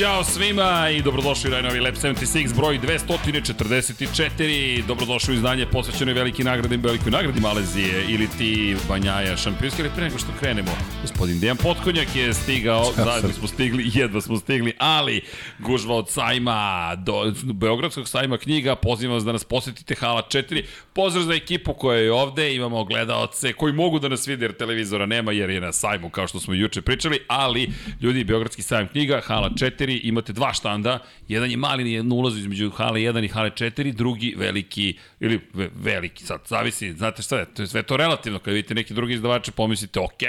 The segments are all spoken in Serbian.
Ćao svima i dobrodošli u najnovi Lab 76 broj 244. Dobrodošli u izdanje posvećenoj veliki nagradi, velikoj nagradi Malezije ili ti Banjaja šampionski, ali pre nego što krenemo, gospodin Dejan Potkonjak je stigao, zajedno smo stigli, jedva smo stigli, ali gužva od sajma, do Beogradskog sajma knjiga, pozivam vas da nas posetite Hala 4, pozdrav za ekipu koja je ovde, imamo gledaoce koji mogu da nas vide jer televizora nema jer je na sajmu kao što smo juče pričali, ali ljudi, Beogradski sajam knjiga, Hala 4, imate dva štanda, jedan je mali jedan ulaz između Hale 1 i Hale 4, drugi veliki, ili ve, veliki, sad zavisi, znate šta je, to je sve to relativno, kada vidite neki drugi izdavače, pomislite, ok,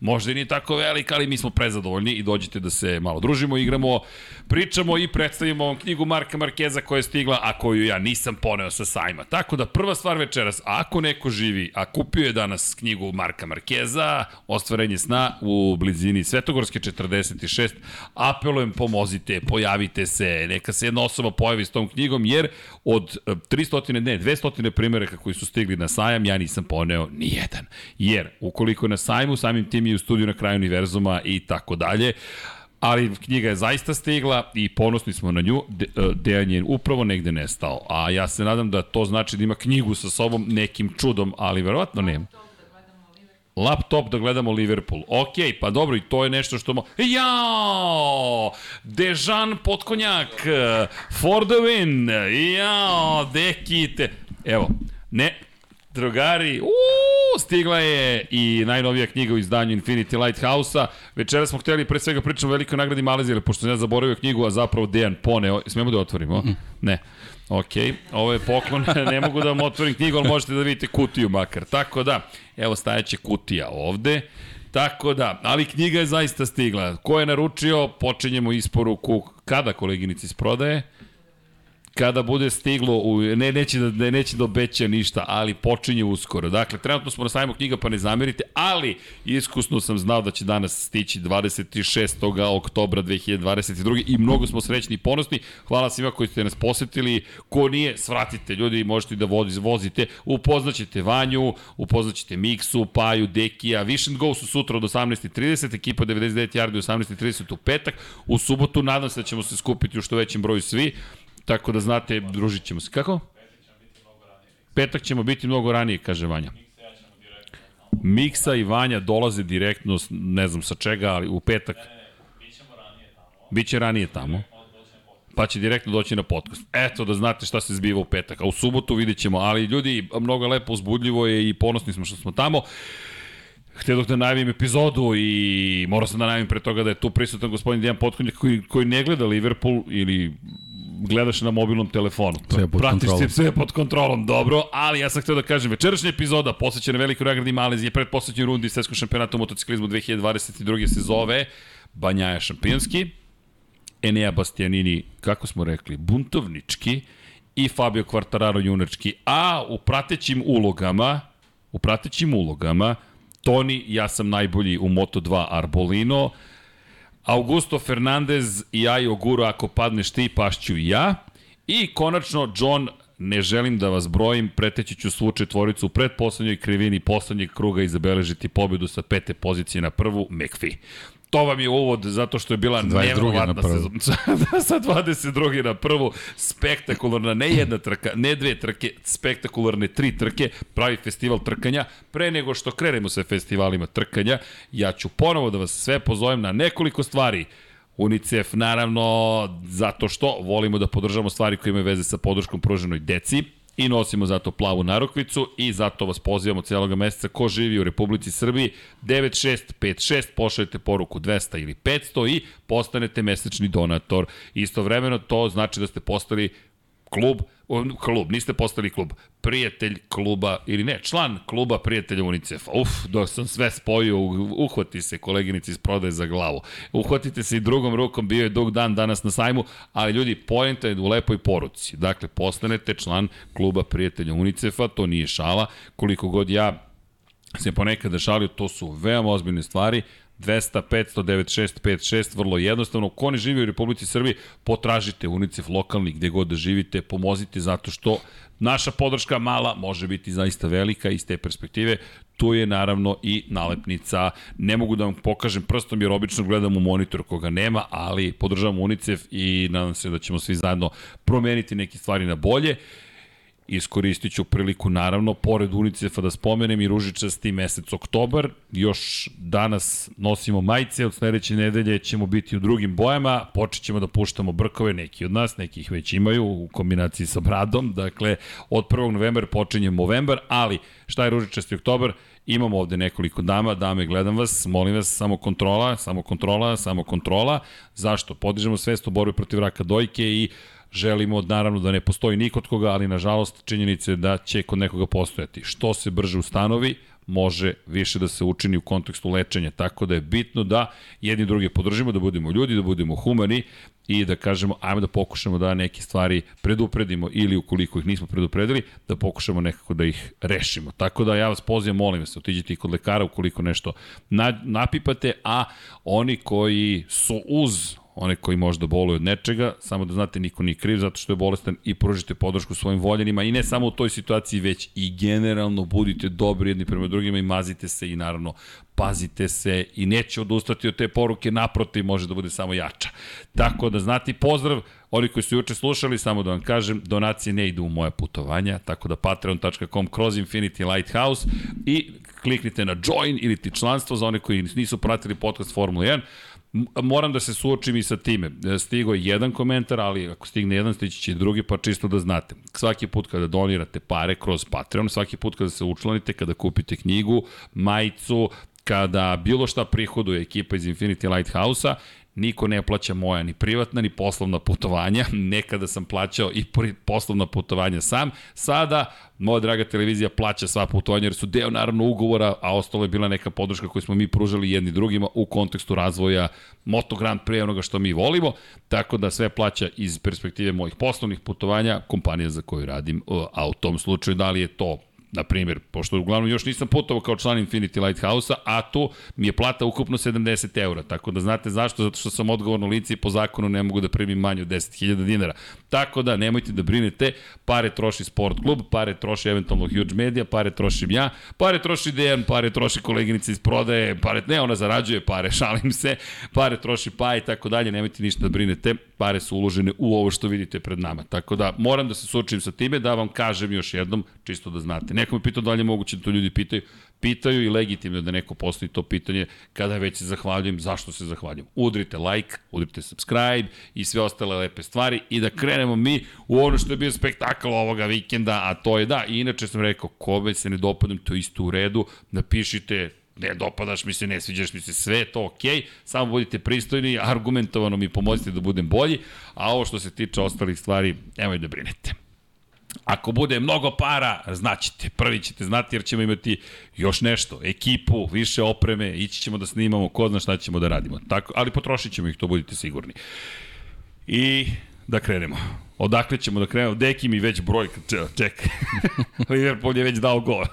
možda i nije tako velik, ali mi smo prezadovoljni i dođete da se malo družimo, igramo, pričamo i predstavimo vam knjigu Marka Markeza koja je stigla, a koju ja nisam poneo sa sajma. Tako da prva stvar večeras, ako neko živi, a kupio je danas knjigu Marka Markeza, ostvarenje sna u blizini Svetogorske 46, apelujem pomozite, pojavite se, neka se jedna osoba pojavi s tom knjigom, jer od 300, ne, 200 primjeraka koji su stigli na sajam, ja nisam poneo ni jedan. Jer, ukoliko je na sajmu, samim tim i u studiju na kraju univerzuma i tako dalje, ali knjiga je zaista stigla i ponosni smo na nju. De, e, Dejan je upravo negde nestao, a ja se nadam da to znači da ima knjigu sa sobom nekim čudom, ali verovatno nema laptop da gledamo Liverpool. Ok, pa dobro, i to je nešto što... Mo... Jao! Dejan Potkonjak, for the win! Jao, dekite! Evo, ne, drugari, uuu, stigla je i najnovija knjiga u izdanju Infinity Lighthouse-a. Večera smo hteli pre svega pričamo o velikoj nagradi Malezije, pošto sam ja zaboravio knjigu, a zapravo Dejan poneo. Smemo da otvorimo? Mm. Ne. Ok, ovo je poklon, ne mogu da vam otvorim knjigu, ali možete da vidite kutiju makar. Tako da, evo stajaće kutija ovde. Tako da, ali knjiga je zaista stigla. Ko je naručio, počinjemo isporuku kada koleginici iz prodaje? Kada bude stiglo, u, ne, neće da, ne, neće da obeća ništa, ali počinje uskoro. Dakle, trenutno smo na sajmu knjiga, pa ne zamerite, ali iskusno sam znao da će danas stići 26. oktobra 2022. i mnogo smo srećni i ponosni. Hvala svima koji ste nas posetili. Ko nije, svratite ljudi, možete da vozi, vozite. Upoznaćete Vanju, upoznaćete Miksu, Paju, Dekija. Vision Go su sutra od 18.30, ekipa 99 yardi 18.30 u petak. U subotu nadam se da ćemo se skupiti u što većem broju svi. Tako da znate, družit ćemo se. Kako? Petak ćemo biti mnogo ranije, kaže Vanja. Miksa i Vanja dolaze direktno, ne znam sa čega, ali u petak. Biće ranije tamo. Pa će direktno doći na podcast. Eto da znate šta se zbiva u petak. A u subotu vidjet ćemo. Ali ljudi, mnogo lepo, uzbudljivo je i ponosni smo što smo tamo. Htio da najavim epizodu i morao sam da najavim pre toga da je tu prisutan gospodin Dijan Potkonjak koji, koji ne gleda Liverpool ili gledaš na mobilnom telefonu. Sve pod Pratiš kontrolom. sve pod kontrolom, dobro, ali ja sam htio da kažem, večerašnja epizoda posvećena velikoj nagradi Malezije pred posvećenju rundi Svetskog šampionata u motociklizmu 2022. se zove Banjaja šampionski, Enea Bastianini, kako smo rekli, buntovnički i Fabio Quartararo junački, a u pratećim ulogama, u pratećim ulogama, Toni, ja sam najbolji u Moto2 Arbolino, Augusto Fernandez i Ajo Guru, ako padneš ti, pašću i ja. I konačno, John, ne želim da vas brojim, preteći ću svu četvoricu u predposlednjoj krivini poslednjeg kruga i zabeležiti pobedu sa pete pozicije na prvu, McPhee. To vam je uvod zato što je bila nevrovatna sezona. sa 22. na prvu, spektakularna, ne jedna trka, ne dve trke, spektakularne tri trke, pravi festival trkanja. Pre nego što krenemo sa festivalima trkanja, ja ću ponovo da vas sve pozovem na nekoliko stvari. UNICEF naravno zato što volimo da podržamo stvari koje imaju veze sa podrškom pruženoj deci i nosimo zato plavu narukvicu i zato vas pozivamo cijelog meseca ko živi u Republici Srbiji 9656 pošaljete poruku 200 ili 500 i postanete mesečni donator. Istovremeno to znači da ste postali klub, klub, niste postali klub, prijatelj kluba, ili ne, član kluba prijatelja UNICEF-a. Uf, dok sam sve spojio, uhvati se koleginici iz prodaje za glavu. Uhvatite se i drugom rukom, bio je dug dan danas na sajmu, ali ljudi, pojenta je u lepoj poruci. Dakle, postanete član kluba prijatelja UNICEF-a, to nije šala, koliko god ja se ponekad šalio, to su veoma ozbiljne stvari, 200, 500, 96, 56, vrlo jednostavno. Ko ne živi u Republici Srbiji, potražite UNICEF lokalni gde god da živite, pomozite zato što naša podrška mala može biti zaista velika iz te perspektive. Tu je naravno i nalepnica. Ne mogu da vam pokažem prstom jer obično gledam u monitor koga nema, ali podržavam UNICEF i nadam se da ćemo svi zajedno promeniti neke stvari na bolje. Iskoristit ću priliku, naravno, pored UNICEF-a da spomenem i ružičasti mesec oktobar. Još danas nosimo majice, od sledeće nedelje ćemo biti u drugim bojama, počet ćemo da puštamo brkove, neki od nas, neki ih već imaju u kombinaciji sa bradom. Dakle, od 1. novembra počinje novembar, ali šta je ružičasti oktobar? Imamo ovde nekoliko dama, dame, gledam vas, molim vas, samo kontrola, samo kontrola, samo kontrola. Zašto? Podižemo svest u borbi protiv raka dojke i Želimo naravno da ne postoji nikod koga, ali nažalost činjenice da će kod nekoga postojati. Što se brže ustanovi, može više da se učini u kontekstu lečenja. Tako da je bitno da jedni drugi podržimo, da budemo ljudi, da budemo humani i da kažemo, ajmo da pokušamo da neke stvari predupredimo ili ukoliko ih nismo predupredili, da pokušamo nekako da ih rešimo. Tako da ja vas pozivam, molim vas, otiđite i kod lekara ukoliko nešto napipate, a oni koji su uz one koji možda boluju od nečega, samo da znate niko nije kriv zato što je bolestan i pružite podršku svojim voljenima i ne samo u toj situaciji, već i generalno budite dobri jedni prema drugima i mazite se i naravno pazite se i neće odustati od te poruke, naprotiv može da bude samo jača. Tako da znate pozdrav, oni koji su juče slušali, samo da vam kažem, donacije ne idu u moje putovanja, tako da patreon.com kroz Infinity Lighthouse i kliknite na join ili ti članstvo za one koji nisu pratili podcast Formula 1, moram da se suočim i sa time. E, stigo je jedan komentar, ali ako stigne jedan, stići će i drugi, pa čisto da znate. Svaki put kada donirate pare kroz Patreon, svaki put kada se učlanite, kada kupite knjigu, majicu, kada bilo šta prihoduje ekipa iz Infinity Lighthouse-a, niko ne plaća moja ni privatna ni poslovna putovanja. Nekada sam plaćao i poslovna putovanja sam. Sada moja draga televizija plaća sva putovanja jer su deo naravno ugovora, a ostalo je bila neka podrška koju smo mi pružali jedni drugima u kontekstu razvoja Moto Grand Prix onoga što mi volimo, tako da sve plaća iz perspektive mojih poslovnih putovanja kompanija za koju radim, a u tom slučaju da li je to na primjer, pošto uglavnom još nisam putovao kao član Infinity Lighthouse-a, a tu mi je plata ukupno 70 eura, tako da znate zašto, zato što sam odgovorno lice i po zakonu ne mogu da primim manje od 10.000 dinara. Tako da nemojte da brinete, pare troši sport klub, pare troši eventualno Huge Media, pare trošim ja, pare troši Dejan, pare troši koleginica iz prodaje, pare, ne, ona zarađuje pare, šalim se, pare troši pa i tako dalje, nemojte ništa da brinete, pare su uložene u ovo što vidite pred nama. Tako da moram da se suočim sa time, da vam kažem još jednom, čisto da znate. Neko me pitao da li je moguće da to ljudi pitaju. Pitaju i legitimno da neko postoji to pitanje kada već se zahvaljujem, zašto se zahvaljujem. Udrite like, udrite subscribe i sve ostale lepe stvari i da krenemo mi u ono što je bio spektakl ovoga vikenda, a to je da, inače sam rekao, kome se ne dopadnem, to je isto u redu, napišite ne dopadaš mi se, ne sviđaš mi se, sve to okej, okay, samo budite pristojni, argumentovano mi pomozite da budem bolji, a ovo što se tiče ostalih stvari, nemoj da brinete. Ako bude mnogo para, znaćete, prvi ćete znati jer ćemo imati još nešto, ekipu, više opreme, ići ćemo da snimamo, ko zna šta ćemo da radimo. Tako, ali potrošit ćemo ih, to budite sigurni. I da krenemo. Odakle ćemo da krenemo? Deki mi već broj, čekaj. Liverpool je već dao gol.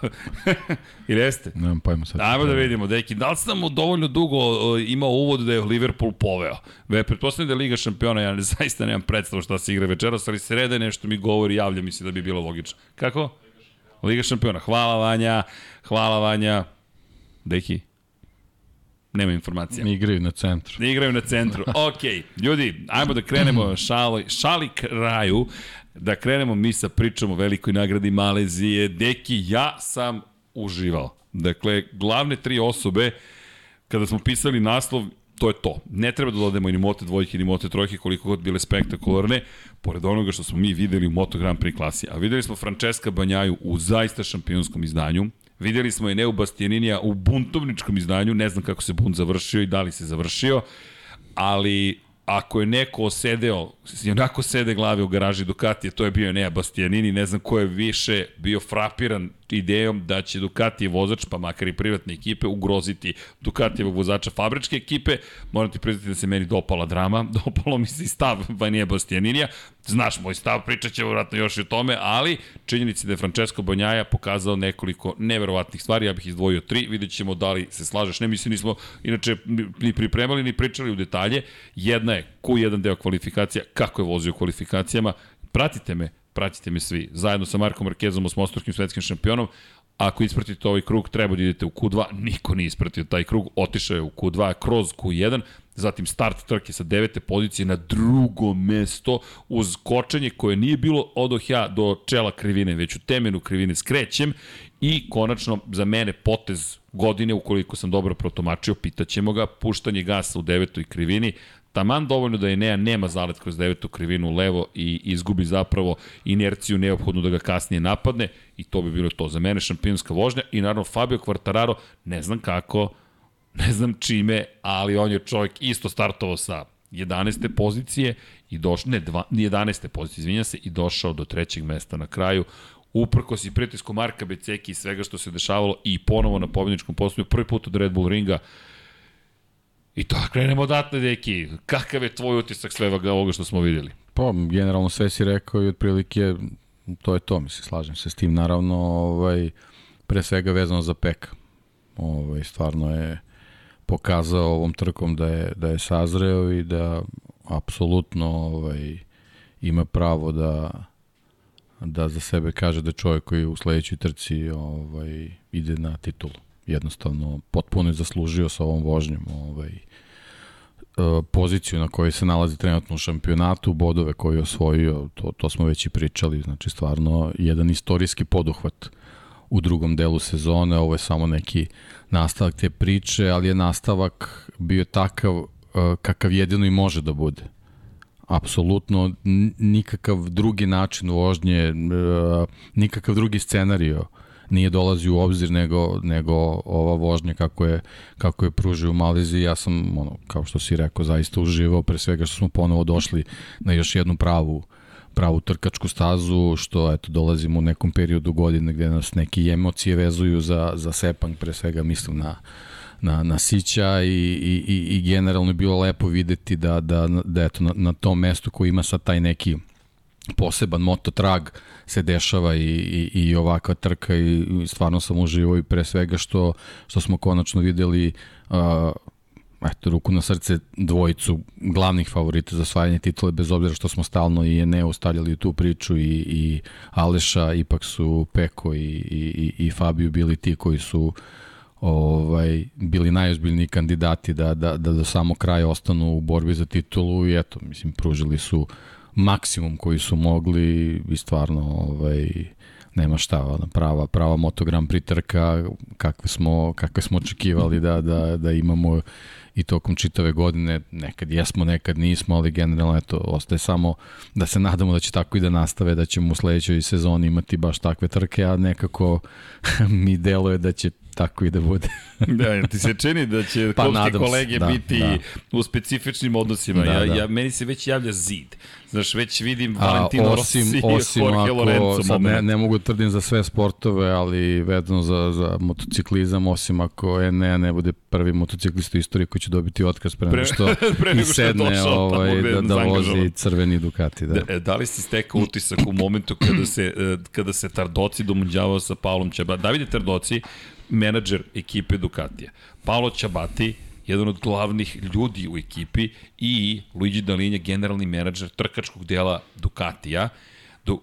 Ili jeste? Nemam pojma sad. Ajmo da vidimo, Deki. Da li sam mu dovoljno dugo imao uvod da je Liverpool poveo? Ve, pretpostavljam da je Liga šampiona, ja ne, zaista nemam predstavu šta se igra večeras, ali srede nešto mi govori, javlja mi se da bi bilo logično. Kako? Liga šampiona. Hvala Vanja, hvala Vanja. Deki? Nema informacija. Igraju na centru. Igraju na centru. Ok, ljudi, ajmo da krenemo šali, šali kraju, da krenemo mi sa pričom o velikoj nagradi Malezije. Deki, ja sam uživao. Dakle, glavne tri osobe, kada smo pisali naslov, to je to. Ne treba da dodajemo ni mote dvojke, ni mote trojke, koliko god bile spektakularne, pored onoga što smo mi videli u Moto Grand Prix klasi. A videli smo Francesca Banjaju u zaista šampionskom izdanju, Videli smo je Neu Bastianinija u buntovničkom izdanju, ne znam kako se bunt završio i da li se završio, ali ako je neko osedeo, onako sede glave u garaži Ducatija, to je bio Nea Bastianini, ne znam ko je više bio frapiran idejom da će Ducati vozač, pa makar i privatne ekipe, ugroziti Ducatijevog vozača fabričke ekipe. Moram ti priznati da se meni dopala drama, dopalo mi se i stav Vanije Bastianinija. Znaš moj stav, pričat ćemo vratno još i o tome, ali činjenici da je Francesco Banjaja pokazao nekoliko neverovatnih stvari, ja bih izdvojio tri, vidjet ćemo da li se slažeš. Ne mislim, nismo inače ni pripremali ni pričali u detalje. Jedna je Q1 deo kvalifikacija, kako je vozio u kvalifikacijama, pratite me, pratite me svi, zajedno sa Markom Markezom, osmostorskim svetskim šampionom, ako ispratite ovaj krug, treba da idete u Q2, niko nije ispratio taj krug, otišao je u Q2 kroz Q1, zatim start trke sa devete pozicije na drugo mesto uz kočenje koje nije bilo od ja do čela krivine, već u temenu krivine skrećem i konačno za mene potez godine, ukoliko sam dobro protomačio, pitaćemo ga, puštanje gasa u devetoj krivini, taman dovoljno da je Nea nema zalet kroz devetu krivinu levo i izgubi zapravo inerciju neophodnu da ga kasnije napadne i to bi bilo to. Za mene šampionska vožnja i naravno Fabio Quartararo, ne znam kako, ne znam čime, ali on je čovjek isto startovao sa 11. pozicije i došao, ne, dva, 11. pozicije, izvinja se, i došao do trećeg mesta na kraju uprkos i pritisku Marka Beceki i svega što se dešavalo i ponovo na pobjedničkom postoju, prvi put od Red Bull ringa, I to krenemo odatle, deki. Kakav je tvoj utisak svega ovoga što smo videli? Pa, generalno sve si rekao i otprilike to je to, mislim, slažem se s tim. Naravno, ovaj, pre svega vezano za peka. Ovaj, stvarno je pokazao ovom trkom da je, da je sazreo i da apsolutno ovaj, ima pravo da da za sebe kaže da čovjek koji u sledećoj trci ovaj, ide na titulu jednostavno potpuno je zaslužio sa ovom vožnjom ovaj, e, poziciju na kojoj se nalazi trenutno u šampionatu, bodove koje je osvojio, to, to smo već i pričali, znači stvarno jedan istorijski poduhvat u drugom delu sezone, ovo je samo neki nastavak te priče, ali je nastavak bio takav e, kakav jedino i može da bude. Apsolutno nikakav drugi način vožnje, e, nikakav drugi scenario nije dolazi u obzir nego, nego ova vožnja kako je, kako je pružio u. Ja sam, ono, kao što si rekao, zaista uživao, pre svega što smo ponovo došli na još jednu pravu pravu trkačku stazu, što eto dolazimo u nekom periodu godine gde nas neke emocije vezuju za, za Sepang, pre svega mislim na, na, na Sića i, i, i, i generalno je bilo lepo videti da, da, da eto, na, na tom mestu koji ima sad taj neki poseban mototrag se dešava i, i, i ovakva trka i, stvarno sam uživao i pre svega što, što smo konačno videli uh, eto, ruku na srce dvojicu glavnih favorita za osvajanje titule, bez obzira što smo stalno i Eneo stavljali u tu priču i, i Aleša, ipak su Peko i, i, i Fabio bili ti koji su ovaj, bili najozbiljniji kandidati da, da, da do samog kraja ostanu u borbi za titulu i eto, mislim, pružili su uh, maksimum koji su mogli i stvarno ovaj, nema šta, ona, prava, prava motogram pritrka kakve smo, kakve smo očekivali da, da, da imamo i tokom čitave godine, nekad jesmo, nekad nismo, ali generalno eto, ostaje samo da se nadamo da će tako i da nastave, da ćemo u sledećoj sezoni imati baš takve trke, a nekako mi deluje da će tako i da bude. da, ti se čini da će pa, kolege da, biti da. u specifičnim odnosima. Da, ja, da. ja, meni se već javlja zid. Znaš, već vidim Valentino osim, Rossi osim i Jorge Lorenzo. Sad ne, ne mogu da tvrdim za sve sportove, ali vedno za, za motociklizam, osim ako Enea ne bude prvi motociklista u istoriji koji će dobiti otkaz pre, nego što pre nego što sedne došao, ovaj, da, da vozi crveni Ducati. Da. Da, e, da li si stekao utisak u momentu kada se, e, kada se Tardoci domunđavao sa Paulom Čeba? Davide Tardoci, menadžer ekipe Ducatija. Paolo Čabati, jedan od glavnih ljudi u ekipi i Luigi Dalinja, generalni menadžer trkačkog dela Ducatija. Do,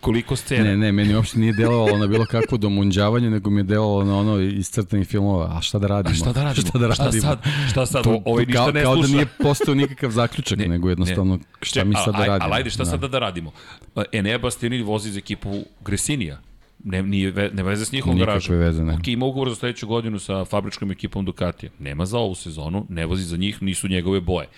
koliko scena? Ne, ne, meni uopšte nije delovalo na bilo kakvo domunđavanje, nego mi je delovalo na ono iz crtanih filmova. A šta da radimo? A šta da radimo? šta da radimo? Šta sad? Šta sad? To, ovaj ništa kao, ne kao sluša. Kao da nije postao nikakav zaključak, ne, nego jednostavno ne. šta mi sad da radimo? Ali ajde, šta da. sad da radimo? Enea Bastianini vozi za ekipu Gresinija Ne, nije, nema veze s njihovom garažom. veze, ne. Ok, ima ugovor za sledeću godinu sa fabričkom ekipom Ducatija. Nema za ovu sezonu, ne vozi za njih, nisu njegove boje.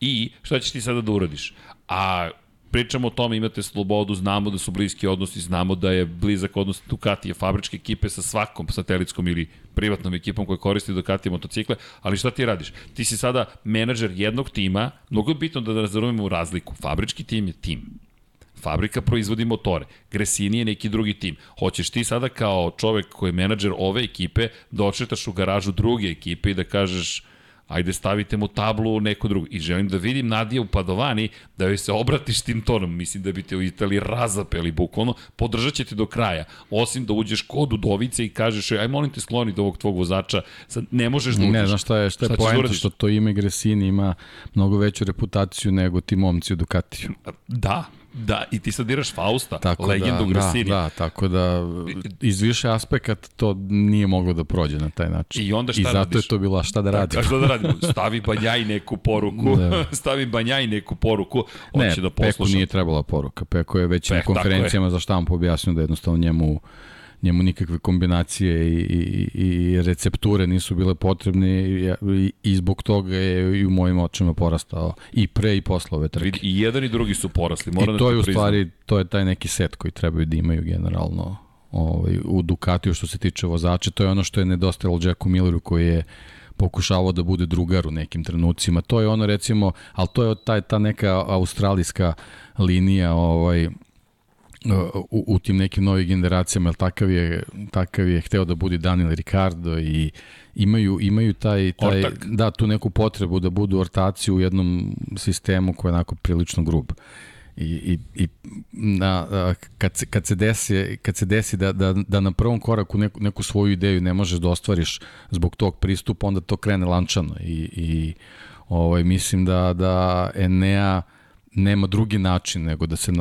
I šta ćeš ti sada da uradiš? A pričamo o tome, imate slobodu, znamo da su bliski odnosi, znamo da je blizak odnos Ducatije, fabričke ekipe sa svakom satelitskom ili privatnom ekipom koja koristi Ducatije motocikle, ali šta ti radiš? Ti si sada menadžer jednog tima, mnogo je bitno da razumemo razliku. Fabrički tim je tim Fabrika proizvodi motore. Gresini je neki drugi tim. Hoćeš ti sada kao čovek koji je menadžer ove ekipe da očetaš u garažu druge ekipe i da kažeš ajde stavite mu tablu u neko drugo. I želim da vidim Nadija u Padovani, da joj se obratiš tim tonom. Mislim da bi te u Italiji razapeli bukvalno. Podržat će te do kraja. Osim da uđeš kod Udovice i kažeš, aj molim te skloni do ovog tvog vozača. Sad ne možeš da uđeš. Ne, znaš šta je, šta je šta poenta, što to ime Gresini ima mnogo veću reputaciju nego ti momci u Ducatiju. Da, Da, i ti sad diraš Fausta, tako legendu da, Grasini. Da, da, tako da iz više aspekata to nije moglo da prođe na taj način. I onda šta I zato radiš? je to bila šta da radimo. šta da radimo? Stavi Banjaj neku poruku, da. stavi Banjaj neku poruku, on ne, će da posluša. Peku nije trebala poruka. Peko je već Pek, na konferencijama za štampu objasnio da jednostavno njemu njemu nikakve kombinacije i, i, i recepture nisu bile potrebne i, i, zbog toga je i u mojim očima porastao i pre i posle ove trke. I jedan i drugi su porasli, moram I to da je u stvari, to je taj neki set koji trebaju da imaju generalno ovaj, u Ducatiju što se tiče vozača. To je ono što je nedostajalo Jacku Milleru koji je pokušavao da bude drugar u nekim trenucima. To je ono recimo, ali to je taj, ta neka australijska linija ovaj, u, u tim nekim novim generacijama, ali takav je, takav je hteo da bude Daniel Ricardo i imaju, imaju taj, taj da, tu neku potrebu da budu ortaci u jednom sistemu koji je onako prilično grub. I, i, i na, kad, se, kad, se desi, kad se desi da, da, da na prvom koraku neku, neku svoju ideju ne možeš da ostvariš zbog tog pristupa, onda to krene lančano i, i ovaj, mislim da, da Enea nema drugi način nego da se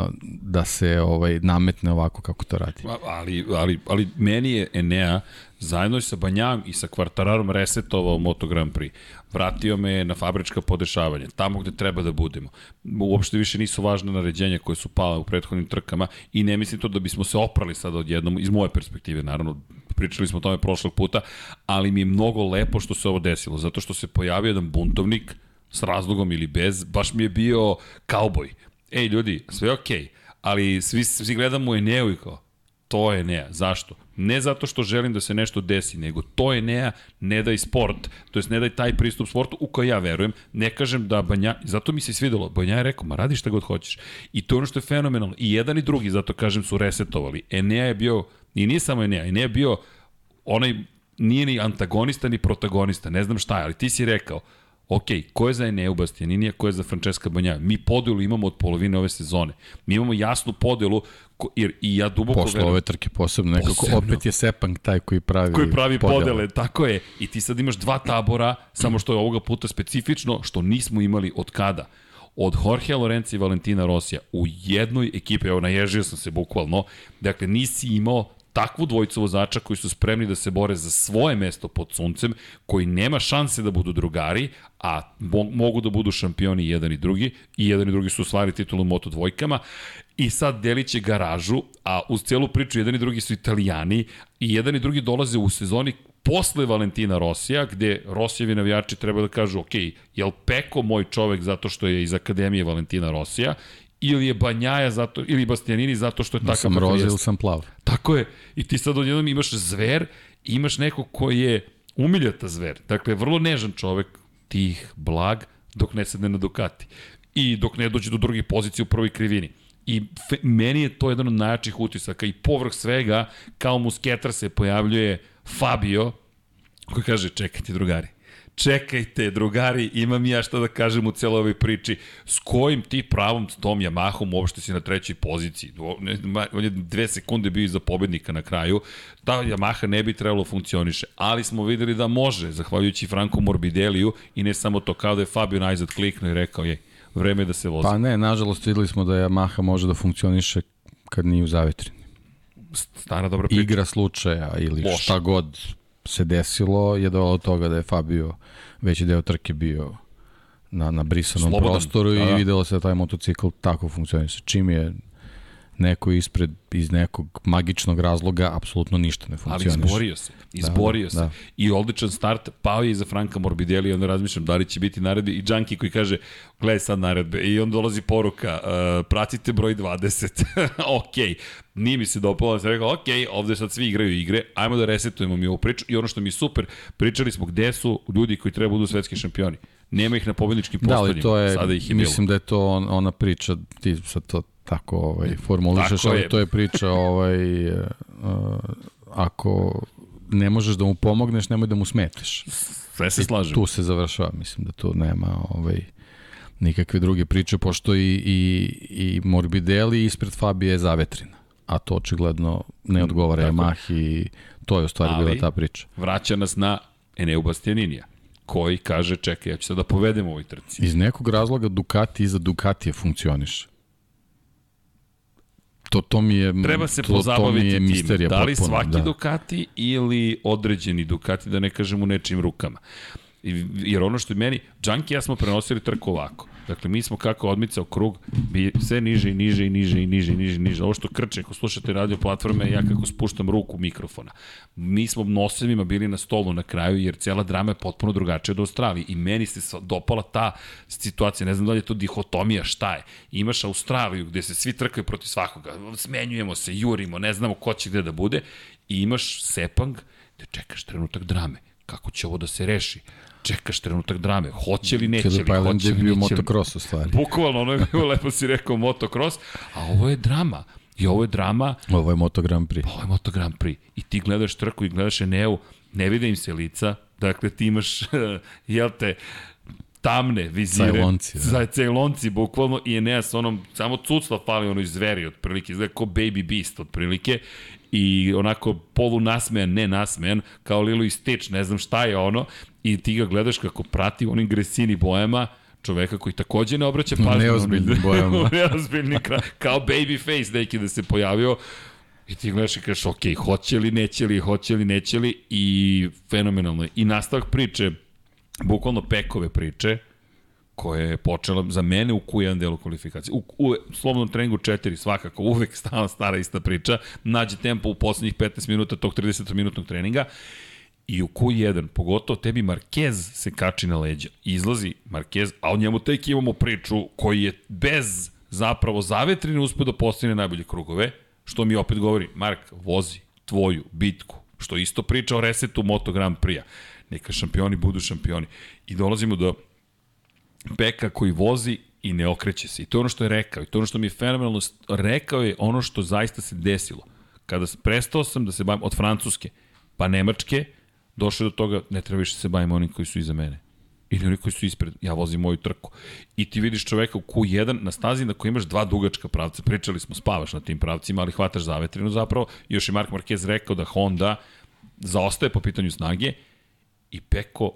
da se ovaj nametne ovako kako to radi. Ali ali ali meni je Enea zajedno sa Banjam i sa Kvartararom resetovao Moto Grand Prix. Vratio me na fabrička podešavanja, tamo gde treba da budemo. Uopšte više nisu važne naređenja koje su pale u prethodnim trkama i ne mislim to da bismo se oprali sada odjednom, iz moje perspektive naravno, pričali smo o tome prošlog puta, ali mi je mnogo lepo što se ovo desilo, zato što se pojavio jedan buntovnik, s razlogom ili bez, baš mi je bio kauboj. Ej, ljudi, sve je okej, okay, ali svi, svi gledamo Eneu i kao, to je Enea. Zašto? Ne zato što želim da se nešto desi, nego to je Enea, ne daj sport, to jest ne daj taj pristup sportu u koji ja verujem. Ne kažem da Banja, zato mi se svidelo, Banja je rekao, ma radi šta god hoćeš. I to je ono što je fenomenalno. I jedan i drugi, zato kažem, su resetovali. Enea je bio, i nije samo Enea, Enea je bio onaj, nije ni antagonista ni protagonista, ne znam šta je, ali ti si rekao, ok, ko je za Eneu Bastianinija, ko je za Francesca Banja? Mi podelu imamo od polovine ove sezone. Mi imamo jasnu podelu, ko, jer i ja duboko Posle verujem. ove trke posebno, nekako posebno. opet je Sepang taj koji pravi Koji pravi podele. podele, tako je. I ti sad imaš dva tabora, samo što je ovoga puta specifično, što nismo imali od kada od Jorge Lorenza i Valentina Rosija u jednoj ekipi, evo naježio sam se bukvalno, dakle nisi imao takvu dvojicu vozača koji su spremni da se bore za svoje mesto pod suncem, koji nema šanse da budu drugari, a mo mogu da budu šampioni jedan i drugi, i jedan i drugi su osvajali titulu Moto dvojkama, i sad deliće garažu, a uz celu priču jedan i drugi su italijani, i jedan i drugi dolaze u sezoni posle Valentina Rosija, gde Rosijevi navijači treba da kažu, ok, je li Peko moj čovek zato što je iz Akademije Valentina Rosija, ili je Banjaja zato, ili Bastianini zato što je da takav sam roze ili sam plav. Tako je. I ti sad odjednom imaš zver, imaš neko koji je umiljata zver. Dakle, vrlo nežan čovek, tih, blag, dok ne sedne na Ducati. I dok ne dođe do drugih pozicija u prvoj krivini. I fe, meni je to jedan od najjačih utisaka i povrh svega, kao musketar se pojavljuje Fabio, koji kaže, čekajte drugari, čekajte, drugari, imam ja šta da kažem u celoj ovoj priči. S kojim ti pravom s tom Yamahom uopšte si na trećoj poziciji? On je dve sekunde bio iza pobednika na kraju. Ta Yamaha ne bi trebalo da funkcioniše, ali smo videli da može, zahvaljujući Franku Morbideliju i ne samo to, kao da je Fabio najzad kliknuo i rekao je, vreme je da se vozi. Pa ne, nažalost videli smo da Yamaha može da funkcioniše kad nije u zavetrini. Stara dobra priča. Igra slučaja ili Loš. šta god se desilo je dovelo do toga da je Fabio veći deo trke bio na, na brisanom Slobodan. prostoru da, da. i videlo se da taj motocikl tako funkcioniše. Čim je neko ispred iz nekog magičnog razloga apsolutno ništa ne funkcioniše. Ali izborio se. Izborio da, se. Da. I odličan start, pao je iza Franka Morbidelli i onda razmišljam da li će biti naredbe i Junkie koji kaže gledaj sad naredbe i on dolazi poruka uh, pratite broj 20. ok, nije mi se dopalo, sam rekao ok, ovde sad svi igraju igre, ajmo da resetujemo mi ovu priču i ono što mi je super, pričali smo gde su ljudi koji treba da budu svetski šampioni. Nema ih na pobedničkim postavljima. Da, ali to je, Sada ih je mislim bilo. da je to on, ona priča, ti sad to tako ovaj, formulišeš, tako ali je. to je priča ovaj, uh, ako ne možeš da mu pomogneš, nemoj da mu smetiš. Sve se slažem. tu se završava, mislim da tu nema ovaj, nikakve druge priče, pošto i, i, i Morbidelli ispred Fabije je zavetrina. A to očigledno ne odgovara mm, Yamaha i to je u stvari Ali, bila ta priča. vraća nas na Eneu Bastianinija koji kaže čekaj, ja ću sad da povedem u ovoj trci. Iz nekog razloga Ducati iza Ducatije funkcioniše. To, to mi je Treba se to, pozabaviti to mi je tim. Da li potpuno, svaki da. Ducati ili određeni Ducati, da ne kažem u nečim rukama. Jer ono što je meni, Junkie ja smo prenosili trku ovako. Dakle, mi smo kako odmicao krug, bi sve niže i niže i niže i niže i niže i niže. Ovo što krče, ako slušate radio platforme, ja kako spuštam ruku mikrofona. Mi smo nosevima bili na stolu na kraju, jer cela drama je potpuno drugačija od Australije. I meni se dopala ta situacija, ne znam da li je to dihotomija, šta je. Imaš Australiju gde se svi trkaju protiv svakoga, smenjujemo se, jurimo, ne znamo ko će gde da bude. I imaš Sepang, gde čekaš trenutak drame. Kako će ovo da se reši? Čekaš trenutak drame, hoće li, neće li, hoće li, neće motocross u stvari. Bukvalno, ono je bilo lepo si rekao motocross, a ovo je drama. I ovo je drama. Ovo je Moto Grand Prix. Ovo je Moto Grand Prix. I ti gledaš trku i gledaš Eneu, ne vide im se lica, dakle ti imaš, jel te, tamne vizire. Cajlonci. Da. Cajlonci, bukvalno, i Enea sa onom, samo cucla fali ono iz zveri, otprilike, izgleda kao Baby Beast, otprilike, i onako polu nasmejan, ne nasmejan, kao Lilo i Stitch, ne znam šta je ono, i ti ga gledaš kako prati onim gresini bojama, čoveka koji takođe ne obraća pažnju. Neozbiljnim bojama. Neozbiljni, kao baby face neki da se pojavio. I ti gledaš i kažeš, ok, hoće li, neće li, hoće li, neće li, i fenomenalno je. I nastavak priče, bukvalno pekove priče, koja je počela za mene u Q1 delu kvalifikacije. U, u slobodnom treningu 4 svakako, uvek stala stara ista priča, nađe tempo u poslednjih 15 minuta tog 30-minutnog treninga i u Q1, pogotovo tebi Marquez se kači na leđa. Izlazi Marquez, a o njemu tek imamo priču koji je bez zapravo zavetrine uspio da postigne najbolje krugove, što mi opet govori, Mark, vozi tvoju bitku, što isto priča o resetu Moto Grand Prix-a. Neka šampioni budu šampioni. I dolazimo do Peka koji vozi i ne okreće se. I to je ono što je rekao. I to je ono što mi je fenomenalno rekao je ono što zaista se desilo. Kada prestao sam da se bavim od Francuske, pa Nemačke, došao do toga, ne treba više se bavim onim koji su iza mene. Ili oni koji su ispred, ja vozim moju trku. I ti vidiš čoveka u Q1 na stazi na kojoj imaš dva dugačka pravca. Pričali smo, spavaš na tim pravcima, ali hvataš zavetrinu zapravo. Još je Mark Marquez rekao da Honda zaostaje po pitanju snage i Peko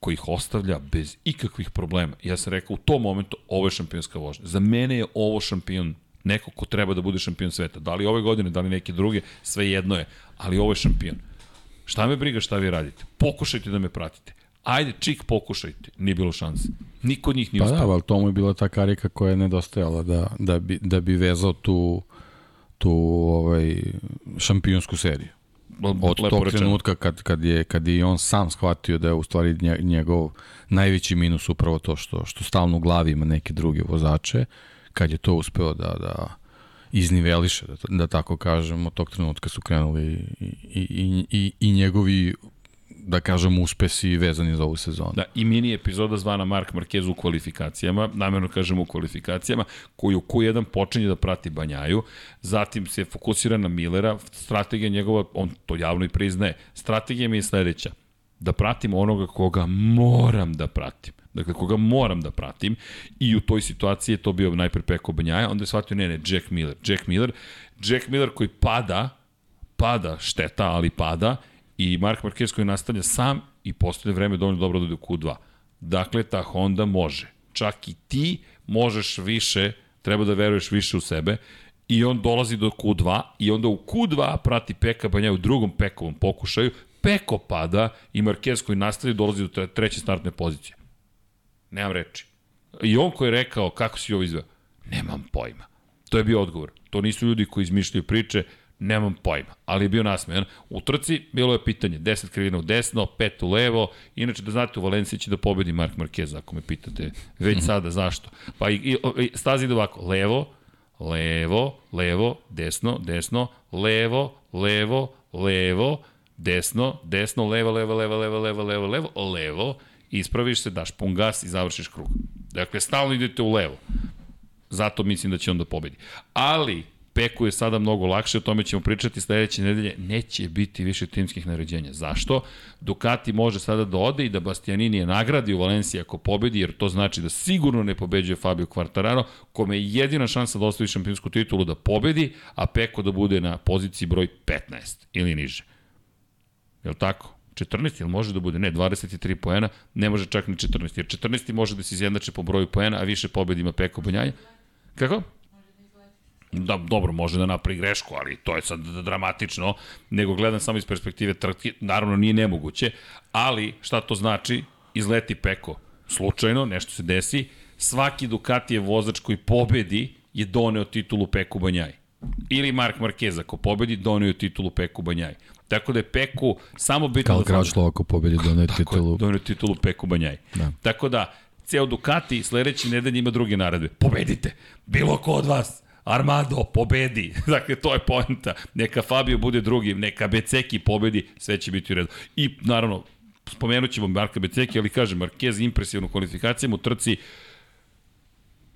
koji ih ostavlja bez ikakvih problema. Ja sam rekao, u tom momentu ovo je šampionska vožnja. Za mene je ovo šampion, neko ko treba da bude šampion sveta. Da li ove godine, da li neke druge, sve jedno je. Ali ovo je šampion. Šta me briga šta vi radite? Pokušajte da me pratite. Ajde, čik, pokušajte. Nije bilo šanse. Niko od njih nije pa uspio. Pa da, ali to mu je bila ta karika koja je nedostajala da, da, bi, da bi vezao tu, tu ovaj, šampionsku seriju. Od tog rečeno. trenutka kad, kad, je, kad je on sam shvatio da je u stvari njegov najveći minus upravo to što, što stalno u glavi ima neke druge vozače, kad je to uspeo da, da, izniveliše, da, da tako kažem, od tog trenutka su krenuli i, i, i, i njegovi da kažem, uspesi vezani za ovu sezonu. Da, i mini epizoda zvana Mark Marquez u kvalifikacijama, namjerno kažem u kvalifikacijama, koju Q1 počinje da prati Banjaju, zatim se fokusira na Millera, strategija njegova, on to javno i priznaje, strategija mi je sledeća, da pratim onoga koga moram da pratim. Dakle, koga moram da pratim i u toj situaciji je to bio najpre Peko Banjaja, onda je shvatio, ne, ne, Jack Miller. Jack Miller, Jack Miller koji pada, pada šteta, ali pada, i Mark Marquez koji nastavlja sam i postoje vreme dovoljno dobro da ide u Q2. Dakle, ta Honda može. Čak i ti možeš više, treba da veruješ više u sebe, i on dolazi do Q2 i onda u Q2 prati Peka Banja u drugom Pekovom pokušaju, Peko pada i Marquez koji nastavlja dolazi do treće startne pozicije. Nemam reči. I on koji je rekao kako si ovo izveo, nemam pojma. To je bio odgovor. To nisu ljudi koji izmišljaju priče, nemam pojma, ali je bio nasmejan. U trci bilo je pitanje, 10 krivina u desno, 5 u levo, inače da znate u Valenciji će da pobedi Mark Marquez, ako me pitate već mhm. sada zašto. Pa i, i, i stazi ide ovako, levo, levo, levo, desno, desno, levo, levo, levo, desno, desno, levo, levo, levo, levo, levo, levo, levo, levo, ispraviš se, daš pun gas i završiš krug. Dakle, stalno idete u levo. Zato mislim da će on da pobedi. Ali, Peku je sada mnogo lakše, o tome ćemo pričati sledeće nedelje, neće biti više timskih naređenja. Zašto? Ducati može sada da ode i da Bastianini je nagradi u Valenciji ako pobedi, jer to znači da sigurno ne pobeđuje Fabio Quartararo, kome je jedina šansa da ostavi šampionsku titulu da pobedi, a Peko da bude na poziciji broj 15 ili niže. Je li tako? 14, ili može da bude? Ne, 23 poena, ne može čak ni 14, jer 14 može da se izjednače po broju poena, a više pobedi ima Peko Banjanja. Kako? da, dobro, može da napravi grešku, ali to je sad dramatično, nego gledam samo iz perspektive trke, naravno nije nemoguće, ali šta to znači? Izleti Peko slučajno, nešto se desi, svaki Ducati je vozač koji pobedi je doneo titulu Peku Banjaj. Ili Mark Marquez ako pobedi, doneo titulu Peku Banjaj. Tako da je Peku samo bitno... Kao da Kračlo ako pobedi, doneo titulu... Je, doneo titulu Peku Banjaj. Da. Tako da, ceo Ducati sledeći nedelj ima druge naredbe. Pobedite! Bilo ko od vas! Armado pobedi. dakle, to je poenta. Neka Fabio bude drugi, neka Beceki pobedi, sve će biti u redu. I, naravno, spomenut ćemo Marka Beceki, ali kažem, Marquez impresivno kvalifikacijama u trci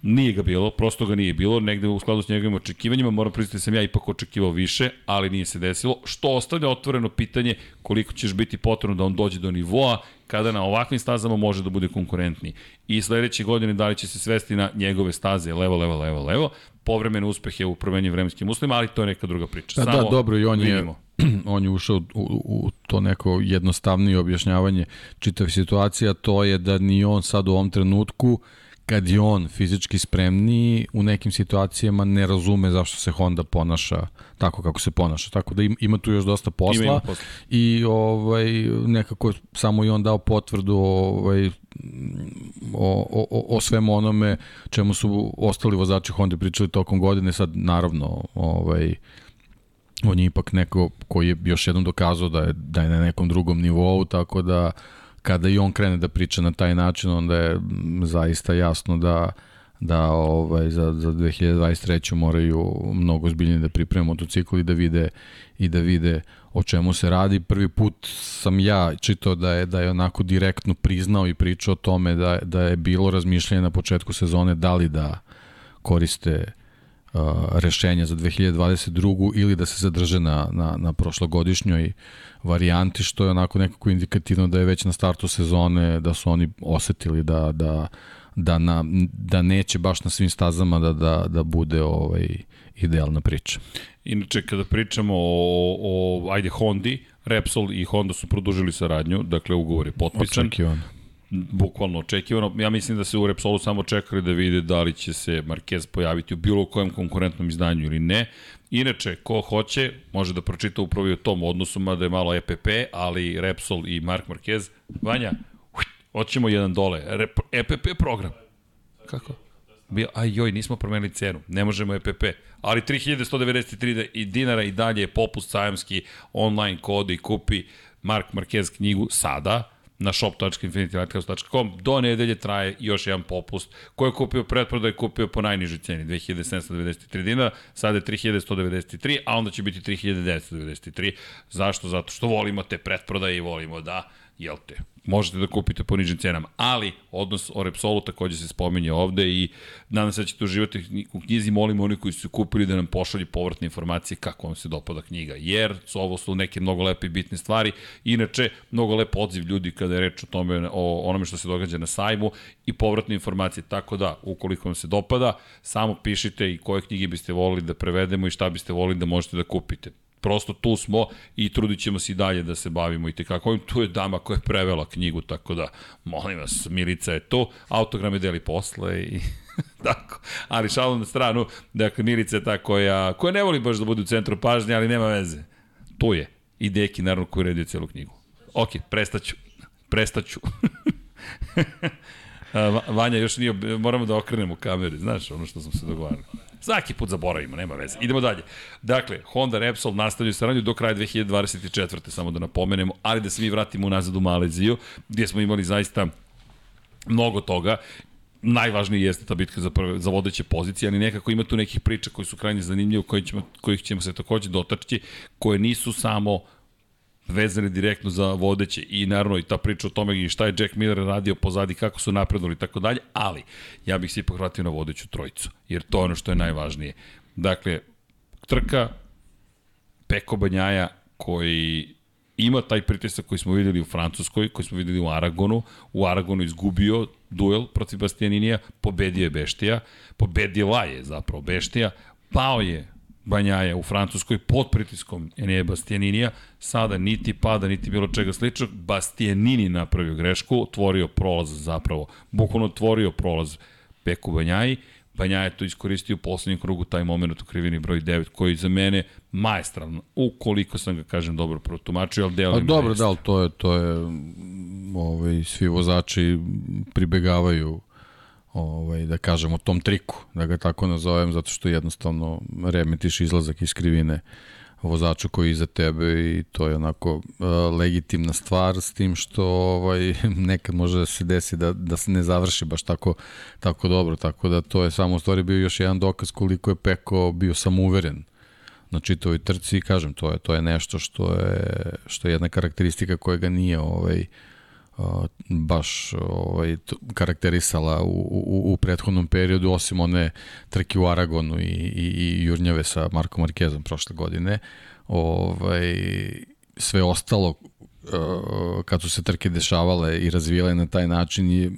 Nije ga bilo, prosto ga nije bilo, negde u skladu s njegovim očekivanjima, moram priznati da sam ja ipak očekivao više, ali nije se desilo, što ostavlja otvoreno pitanje koliko ćeš biti potrebno da on dođe do nivoa kada na ovakvim stazama može da bude konkurentni. I sledeće godine da li će se svesti na njegove staze levo, levo, levo, levo, povremene uspehe u promenjenim vremenskim uslovima, ali to je neka druga priča. Da, da Samo da, dobro, i on vidimo. je, on je ušao u, u to neko jednostavnije objašnjavanje čitave situacije, a to je da ni on sad u ovom trenutku uh, kad je on fizički spremniji, u nekim situacijama ne razume zašto se Honda ponaša tako kako se ponaša. Tako da ima tu još dosta posla, ima posla. i ovaj, nekako samo i on dao potvrdu ovaj, o, o, o svemu onome čemu su ostali vozači Honda pričali tokom godine. Sad, naravno, ovaj, on je ipak neko koji je još jednom dokazao da je, da je na nekom drugom nivou, tako da kada i on krene da priča na taj način, onda je zaista jasno da da ovaj za za 2023 moraju mnogo zbiljnije da pripreme motocikl i da vide i da vide o čemu se radi. Prvi put sam ja čitao da je da je onako direktno priznao i pričao o tome da da je bilo razmišljanje na početku sezone da li da koriste rešenja za 2022. ili da se zadrže na, na, na prošlogodišnjoj varijanti, što je onako nekako indikativno da je već na startu sezone, da su oni osetili da, da, da, na, da neće baš na svim stazama da, da, da bude ovaj idealna priča. Inače, kada pričamo o, o ajde, Hondi, Repsol i Honda su produžili saradnju, dakle ugovor je potpisan. Očekivano bukvalno očekivano. Ja mislim da se u Repsolu samo čekali da vide da li će se Marquez pojaviti u bilo kojem konkurentnom izdanju ili ne. Inače, ko hoće, može da pročita upravo i o tom odnosu, mada je malo EPP, ali Repsol i Mark Marquez. Vanja, hoćemo jedan dole. Rep, EPP program. Kako? Bio, aj joj, nismo promenili cenu, ne možemo EPP. Ali 3193 dinara i dalje je popust sajamski online kod i kupi Mark Marquez knjigu sada na shop.infinitylighthouse.com. Do nedelje traje još jedan popust. Ko je kupio pretprodaj, kupio po najnižoj ceni, 2793 dinara, sada je 3193, a onda će biti 3993. Zašto? Zato što volimo te pretprodaje i volimo da, jel te, možete da kupite po nižim cenama. Ali, odnos o Repsolu takođe se spominje ovde i nadam se da ćete uživati u knjizi. Molimo oni koji su kupili da nam pošalju povratne informacije kako vam se dopada knjiga. Jer su ovo su neke mnogo lepe i bitne stvari. Inače, mnogo lep odziv ljudi kada je reč o tome, o onome što se događa na sajmu i povratne informacije. Tako da, ukoliko vam se dopada, samo pišite i koje knjige biste volili da prevedemo i šta biste volili da možete da kupite prosto tu smo i trudit ćemo se i dalje da se bavimo i tekako. Tu je dama koja je prevela knjigu, tako da, molim vas, Milica je tu, autograme deli posle i tako. Ali šalom na stranu, dakle, Milica je ta koja, koja ne voli baš da bude u centru pažnje, ali nema veze. Tu je. I Deki, naravno, koji redio celu knjigu. Ok, prestaću. Prestaću. Vanja još nije, moramo da okrenemo kamere, znaš, ono što smo se dogovarali. Svaki put zaboravimo, nema veze. Idemo dalje. Dakle, Honda Repsol nastavljaju saradnju do kraja 2024. samo da napomenemo, ali da se mi vratimo unazad u Maleziju, gdje smo imali zaista mnogo toga najvažniji jeste ta bitka za, prve, za vodeće pozicije, ali nekako ima tu nekih priča koji su krajnje zanimljive, kojih ćemo, kojih ćemo se takođe dotačiti, koje nisu samo vezane direktno za vodeće i naravno i ta priča o tome i šta je Jack Miller radio pozadi, kako su napredovali i tako dalje, ali ja bih se ipak vratio na vodeću trojicu, jer to je ono što je najvažnije. Dakle, trka Peko Banjaja koji ima taj pritisak koji smo videli u Francuskoj, koji smo videli u Aragonu. U Aragonu izgubio duel protiv Bastianinija, pobedio je Beštija, pobedila je zapravo Beštija, pao je Banjaja u Francuskoj pod pritiskom Enije Bastianinija, sada niti pada, niti bilo čega sličnog, Bastianini napravio grešku, otvorio prolaz zapravo, bukvalno otvorio prolaz Peku Banjaji, Banja je to iskoristio u poslednjem krugu, taj moment u krivini broj 9, koji za mene majestralno, ukoliko sam ga, kažem, dobro protumačio, ali delim da Dobro, da, ali to je, to je, ovaj, svi vozači pribegavaju ovaj, da kažemo, tom triku, da ga tako nazovem, zato što jednostavno remetiš izlazak iz krivine. Vozaču koji je iza tebe i to je onako uh, legitimna stvar s tim što ovaj nekad može da se desi da, da se ne završi baš tako, tako dobro, tako da to je samo u stvari bio još jedan dokaz koliko je Peko bio samouveren na čitavoj trci i kažem to je to je nešto što je što je jedna karakteristika koja ga nije ovaj uh, baš ovaj, karakterisala u, u, u prethodnom periodu, osim one trke u Aragonu i, i, i Jurnjave sa Markom Markezom prošle godine. Ovaj, sve ostalo kad su se trke dešavale i razvijale na taj način i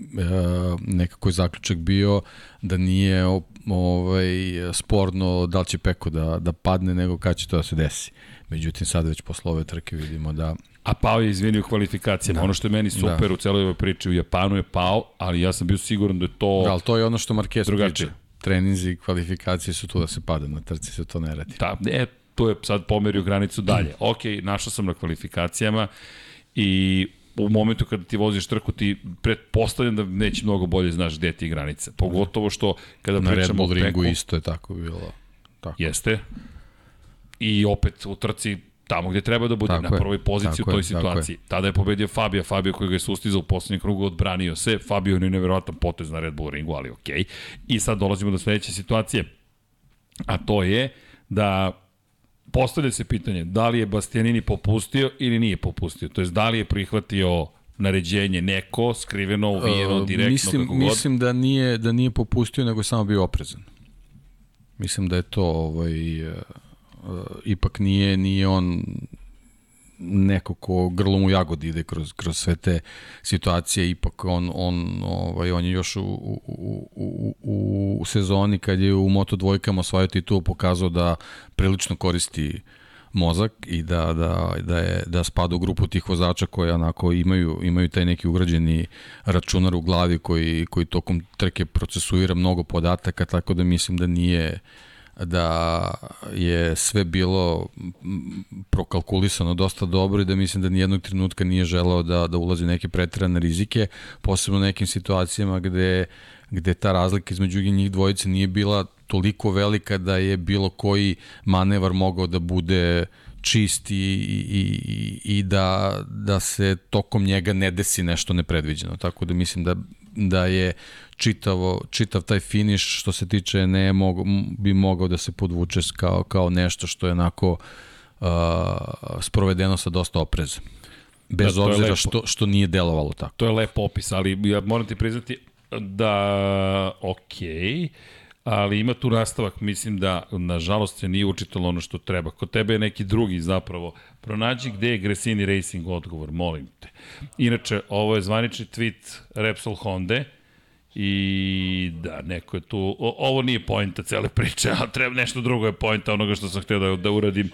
nekako je zaključak bio da nije ovaj, sporno da li će Peko da, da padne nego kad će to da se desi. Međutim, sad već posle ove trke vidimo da A pao je izvinio kvalifikacijama. Da. Ono što je meni super da. u celoj ovoj priči u Japanu je pao, ali ja sam bio siguran da je to Da, ali to je ono što Marquez drugačije. priča. Treninzi i kvalifikacije su tu da se pada, na trci se to ne radi. Da, ne, tu je sad pomerio granicu dalje. Ok, našao sam na kvalifikacijama i u momentu kada ti voziš trku, ti pretpostavljam da neće mnogo bolje znaš gde ti je granica. Pogotovo što kada na pričamo o Red Bull ringu isto je tako bilo. Tako. Jeste. I opet u trci tamo gde treba da bude, tako na prvoj poziciji u toj je, situaciji. Je. Tada je pobedio Fabio, Fabio koji ga je sustizao u poslednjem krugu, odbranio se, Fabio je nevjerovatan potez na Red Bull ringu, ali okej. Okay. I sad dolazimo do sledeće situacije, a to je da postavlja se pitanje da li je Bastianini popustio ili nije popustio, to jest da li je prihvatio naređenje neko, skriveno, uvijeno, direktno, mislim, kako god. Mislim da nije, da nije popustio, nego samo bio oprezan. Mislim da je to ovaj, ipak nije, nije on neko ko grlom u jagodi ide kroz, kroz sve te situacije, ipak on, on, ovaj, on je još u, u, u, u, u sezoni kad je u Moto dvojkama osvajao titul pokazao da prilično koristi mozak i da, da, da, je, da spada u grupu tih vozača koji onako imaju, imaju taj neki ugrađeni računar u glavi koji, koji tokom trke procesuira mnogo podataka, tako da mislim da nije da je sve bilo prokalkulisano dosta dobro i da mislim da nijednog trenutka nije želeo da, da ulazi neke pretirane rizike, posebno u nekim situacijama gde, gde ta razlika između njih dvojice nije bila toliko velika da je bilo koji manevar mogao da bude čist i, i, i da, da se tokom njega ne desi nešto nepredviđeno. Tako da mislim da, da je čitavo, čitav taj finiš što se tiče ne mogu, bi mogao da se podvuče kao, kao nešto što je onako uh, sprovedeno sa dosta opreza. Bez da, obzira što, što nije delovalo tako. To je lep opis, ali ja moram ti priznati da, okej, okay, ali ima tu nastavak, mislim da nažalost se nije učitalo ono što treba. Kod tebe je neki drugi zapravo. Pronađi gde je Gresini Racing odgovor, molim te. Inače, ovo je zvanični tweet Repsol Honda, I da, neko je tu, o, ovo nije pojenta cele priče, a treba nešto drugo je pojenta onoga što sam htio da, da uradim.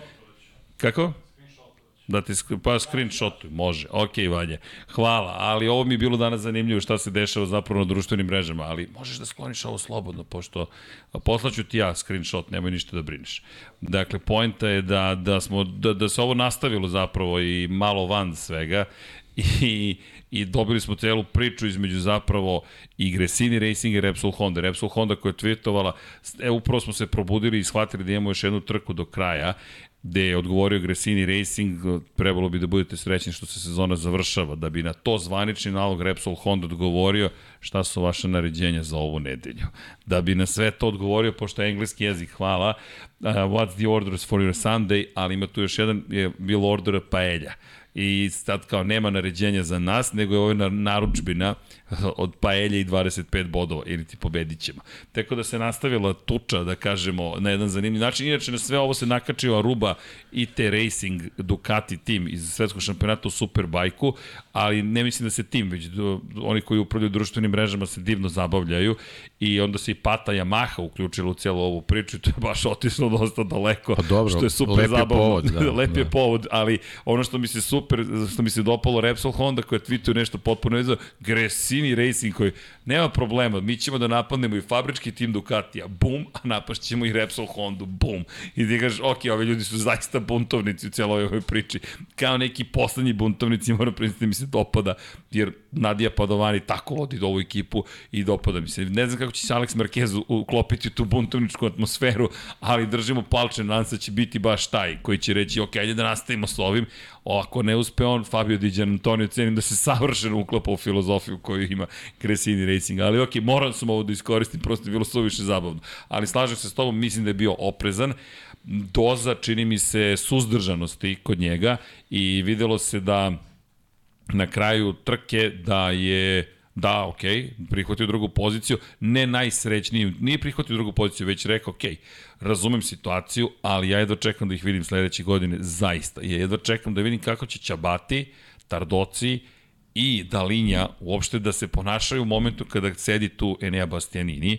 Kako? Da ti pa screenshotuj, može. Ok, Vanja. Hvala, ali ovo mi je bilo danas zanimljivo šta se dešava zapravo na društvenim mrežama, ali možeš da skloniš ovo slobodno, pošto poslaću ti ja screenshot, nemoj ništa da brineš. Dakle, poenta je da, da, smo, da, da se ovo nastavilo zapravo i malo van svega i, i dobili smo celu priču između zapravo i Gresini Racing i Repsol Honda. Repsol Honda koja je tweetovala, e, upravo smo se probudili i shvatili da imamo još jednu trku do kraja gde je odgovorio Gresini Racing, trebalo bi da budete srećni što se sezona završava, da bi na to zvanični nalog Repsol Honda odgovorio šta su vaše naređenja za ovu nedelju. Da bi na sve to odgovorio, pošto je engleski jezik, hvala, uh, what's the orders for your Sunday, ali ima tu još jedan, je bilo order paelja i sad kao nema naređenja za nas, nego je ovo naručbina od paelje i 25 bodova ili ti pobedit ćemo. Tako da se nastavila tuča, da kažemo, na jedan zanimljiv način. Inače, na sve ovo se nakačio Aruba i te Racing Ducati tim iz svetskog šampionata u Superbajku, ali ne mislim da se tim, već oni koji upravljaju društvenim mrežama se divno zabavljaju i onda se i Pata Yamaha uključila u cijelu ovu priču i to je baš otišlo dosta daleko, pa dobro, što je super lep zabavno. Je povod, da, lep da. je povod, ali ono što mi se super, što mi se dopalo Repsol Honda koja tweetuje nešto potpuno izao, Gresini Racing koji nema problema, mi ćemo da napadnemo i fabrički tim Ducatija, bum, a napašćemo i Repsol Hondu, bum. I ti kažeš, ok, ovi ljudi su zaista buntovnici u cijeloj ovoj priči. Kao neki poslednji buntovnici, moram priznati mi se dopada, jer Nadija Padovani tako vodi ovu ekipu i dopada mi se. Ne znam kako će se Alex Marquez uklopiti u tu buntovničku atmosferu, ali držimo palče, nadam se da će biti baš taj koji će reći, ok, ajde da nastavimo s ovim, ako ne uspe on, Fabio Di Antonio cenim da se savršeno uklapa u filozofiju koju ima Cresini Racing, ali ok, moram sam ovo da iskoristim, prosto je bilo suviše zabavno. Ali slažem se s tobom, mislim da je bio oprezan, doza, čini mi se, suzdržanosti kod njega i videlo se da na kraju trke da je da, ok, prihvatio drugu poziciju, ne najsrećniji, nije prihvatio drugu poziciju, već rekao, ok, razumem situaciju, ali ja jedva čekam da ih vidim sledeće godine, zaista. Ja jedva čekam da vidim kako će Čabati, Tardoci i Dalinja uopšte da se ponašaju u momentu kada sedi tu Enea Bastianini,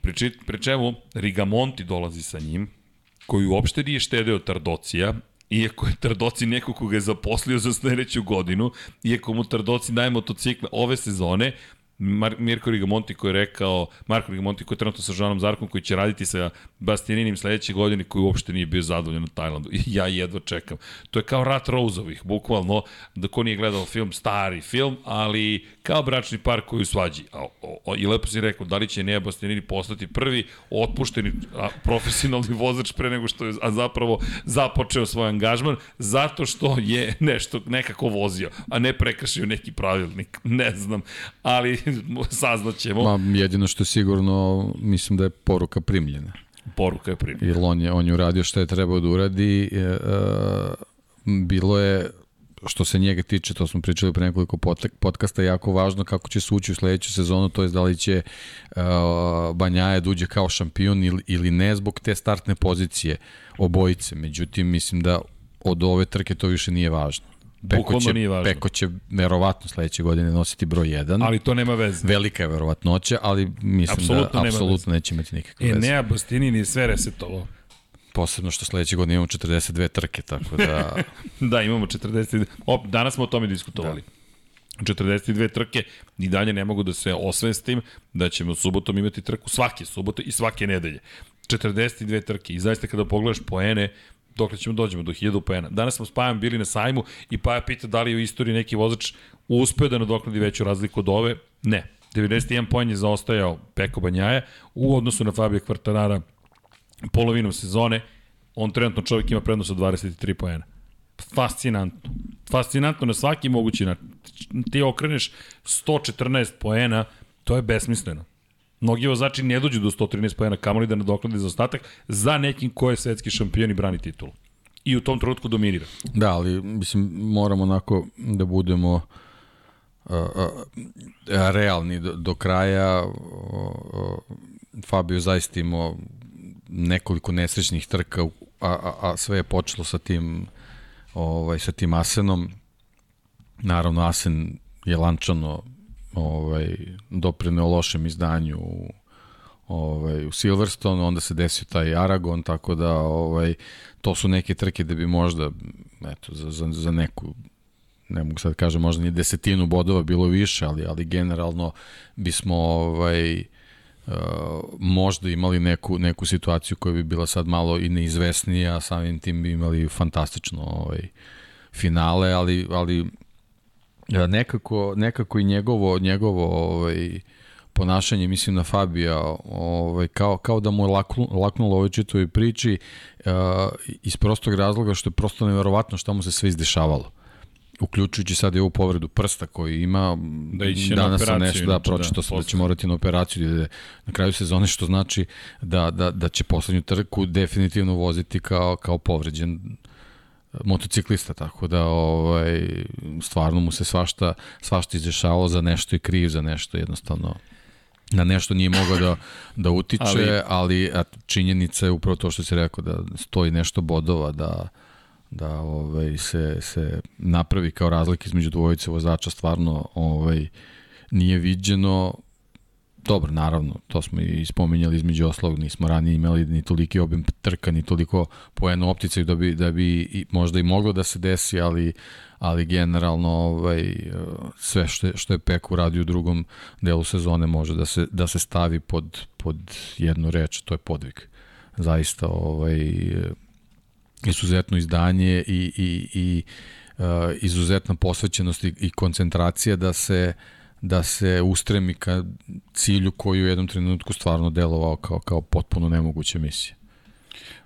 pri, pri čemu Rigamonti dolazi sa njim, koji uopšte nije štedeo Tardocija, iako je Tardoci neko koga je zaposlio za sledeću godinu, iako mu Tardoci daje motocikle ove sezone, Mar Mirko Rigamonti koji je rekao, Marko Rigamonti koji je trenutno sa Žanom Zarkom koji će raditi sa Bastianinim sledeće godine koji uopšte nije bio zadovoljan na Tajlandu. I ja jedva čekam. To je kao rat Rouzovih, bukvalno, da ko nije gledao film, stari film, ali kao bračni par koji svađi. A, o, o, I lepo si rekao, da li će Nea Bastianini postati prvi otpušteni a, profesionalni vozač pre nego što je a zapravo započeo svoj angažman, zato što je nešto nekako vozio, a ne prekršio neki pravilnik. Ne znam, ali saznaćemo. Ma, jedino što je sigurno, mislim da je poruka primljena. Poruka je primljena. Jer on je, on je uradio što je trebao da uradi. E, e, bilo je što se njega tiče, to smo pričali pre nekoliko podcasta, jako važno kako će se ući u sledeću sezonu, to je da li će uh, Banjaje da uđe kao šampion ili, ili ne zbog te startne pozicije obojice. Međutim, mislim da od ove trke to više nije važno. Peko će, nije važno. Peko će verovatno sledeće godine nositi broj 1. Ali to nema veze. Velika je verovatnoća, ali mislim apsolutno da apsolutno neće imati nikakve e, veze. E, Nea Bastini ni sve resetovo. Posebno što sledeće godine imamo 42 trke, tako da... da, imamo 42. Op, danas smo o tome diskutovali. Da. 42 trke i dalje ne mogu da se osvestim da ćemo subotom imati trku svake subote i svake nedelje. 42 trke i zaista kada pogledaš poene, dokle ćemo dođemo do 1000 poena. Danas smo s Pajom bili na sajmu i Paja pita da li je u istoriji neki vozač uspeo da nadoknadi veću razliku od ove. Ne. 91 poen je zaostajao Peko Banjaja u odnosu na Fabio Kvartarara polovinom sezone. On trenutno čovjek ima prednost od 23 poena. Fascinantno. Fascinantno na svaki mogući način. Ti okreneš 114 poena, to je besmisleno. Mnogi vozači ne dođu do 113 pojena kamoli da nadoklade za ostatak za nekim ko je svetski šampion i brani titulu. I u tom trenutku dominira. Da, ali mislim moramo onako da budemo uh, uh, realni do, do kraja. Uh, Fabio zaista imao nekoliko nesrećnih trka, a, a, a sve je počelo sa tim ovaj, sa tim Asenom. Naravno, Asen je lančano ovaj, doprineo lošem izdanju u, ovaj, u Silverstone, onda se desio taj Aragon, tako da ovaj, to su neke trke da bi možda eto, za, za, za neku ne mogu sad kažem možda ni desetinu bodova bilo više, ali ali generalno bismo ovaj uh, možda imali neku neku situaciju koja bi bila sad malo i neizvesnija, samim tim bi imali fantastično ovaj finale, ali ali nekako, nekako i njegovo, njegovo ovaj, ponašanje, mislim na Fabija, ovaj, kao, kao da mu je laknulo, laknulo ovoj čitoj priči uh, iz prostog razloga što je prosto neverovatno šta mu se sve izdešavalo uključujući sad i ovu povredu prsta koji ima da danas sam nešto da pročito sam da, da će morati na operaciju da na kraju sezone što znači da, da, da će poslednju trku definitivno voziti kao, kao povređen motociklista, tako da ovaj, stvarno mu se svašta, svašta izrešavalo za nešto i kriv za nešto, jednostavno. Na nešto nije mogao da, da utiče, ali, ali a, činjenica je upravo to što si rekao, da stoji nešto bodova, da, da ovaj, se, se napravi kao razlika između dvojice vozača, stvarno ovaj, nije viđeno, Dobro, naravno, to smo i spominjali između oslog, nismo ranije imali ni toliki obim trka, ni toliko poenu opticaju da bi, da bi i, možda i moglo da se desi, ali, ali generalno ovaj, sve što je, što je Pek uradio u drugom delu sezone može da se, da se stavi pod, pod jednu reč, to je podvig. Zaista ovaj, izuzetno izdanje i, i, i uh, izuzetna posvećenost i, i koncentracija da se uh, da se ustremi ka cilju koji u jednom trenutku stvarno delovao kao, kao potpuno nemoguća misija.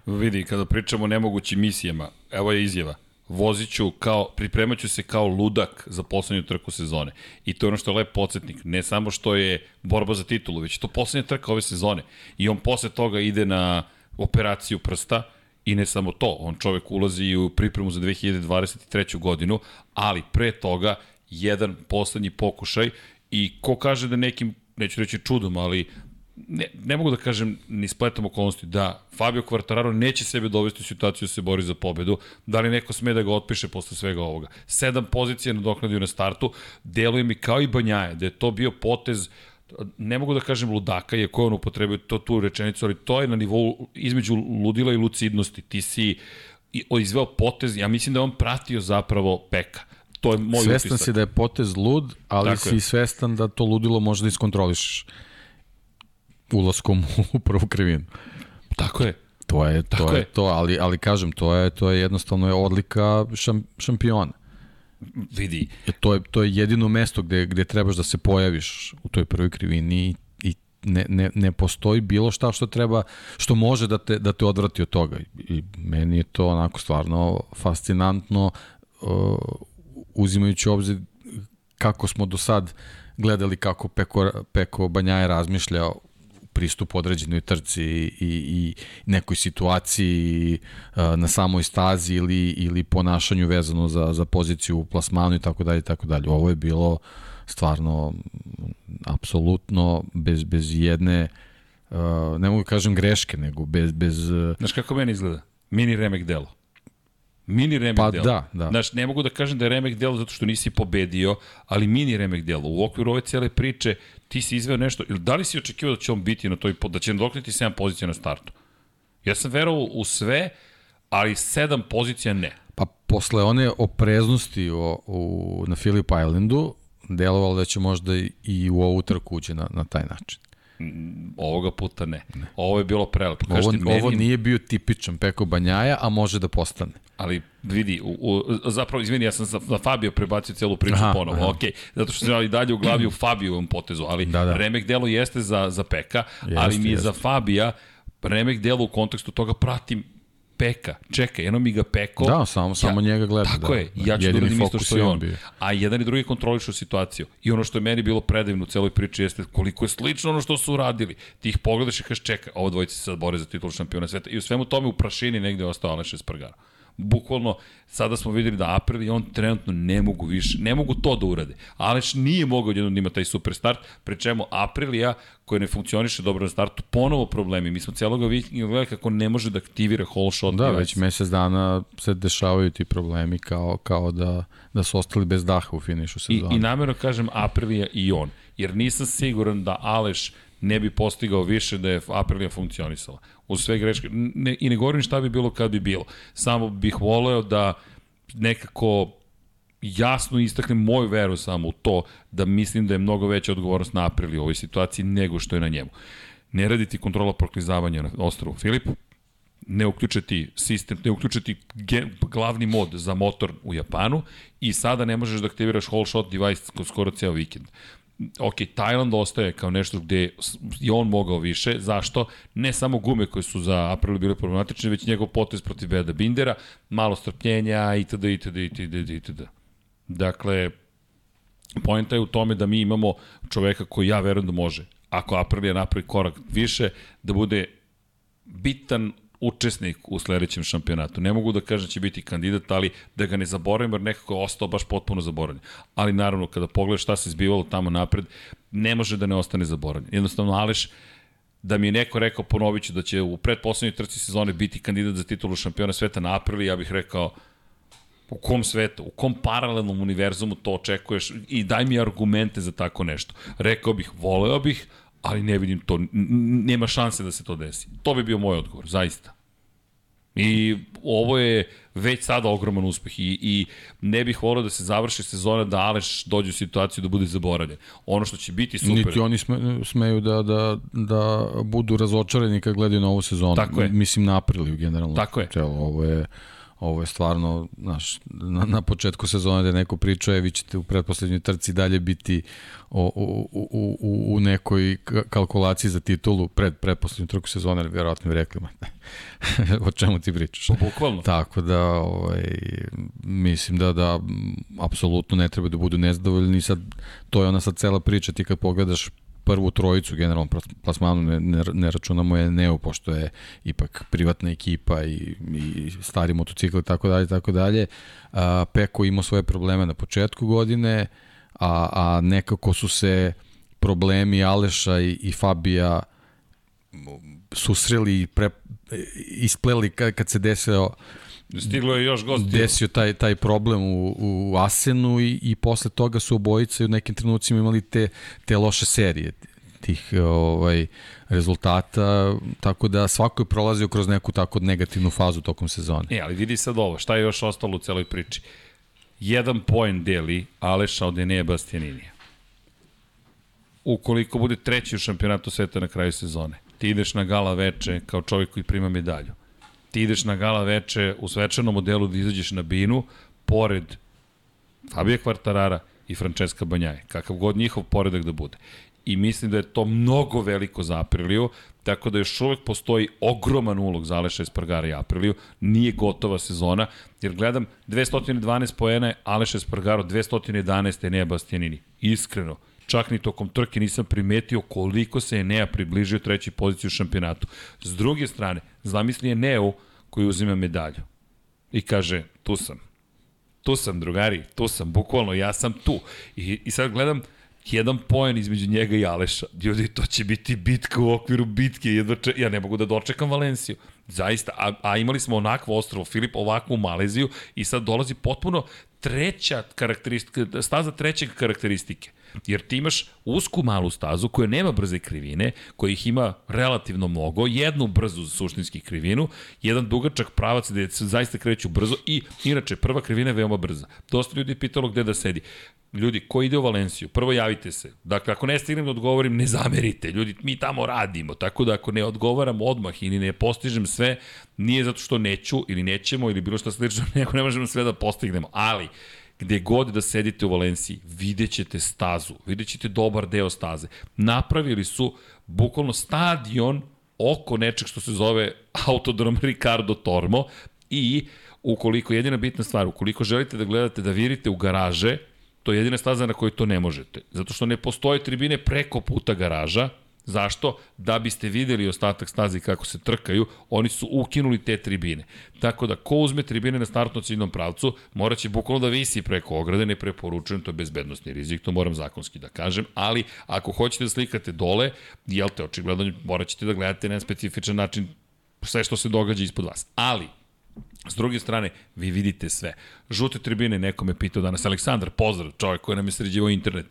Vidi, kada pričamo o nemogućim misijama, evo je izjava. Voziću kao, pripremaću se kao ludak za poslednju trku sezone. I to je ono što je lep podsjetnik. Ne samo što je borba za titulu, već to poslednja trka ove sezone. I on posle toga ide na operaciju prsta, I ne samo to, on čovek ulazi u pripremu za 2023. godinu, ali pre toga jedan poslednji pokušaj i ko kaže da nekim, neću reći čudom, ali ne, ne mogu da kažem ni spletom okolnosti da Fabio Quartararo neće sebe dovesti u situaciju da se bori za pobedu, da li neko sme da ga otpiše posle svega ovoga. Sedam pozicija nadoknadio na startu, deluje mi kao i Banjaje, da je to bio potez ne mogu da kažem ludaka, je ko on upotrebio to tu rečenicu, ali to je na nivou između ludila i lucidnosti. Ti si izveo potez, ja mislim da on pratio zapravo Peka To je moj svestan utisak. si da je potez lud, ali Tako si je. svestan da to ludilo može da iskontrolišeš ulaskom u prvu krivinu. Tako je. To je to Tako je, je to, ali ali kažem to je to je jednostavno je odlika šam, šampiona. Vidi. Je, to je to je jedino mesto gde gde trebaš da se pojaviš u toj prvoj krivini i ne, ne, ne postoji bilo šta što treba što može da te da te odvrati od toga i meni je to onako stvarno fascinantno uh, uzimajući obzir kako smo do sad gledali kako Peko, Peko Banjaje razmišlja pristup određenoj trci i, i nekoj situaciji na samoj stazi ili, ili ponašanju vezano za, za poziciju u plasmanu i tako dalje i tako dalje. Ovo je bilo stvarno apsolutno bez, bez jedne ne mogu da kažem greške, nego bez... bez Znaš kako meni izgleda? Mini remek delo. Mini remek pa, delo. da, da. Znaš, ne mogu da kažem da je remek delo zato što nisi pobedio, ali mini remek delo. U okviru ove cijele priče ti si izveo nešto, ili da li si očekivao da će on biti na toj, da će nadokniti 7 pozicija na startu? Ja sam verovao u sve, ali 7 pozicija ne. Pa posle one opreznosti o, u, na Phillip Islandu, delovalo da će možda i u ovu trku ući na, na taj način. Ovoga puta ne. ne. Ovo je bilo prelepo. Ovo, meni... ovo nije bio tipičan Peko Banjaja, a može da postane. Ali vidi, u, u, zapravo, izvini, ja sam na Fabio prebacio celu priču aha, ponovo, aha. ok, zato što sam i dalje u glavi u Fabiovom potezu, ali da, da. remek delo jeste za, za Peka, jeste, ali mi je jeste. za Fabija remek delo u kontekstu toga pratim peka. Čekaj, jedno mi ga peko. Da, samo, samo njega gleda. Tako da. je, ja ću da uradim isto što je on. Bio. A jedan i drugi kontrolišu situaciju. I ono što je meni bilo predivno u celoj priči jeste koliko je slično ono što su uradili. Ti ih pogledaš i kažeš čekaj, ovo dvojice se sad bore za titul šampiona sveta. I u svemu tome u prašini negde je ostao Aleš Espargaro bukvalno sada smo videli da April i on trenutno ne mogu više, ne mogu to da urade. Aleš nije mogao jednom da ima taj super start, pre čemu Aprilija koja ne funkcioniše dobro na startu, ponovo problemi. Mi smo cijeloga vikinga gledali kako ne može da aktivira whole shot. Da, već mesec dana se dešavaju ti problemi kao, kao da, da su ostali bez daha u finišu sezona. I, i namjerno kažem Aprilija i on, jer nisam siguran da Aleš ne bi postigao više da je Aprilia funkcionisala. U sve greške. Ne, I ne govorim šta bi bilo kad bi bilo. Samo bih voleo da nekako jasno istaknem moju veru samo u to da mislim da je mnogo veća odgovornost na Apriliji u ovoj situaciji nego što je na njemu. Ne raditi kontrola proklizavanja na ostrovu Filip, ne uključiti sistem, ne uključiti glavni mod za motor u Japanu i sada ne možeš da aktiviraš whole shot device skoro ceo vikend ok, Tajland ostaje kao nešto gde je on mogao više. Zašto? Ne samo gume koje su za April bile problematične, već njegov potez protiv Beda Bindera, malo strpljenja itd. itd. itd. itd. Dakle, pojenta je u tome da mi imamo čoveka koji ja verujem da može, ako Aprilia napravi korak više, da bude bitan učesnik u sledećem šampionatu. Ne mogu da kažem da će biti kandidat, ali da ga ne zaboravim, jer nekako je ostao baš potpuno zaboravljen. Ali naravno, kada pogledaš šta se zbivalo tamo napred, ne može da ne ostane zaboravljen. Jednostavno, Aleš, da mi je neko rekao, ponovit ću, da će u predposlednjoj trci sezone biti kandidat za titulu šampiona sveta na aprili, ja bih rekao, u kom svetu, u kom paralelnom univerzumu to očekuješ i daj mi argumente za tako nešto. Rekao bih, voleo bih, ali ne vidim to, nema šanse da se to desi. To bi bio moj odgovor, zaista. I ovo je već sada ogroman uspeh i, i ne bih volio da se završi sezona da Aleš dođe u situaciju da bude zaboravljen. Ono što će biti super. Niti oni sme, smeju da, da, da budu razočarani kad gledaju na ovu sezonu. Tako je. Mislim na apriliju generalno. Tako je. Celo, ovo je ovo je stvarno, znaš, na, na početku sezone da neko priča, je, vi ćete u pretposlednjoj trci dalje biti o, u, u, u, u nekoj kalkulaciji za titulu pred pretposlednju trku sezone, vjerojatno bi rekli, o čemu ti pričaš. Pa bukvalno. Tako da, ovaj, mislim da, da apsolutno ne treba da budu nezadovoljni, sad, to je ona sad cela priča, ti kad pogledaš prvu trojicu generalno plasmanu ne, ne, ne računamo je Neo pošto je ipak privatna ekipa i, i stari motocikl i tako dalje tako dalje. A, Peko imao svoje probleme na početku godine a, a nekako su se problemi Aleša i, i Fabija susreli i pre, ispleli kad, kad se desio Stiglo je još gost. Desio taj, taj problem u, u Asenu i, i posle toga su obojice u nekim trenucima imali te, te loše serije tih ovaj rezultata, tako da svako je prolazio kroz neku tako negativnu fazu tokom sezone. E, ali vidi sad ovo, šta je još ostalo u celoj priči? Jedan poen deli Aleša od Enea Bastianinija. Ukoliko bude treći u šampionatu sveta na kraju sezone, ti ideš na gala veče kao čovjek koji prima medalju ti ideš na gala veče u svečanom modelu da izađeš na binu, pored Fabio Kvartarara i Francesca Banjaje, kakav god njihov poredak da bude. I mislim da je to mnogo veliko za Apriliju, tako da još uvek postoji ogroman ulog za Aleša Espargara i Apriliju. Nije gotova sezona, jer gledam 212 poena je Aleša Espargaro, 211 je Nea Bastianini. Iskreno, čak ni tokom trke nisam primetio koliko se Enea približio trećoj poziciji u šampionatu. S druge strane, zamisli Eneu koji uzima medalju i kaže, tu sam. Tu sam, drugari, tu sam, bukvalno, ja sam tu. I, i sad gledam, jedan poen između njega i Aleša. Ljudi, to će biti bitka u okviru bitke. Jedva če... Ja ne mogu da dočekam Valenciju. Zaista. A, a imali smo onakvo ostrovo, Filip, ovakvu Maleziju i sad dolazi potpuno treća karakteristika, staza trećeg karakteristike. Jer ti imaš usku malu stazu koja nema brze krivine, koja ih ima relativno mnogo, jednu brzu suštinski krivinu, jedan dugačak pravac gde se zaista kreću brzo i inače prva krivina je veoma brza. Dosta ljudi pitalo gde da sedi. Ljudi, ko ide u Valenciju, prvo javite se. Dakle, ako ne stignem da odgovorim, ne zamerite. Ljudi, mi tamo radimo. Tako da ako ne odgovaram odmah ili ne postižem sve, nije zato što neću ili nećemo ili bilo što slično, nego ne možemo sve da postignemo. Ali, gde god da sedite u Valenciji, vidjet ćete stazu, vidjet ćete dobar deo staze. Napravili su bukvalno stadion oko nečeg što se zove Autodrom Ricardo Tormo i ukoliko, jedina bitna stvar, ukoliko želite da gledate da virite u garaže, to je jedina staza na kojoj to ne možete. Zato što ne postoje tribine preko puta garaža, Zašto? Da biste videli ostatak stazi kako se trkaju, oni su ukinuli te tribine. Tako da, ko uzme tribine na startno ciljnom pravcu, moraće bukvalno da visi preko ograde, ne preporučujem, to je bezbednostni rizik, to moram zakonski da kažem, ali ako hoćete da slikate dole, jel te, očigledno morat ćete da gledate na specifičan način sve što se događa ispod vas. Ali, S druge strane, vi vidite sve. Žute tribine, neko me pitao danas, Aleksandar, pozdrav, čovjek koji nam je sređivao internet.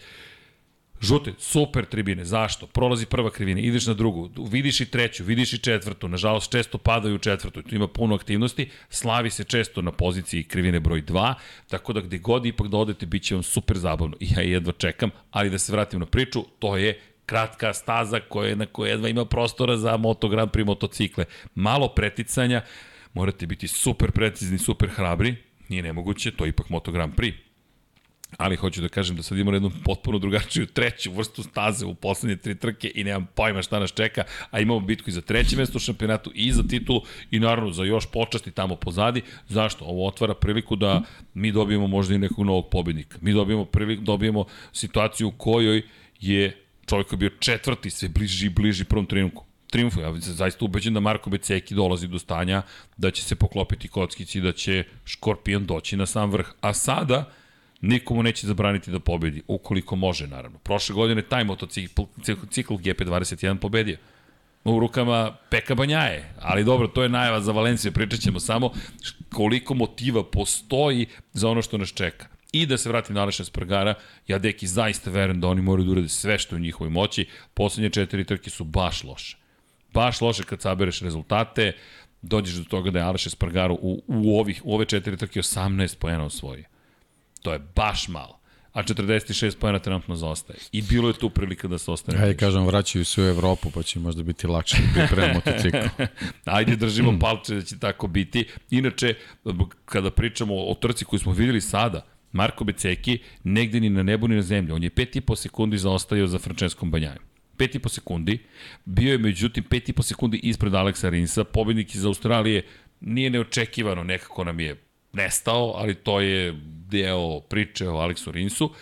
Žute, super tribine. Zašto? Prolazi prva krivina, ideš na drugu, vidiš i treću, vidiš i četvrtu. Nažalost, često padaju u četvrtu. Tu ima puno aktivnosti. Slavi se često na poziciji krivine broj 2, tako da gde god ipak da odete, bit će vam super zabavno. I ja jedva čekam, ali da se vratim na priču, to je kratka staza koja, na kojoj jedva ima prostora za Moto Grand motocikle. Malo preticanja, morate biti super precizni, super hrabri, nije nemoguće, to je ipak Moto Grand Prix Ali hoću da kažem da sad imamo jednu potpuno drugačiju treću vrstu staze u poslednje tri trke i nemam pojma šta nas čeka, a imamo bitku i za treće mesto u šampionatu i za titulu i naravno za još počasti tamo pozadi. Zašto? Ovo otvara priliku da mi dobijemo možda i nekog novog pobednika. Mi dobijemo, priliku, dobijemo situaciju u kojoj je čovjek koji je bio četvrti sve bliži i bliži prvom trenutku. triumfu. Ja sam zaista ubeđen da Marko Beceki dolazi do stanja da će se poklopiti kockici da će Škorpion doći na sam vrh. A sada nikomu neće zabraniti da pobedi, ukoliko može, naravno. Prošle godine taj motocikl cikl GP21 pobedio u rukama Peka Banjaje. Ali dobro, to je najava za Valenciju, pričat ćemo samo koliko motiva postoji za ono što nas čeka. I da se vratim na Aleša Spargara, ja deki zaista verujem da oni moraju da urade sve što je u njihovoj moći. Poslednje četiri trke su baš loše. Baš loše kad sabereš rezultate, dođeš do toga da je Aleš Spargaro u, u, ovih, u ove četiri trke 18 pojena osvojio. To je baš malo a 46 pojena trenutno zaostaje. I bilo je tu prilika da se ostane. Ajde, kažem, vraćaju se u Evropu, pa će možda biti lakše da priprema motocikl. Ajde, držimo palče da će tako biti. Inače, kada pričamo o trci koju smo videli sada, Marko Beceki negde ni na nebu ni na zemlji. On je 5,5 sekundi zaostajao za Franceskom Banjajem. 5,5 sekundi. Bio je međutim 5,5 sekundi ispred Aleksa Rinsa. Pobednik iz Australije nije neočekivano, nekako nam je nestao, ali to je deo priče o Aleksu Rinsu.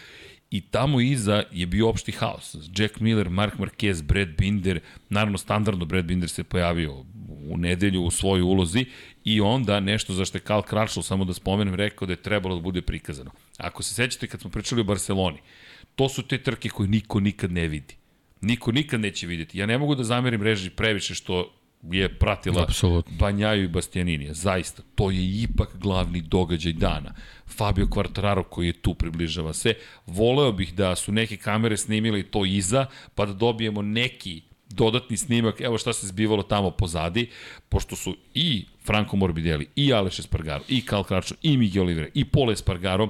I tamo iza je bio opšti haos. Jack Miller, Mark Marquez, Brad Binder, naravno standardno Brad Binder se pojavio u nedelju u svojoj ulozi i onda nešto za što je Karl Kračl, samo da spomenem, rekao da je trebalo da bude prikazano. Ako se sećate kad smo pričali o Barceloni, to su te trke koje niko nikad ne vidi. Niko nikad neće vidjeti. Ja ne mogu da zamerim reži previše što je pratila Absolutno. Banjaju i Bastianinija. Zaista, to je ipak glavni događaj dana. Fabio Quartararo koji je tu približava se. Voleo bih da su neke kamere snimile to iza, pa da dobijemo neki dodatni snimak, evo šta se zbivalo tamo pozadi, pošto su i Franco Morbidelli, i Aleš Espargaro, i Cal Crutchlow, i Miguel Oliveira, i Pole Espargaro,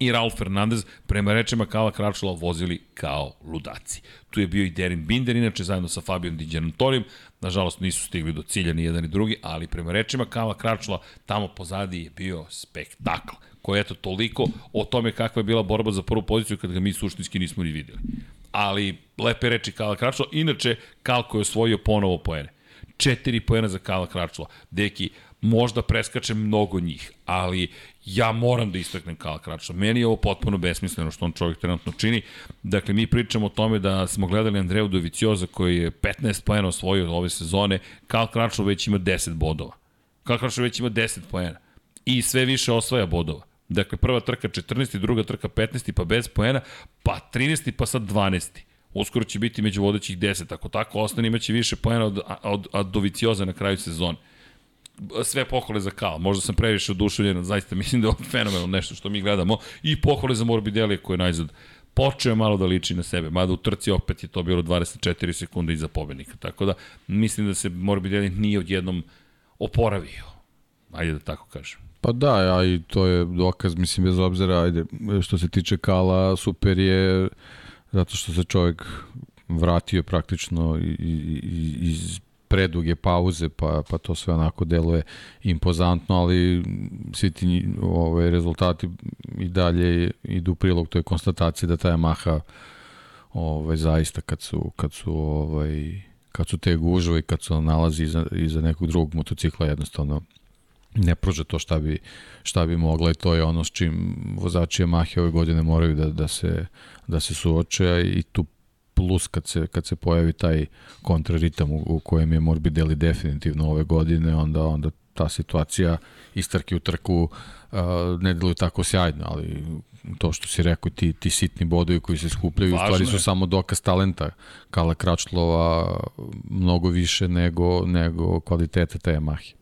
i Ralf Fernandez, prema rečima Kala Kračula, vozili kao ludaci. Tu je bio i Derin Binder, inače zajedno sa Fabijom Diđanatorijom, nažalost nisu stigli do cilja ni jedan ni drugi, ali prema rečima Kala Kračula, tamo pozadi je bio spektakl, koji je eto toliko o tome kakva je bila borba za prvu poziciju kad ga mi suštinski nismo ni videli. Ali lepe reči Kala Kračula, inače Kalko je osvojio ponovo poene. Četiri poena za Kala Kračula. Deki, možda preskače mnogo njih, ali ja moram da istaknem Kala Kračla. Meni je ovo potpuno besmisleno što on čovjek trenutno čini. Dakle, mi pričamo o tome da smo gledali Andreju Dovicioza koji je 15 pojena osvojio ove sezone. Kal Kračlo već ima 10 bodova. Kal Kračlo već ima 10 pojena. I sve više osvaja bodova. Dakle, prva trka 14. druga trka 15. pa bez pojena, pa 13. pa sad 12. Uskoro će biti među vodećih 10. Ako tako ostane, imaće više pojena od, od, od Dovicioza na kraju sezone sve pohvale za Kal. Možda sam previše oduševljen, zaista mislim da je ovo fenomenalno nešto što mi gledamo. I pohvale za Morbidelli koji je najzad počeo malo da liči na sebe, mada u trci opet je to bilo 24 sekunde iza pobednika. Tako da mislim da se Morbidelli nije odjednom oporavio. Ajde da tako kažem. Pa da, ja, i to je dokaz, mislim, bez obzira, ajde, što se tiče Kala, super je zato što se čovjek vratio praktično iz preduge pauze, pa, pa to sve onako deluje impozantno, ali svi ti ove, rezultati i dalje idu prilog toj konstataciji da ta Yamaha ovaj, zaista kad su, kad su ovaj, kad su te gužve i kad se nalazi iza, iza nekog drugog motocikla jednostavno ne pruža to šta bi, šta bi mogla i to je ono s čim vozači Yamaha ove godine moraju da, da, se, da se suoče i tu plus kad se, kad se pojavi taj kontraritam u, u kojem je Morbidelli definitivno ove godine, onda, onda ta situacija istarki u trku uh, ne deluje tako sjajno, ali to što si rekao, ti, ti sitni bodovi koji se skupljaju, Važno u stvari su je. samo dokaz talenta Kala Kračlova mnogo više nego, nego kvalitete te Yamahe.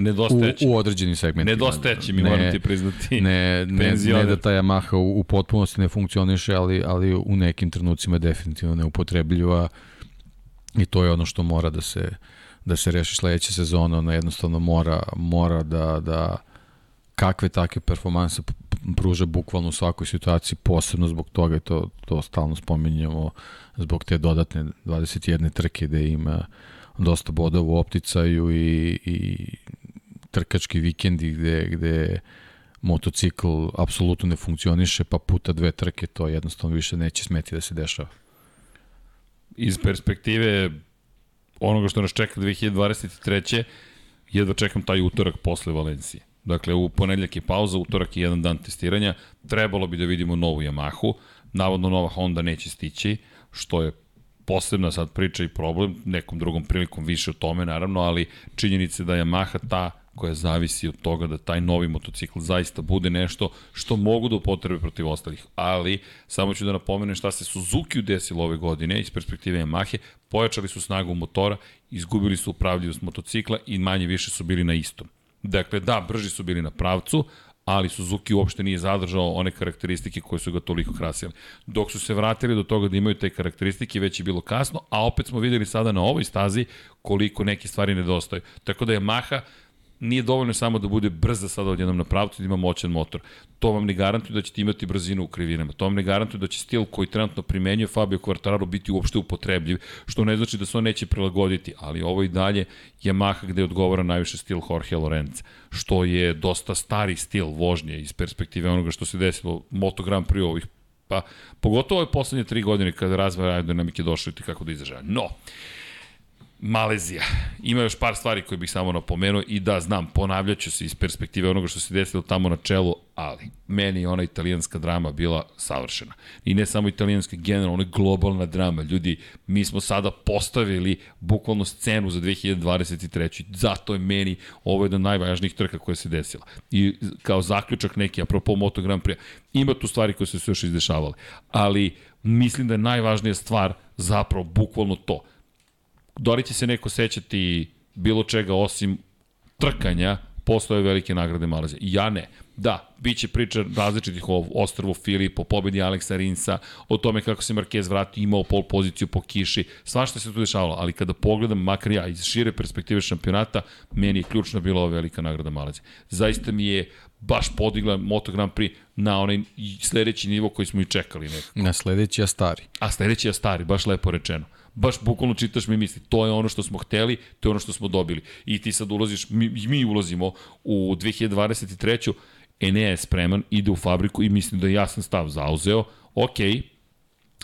Nedostajeći. U, u određenim segmentima. Nedostajeći mi ne, moram ti priznati. Ne, ne, ne da ta Yamaha u, u potpunosti ne funkcioniše, ali, ali u nekim trenucima je definitivno neupotrebljiva i to je ono što mora da se da se reši sledeće sezone, ona jednostavno mora, mora da, da kakve takve performanse pruža bukvalno u svakoj situaciji, posebno zbog toga, to, to stalno spominjamo, zbog te dodatne 21 trke gde ima uh, dosta bodova u opticaju i, i trkački vikendi gde, gde motocikl apsolutno ne funkcioniše, pa puta dve trke to jednostavno više neće smeti da se dešava. Iz perspektive onoga što nas čeka 2023. jedva čekam taj utorak posle Valencije. Dakle, u ponedljak je pauza, utorak je jedan dan testiranja. Trebalo bi da vidimo novu Yamahu. Navodno nova Honda neće stići, što je posebna sad priča i problem, nekom drugom prilikom više o tome naravno, ali činjenica da Yamaha ta koja zavisi od toga da taj novi motocikl zaista bude nešto što mogu da upotrebe protiv ostalih. Ali, samo ću da napomenem šta se Suzuki desilo ove godine iz perspektive Yamahe, pojačali su snagu motora, izgubili su upravljivost motocikla i manje više su bili na istom. Dakle, da, brži su bili na pravcu, ali Suzuki uopšte nije zadržao one karakteristike koje su ga toliko krasile. Dok su se vratili do toga da imaju te karakteristike, već je bilo kasno, a opet smo videli sada na ovoj stazi koliko neke stvari nedostaju. Tako da je Maha nije dovoljno samo da bude brza sada odjednom na pravcu da ima moćan motor. To vam ne garantuje da ćete imati brzinu u krivinama. To vam ne garantuje da će stil koji trenutno primenjuje Fabio Quartararo biti uopšte upotrebljiv, što ne znači da se on neće prilagoditi, ali ovo i dalje Yamaha gde odgovara najviše stil Jorge Lorenza, što je dosta stari stil vožnje iz perspektive onoga što se desilo Moto Grand Prix ovih pa pogotovo ove poslednje tri godine kada razvoj aerodinamike došli ti kako da izražava. No, Malezija. Ima još par stvari koje bih samo napomenuo i da, znam, ponavljaću se iz perspektive onoga što se desilo tamo na čelu, ali meni je ona italijanska drama bila savršena. I ne samo italijanska, generalno, ona globalna drama. Ljudi, mi smo sada postavili bukvalno scenu za 2023. Zato je meni ovo jedna od najvažnijih trka koja se desila. I kao zaključak neki, apropo Moto Grand Prix, ima tu stvari koje su se još izdešavale. Ali mislim da je najvažnija stvar zapravo bukvalno to – da li će se neko sećati bilo čega osim trkanja posle velike nagrade Malezije? Ja ne. Da, bit će priča različitih o Ostrovu Filip, o pobedi Aleksa Rinsa, o tome kako se Marquez vrati, imao pol poziciju po kiši, svašta se tu dešavalo, ali kada pogledam, makar ja, iz šire perspektive šampionata, meni je ključna bila ova velika nagrada Malezije. Zaista mi je baš podigla Moto Grand Prix na onaj sledeći nivo koji smo i čekali nekako. Na sledeći a stari. A sledeći a stari, baš lepo rečeno baš bukvalno čitaš mi misli. To je ono što smo hteli, to je ono što smo dobili. I ti sad ulaziš, mi, mi ulazimo u 2023. Enea je spreman, ide u fabriku i mislim da je jasan stav zauzeo. Ok,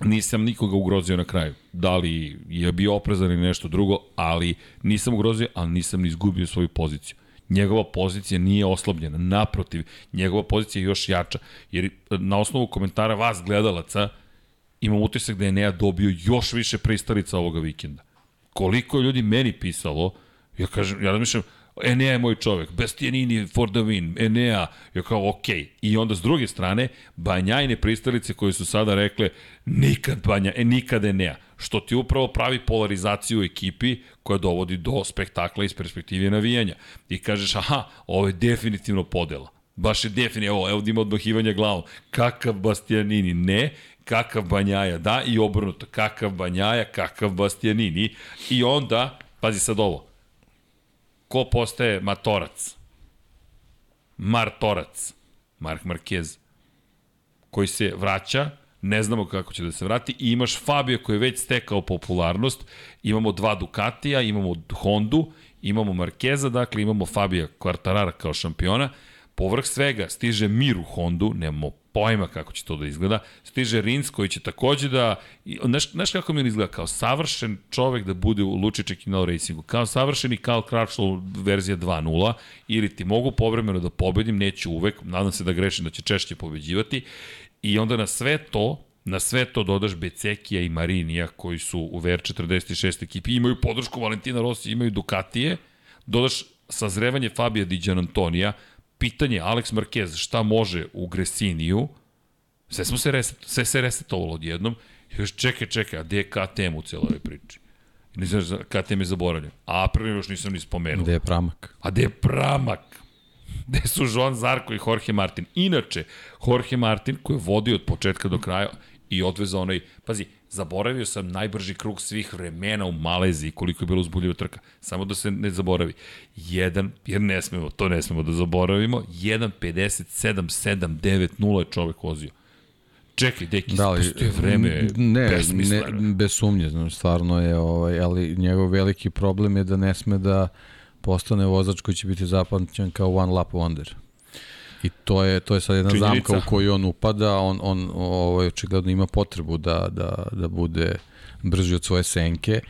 nisam nikoga ugrozio na kraju. Da li je bio oprezan ili nešto drugo, ali nisam ugrozio, ali nisam ni izgubio svoju poziciju. Njegova pozicija nije oslabljena, naprotiv, njegova pozicija je još jača, jer na osnovu komentara vas gledalaca, imam utisak da je Nea dobio još više pristalica ovoga vikenda. Koliko je ljudi meni pisalo, ja kažem, ja razmišljam, Enea je moj čovek, Bastianini for the win, Enea, ja kao ok. I onda s druge strane, banjajne pristalice koje su sada rekle, nikad Banja, e, nikad Enea. Što ti upravo pravi polarizaciju u ekipi koja dovodi do spektakla iz perspektive navijanja. I kažeš, aha, ovo je definitivno podela. Baš je definitivno, evo, evo ima odmahivanja glavom. Kakav Bastianini? Ne, kakav Banjaja, da, i obrnuto, kakav Banjaja, kakav Bastianini. I onda, pazi sad ovo, ko postaje matorac? Martorac, Mark Marquez, koji se vraća, ne znamo kako će da se vrati, i imaš Fabio koji je već stekao popularnost, imamo dva Ducatija, imamo Hondu, imamo Markeza, dakle imamo Fabija Quartarara kao šampiona, povrh svega stiže Mir u Hondu, nemamo pojma kako će to da izgleda. Stiže Rins koji će takođe da, znaš, znaš kako mi izgleda, kao savršen čovek da bude u Lučiće Kinal Racingu, kao savršeni Karl Crutchlow verzija 2.0, ili ti mogu povremeno da pobedim, neću uvek, nadam se da grešim da će češće pobeđivati, i onda na sve to, na sve to dodaš Becekija i Marinija koji su u VR46 ekipi, imaju podršku Valentina Rossi, imaju Ducatije, dodaš sazrevanje Fabija Diđan Antonija, pitanje Alex Marquez šta može u Gresiniju, sve, smo se reset, sve se resetovalo odjednom, i još čekaj, čekaj, a gde je KTM u ovoj priči? Ne znam, KTM je zaboravljen. A Aprilia još nisam ni spomenuo. Gde je Pramak? A gde je Pramak? Gde su Joan Zarko i Jorge Martin? Inače, Jorge Martin koji je vodio od početka do kraja i odvezao onaj, pazi, Zaboravio sam najbrži krug svih vremena u Maleziji, koliko je bilo uzbuljiva trka. Samo da se ne zaboravi. Jedan, jer ne smemo, to ne smemo da zaboravimo, 1.57.790 je čovek vozio. Čekaj, deki, da li, je vreme ne, ne, bez sumnje, znači, stvarno je, ovaj, ali njegov veliki problem je da ne sme da postane vozač koji će biti zapamćen kao one lap wonder. I to je to je sad jedna Činjenica. zamka u koju on upada, on on ovaj očigledno ima potrebu da da da bude brži od svoje senke,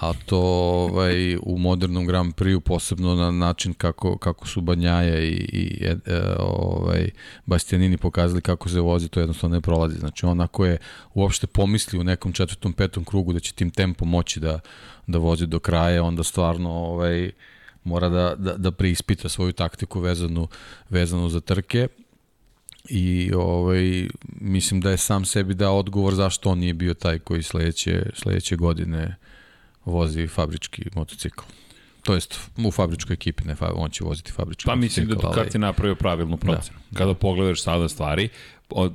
a to ovaj, u modernom Grand Prix posebno na način kako, kako su Banjaja i, i e, ovaj, Bastianini pokazali kako se vozi, to jednostavno ne prolazi. Znači onako je uopšte pomisli u nekom četvrtom, petom krugu da će tim tempom moći da, da vozi do kraja, onda stvarno ovaj, mora da, da, da preispita svoju taktiku vezanu, vezanu za trke i ovaj, mislim da je sam sebi dao odgovor zašto on nije bio taj koji sledeće, sledeće godine vozi fabrički motocikl. To jest u fabričkoj ekipi, ne, on će voziti fabrički Pa mislim da kad je napravio pravilnu procenu. Da. Kada pogledaš sada stvari,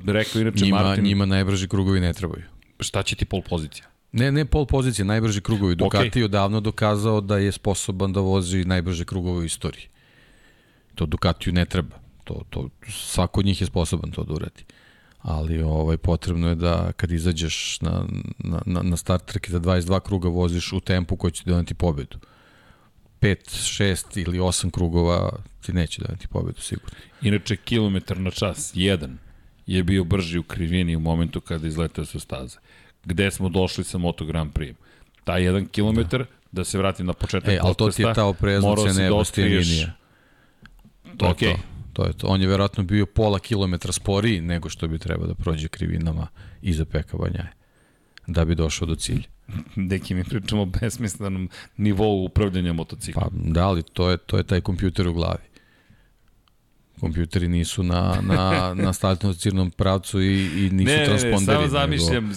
rekao inače njima, Martin... Njima najbrži krugovi ne trebaju. Šta će ti pol pozicija? Ne, ne pol pozicije, najbrži krugovi. Ducati okay. je odavno dokazao da je sposoban da vozi najbrže krugove u istoriji. To Ducatiju ne treba. To, to, svako od njih je sposoban to da uradi. Ali ovaj, potrebno je da kad izađeš na, na, na start trke za 22 kruga voziš u tempu koji će doneti pobedu. 5, 6 ili 8 krugova ti neće doneti pobedu sigurno. Inače, kilometar na čas, jedan, je bio brži u krivini u momentu kada izletao su staze. Gde smo došli sa Moto Grand Prix? Taj jedan kilometar, da, da se vratim na početak e, ali to ti je ta opreznost ne linija. To je okay. to. To je to. On je verovatno bio pola kilometra sporiji nego što bi trebao da prođe krivinama iza Peka Banjaje da bi došao do cilja. Deki mi pričamo o besmislenom nivou upravljanja motociklom. Pa da, ali to je, to je taj kompjuter u glavi. Kompjuteri nisu na, na, na startno pravcu i, i nisu ne, transponderi. Ne, ne, samo zamišljam.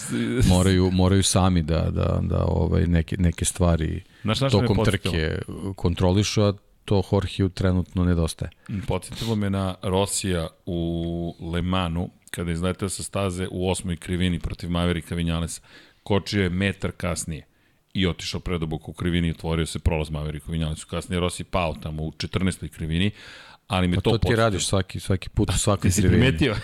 Moraju, moraju sami da, da, da ovaj, neke, neke stvari naš, naš tokom trke kontrolišu, a to Jorgeu trenutno nedostaje. Podsjetilo me na Rosija u Le Manu, kada je izletao sa staze u osmoj krivini protiv Maverika Vinjalesa. Kočio je metar kasnije i otišao predobok u krivini i otvorio se prolaz Maveriku Vinjalesu. Kasnije Rossi pao tamo u 14. krivini, ali me pa to, to ti radiš svaki, svaki put u svakoj si primetio?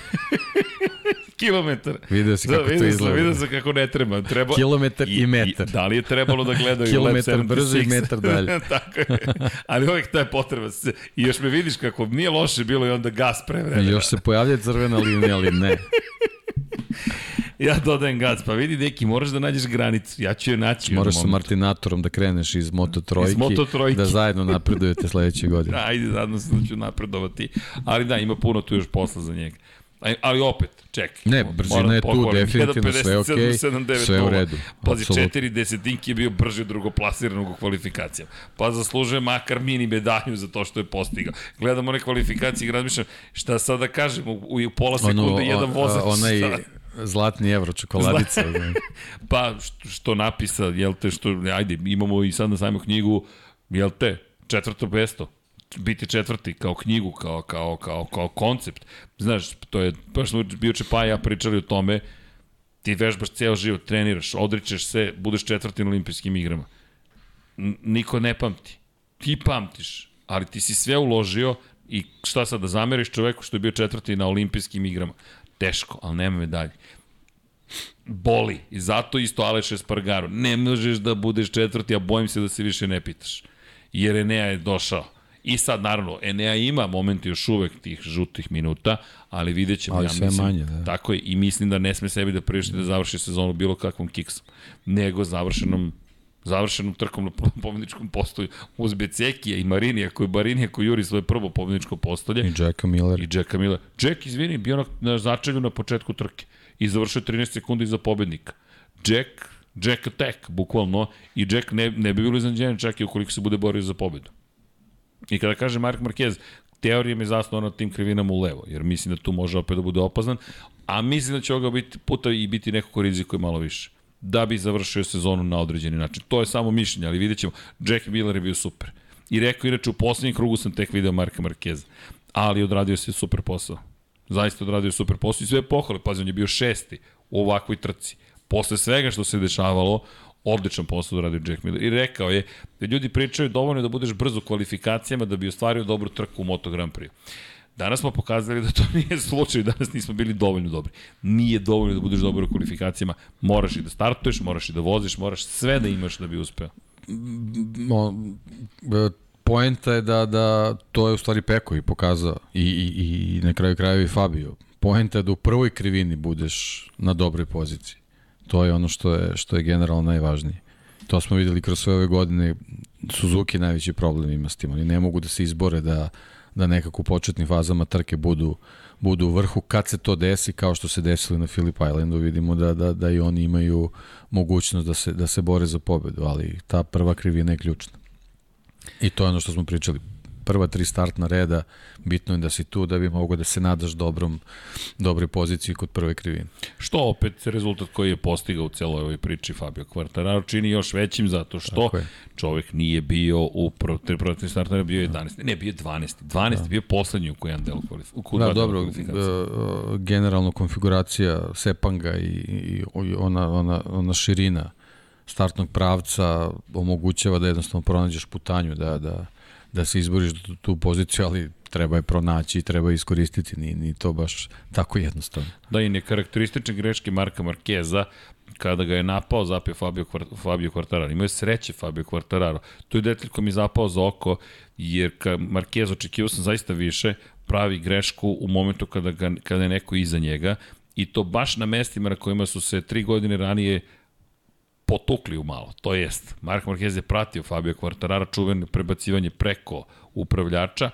kilometar. Video si kako da, to izgleda. Video sam kako ne treba. treba kilometar i, i metar. I, da li je trebalo da gledaju kilometar brže i metar dalje. Tako je. Ali uvek ta je potreba. I još me vidiš kako nije loše bilo i onda gas pre vremena. Još se pojavlja crvena linija, ali ne. ja dodajem gas, pa vidi neki, moraš da nađeš granicu, ja ću je naći. Moraš sa Martinatorom da kreneš iz Moto Trojki, iz Moto trojki. da zajedno napredujete sledeće godine. Ajde, zajedno se da ću napredovati. Ali da, ima puno tu još posla za njega. Ali opet, ček. Ne, brzina je tu, definitivno sve ok, okay, sve u redu. Pazi, četiri desetinki je bio brži od drugoplasiranog u kvalifikacijama. Pa zaslužuje makar mini medalju za to što je postigao. Gledam one kvalifikacije i razmišljam šta sad da kažem, u, u pola sekunde ono, jedan vozač. Onaj, šta? Zlatni evro čokoladica. Zla... pa što, što napisa, jel te, što, ajde, imamo i sad na sajmu knjigu, jel te, četvrto besto, biti četvrti kao knjigu, kao, kao, kao, kao koncept. Znaš, to je, baš smo bio Čepa ja pričali o tome, ti vežbaš ceo život, treniraš, odričeš se, budeš četvrti na olimpijskim igrama. N niko ne pamti. Ti pamtiš, ali ti si sve uložio i šta sad da zameriš čoveku što je bio četvrti na olimpijskim igrama. Teško, ali nema medalje. Boli. I zato isto Aleš Espargaro. Ne možeš da budeš četvrti, a bojim se da se više ne pitaš. Jer Enea je došao I sad, naravno, Enea ima momenti još uvek tih žutih minuta, ali vidjet ćemo, ali ja mislim, manje, da. tako je, i mislim da ne sme sebi da priušti da završi sezonu bilo kakvom kiksom, nego završenom završenom trkom na pobedničkom postolju uz Becekija i Marinija koji Marinija koji juri svoje prvo pobedničko postolje. I Jacka Miller. I Jacka Miller. Jack izvini bio na, na začelju na početku trke i završio 13 sekundi za pobednika Jack Jack attack bukvalno i Jack ne, ne bi bilo iznenađenje čak i ukoliko se bude borio za pobedu. I kada kaže Mark Marquez, teorija mi zasnovana na tim krivinama u levo, jer mislim da tu može opet da bude opaznan, a mislim da će ovoga biti puta i biti neko ko rizikuje malo više da bi završio sezonu na određeni način. To je samo mišljenje, ali vidjet ćemo. Jack Miller je bio super. I rekao, inače, u poslednjem krugu sam tek video Marka Markeza. Ali odradio se super posao. Zaista odradio super posao i sve pohvale. Pazi, on je bio šesti u ovakvoj trci. Posle svega što se dešavalo, odličan posao da radio Jack Miller. I rekao je da ljudi pričaju dovoljno da budeš brzo u kvalifikacijama da bi ostvario dobru trku u Moto Grand Prix. Danas smo pokazali da to nije slučaj, danas nismo bili dovoljno dobri. Nije dovoljno da budeš dobar u kvalifikacijama. Moraš i da startuješ, moraš i da voziš, moraš sve da imaš da bi uspeo. Mo, e, poenta je da, da to je u stvari Peko i pokazao i, i, i na kraju krajeva i Fabio. Poenta je da u prvoj krivini budeš na dobroj poziciji. To je ono što je, što je generalno najvažnije. To smo videli kroz sve ove godine. Suzuki najveći problem ima s tim. Oni ne mogu da se izbore da, da nekako u početnim fazama trke budu, budu u vrhu. Kad se to desi, kao što se desilo na Phillip Islandu, vidimo da, da, da i oni imaju mogućnost da se, da se bore za pobedu, ali ta prva krivina je ključna. I to je ono što smo pričali prva tri startna reda, bitno je da si tu da bi mogo da se nadaš dobrom, dobroj poziciji kod prve krivine. Što opet rezultat koji je postigao u celoj ovoj priči Fabio Quartararo čini još većim zato što čovek nije bio u prvi proti startna bio je 11. Ne, bio je 12. 12. Da. bio poslednji u kojem delu kvalifikacije. Da, dobro, uh, generalno konfiguracija Sepanga i, i ona, ona, ona širina startnog pravca omogućava da jednostavno pronađeš putanju, da, da, da se izboriš tu, tu poziciju, ali treba je pronaći i treba je iskoristiti, ni, ni to baš tako jednostavno. Da, i nekarakteristične greške Marka Markeza, kada ga je napao zapio Fabio, Fabio Quartararo. Imao je sreće Fabio Quartararo. To je detalj koji mi je zapao za oko, jer ka Marquez očekivao sam zaista više, pravi grešku u momentu kada, ga, kada je neko iza njega i to baš na mestima na kojima su se tri godine ranije potukli u malo. To jest, Mark Marquez je pratio Fabio Quartarara čuveno prebacivanje preko upravljača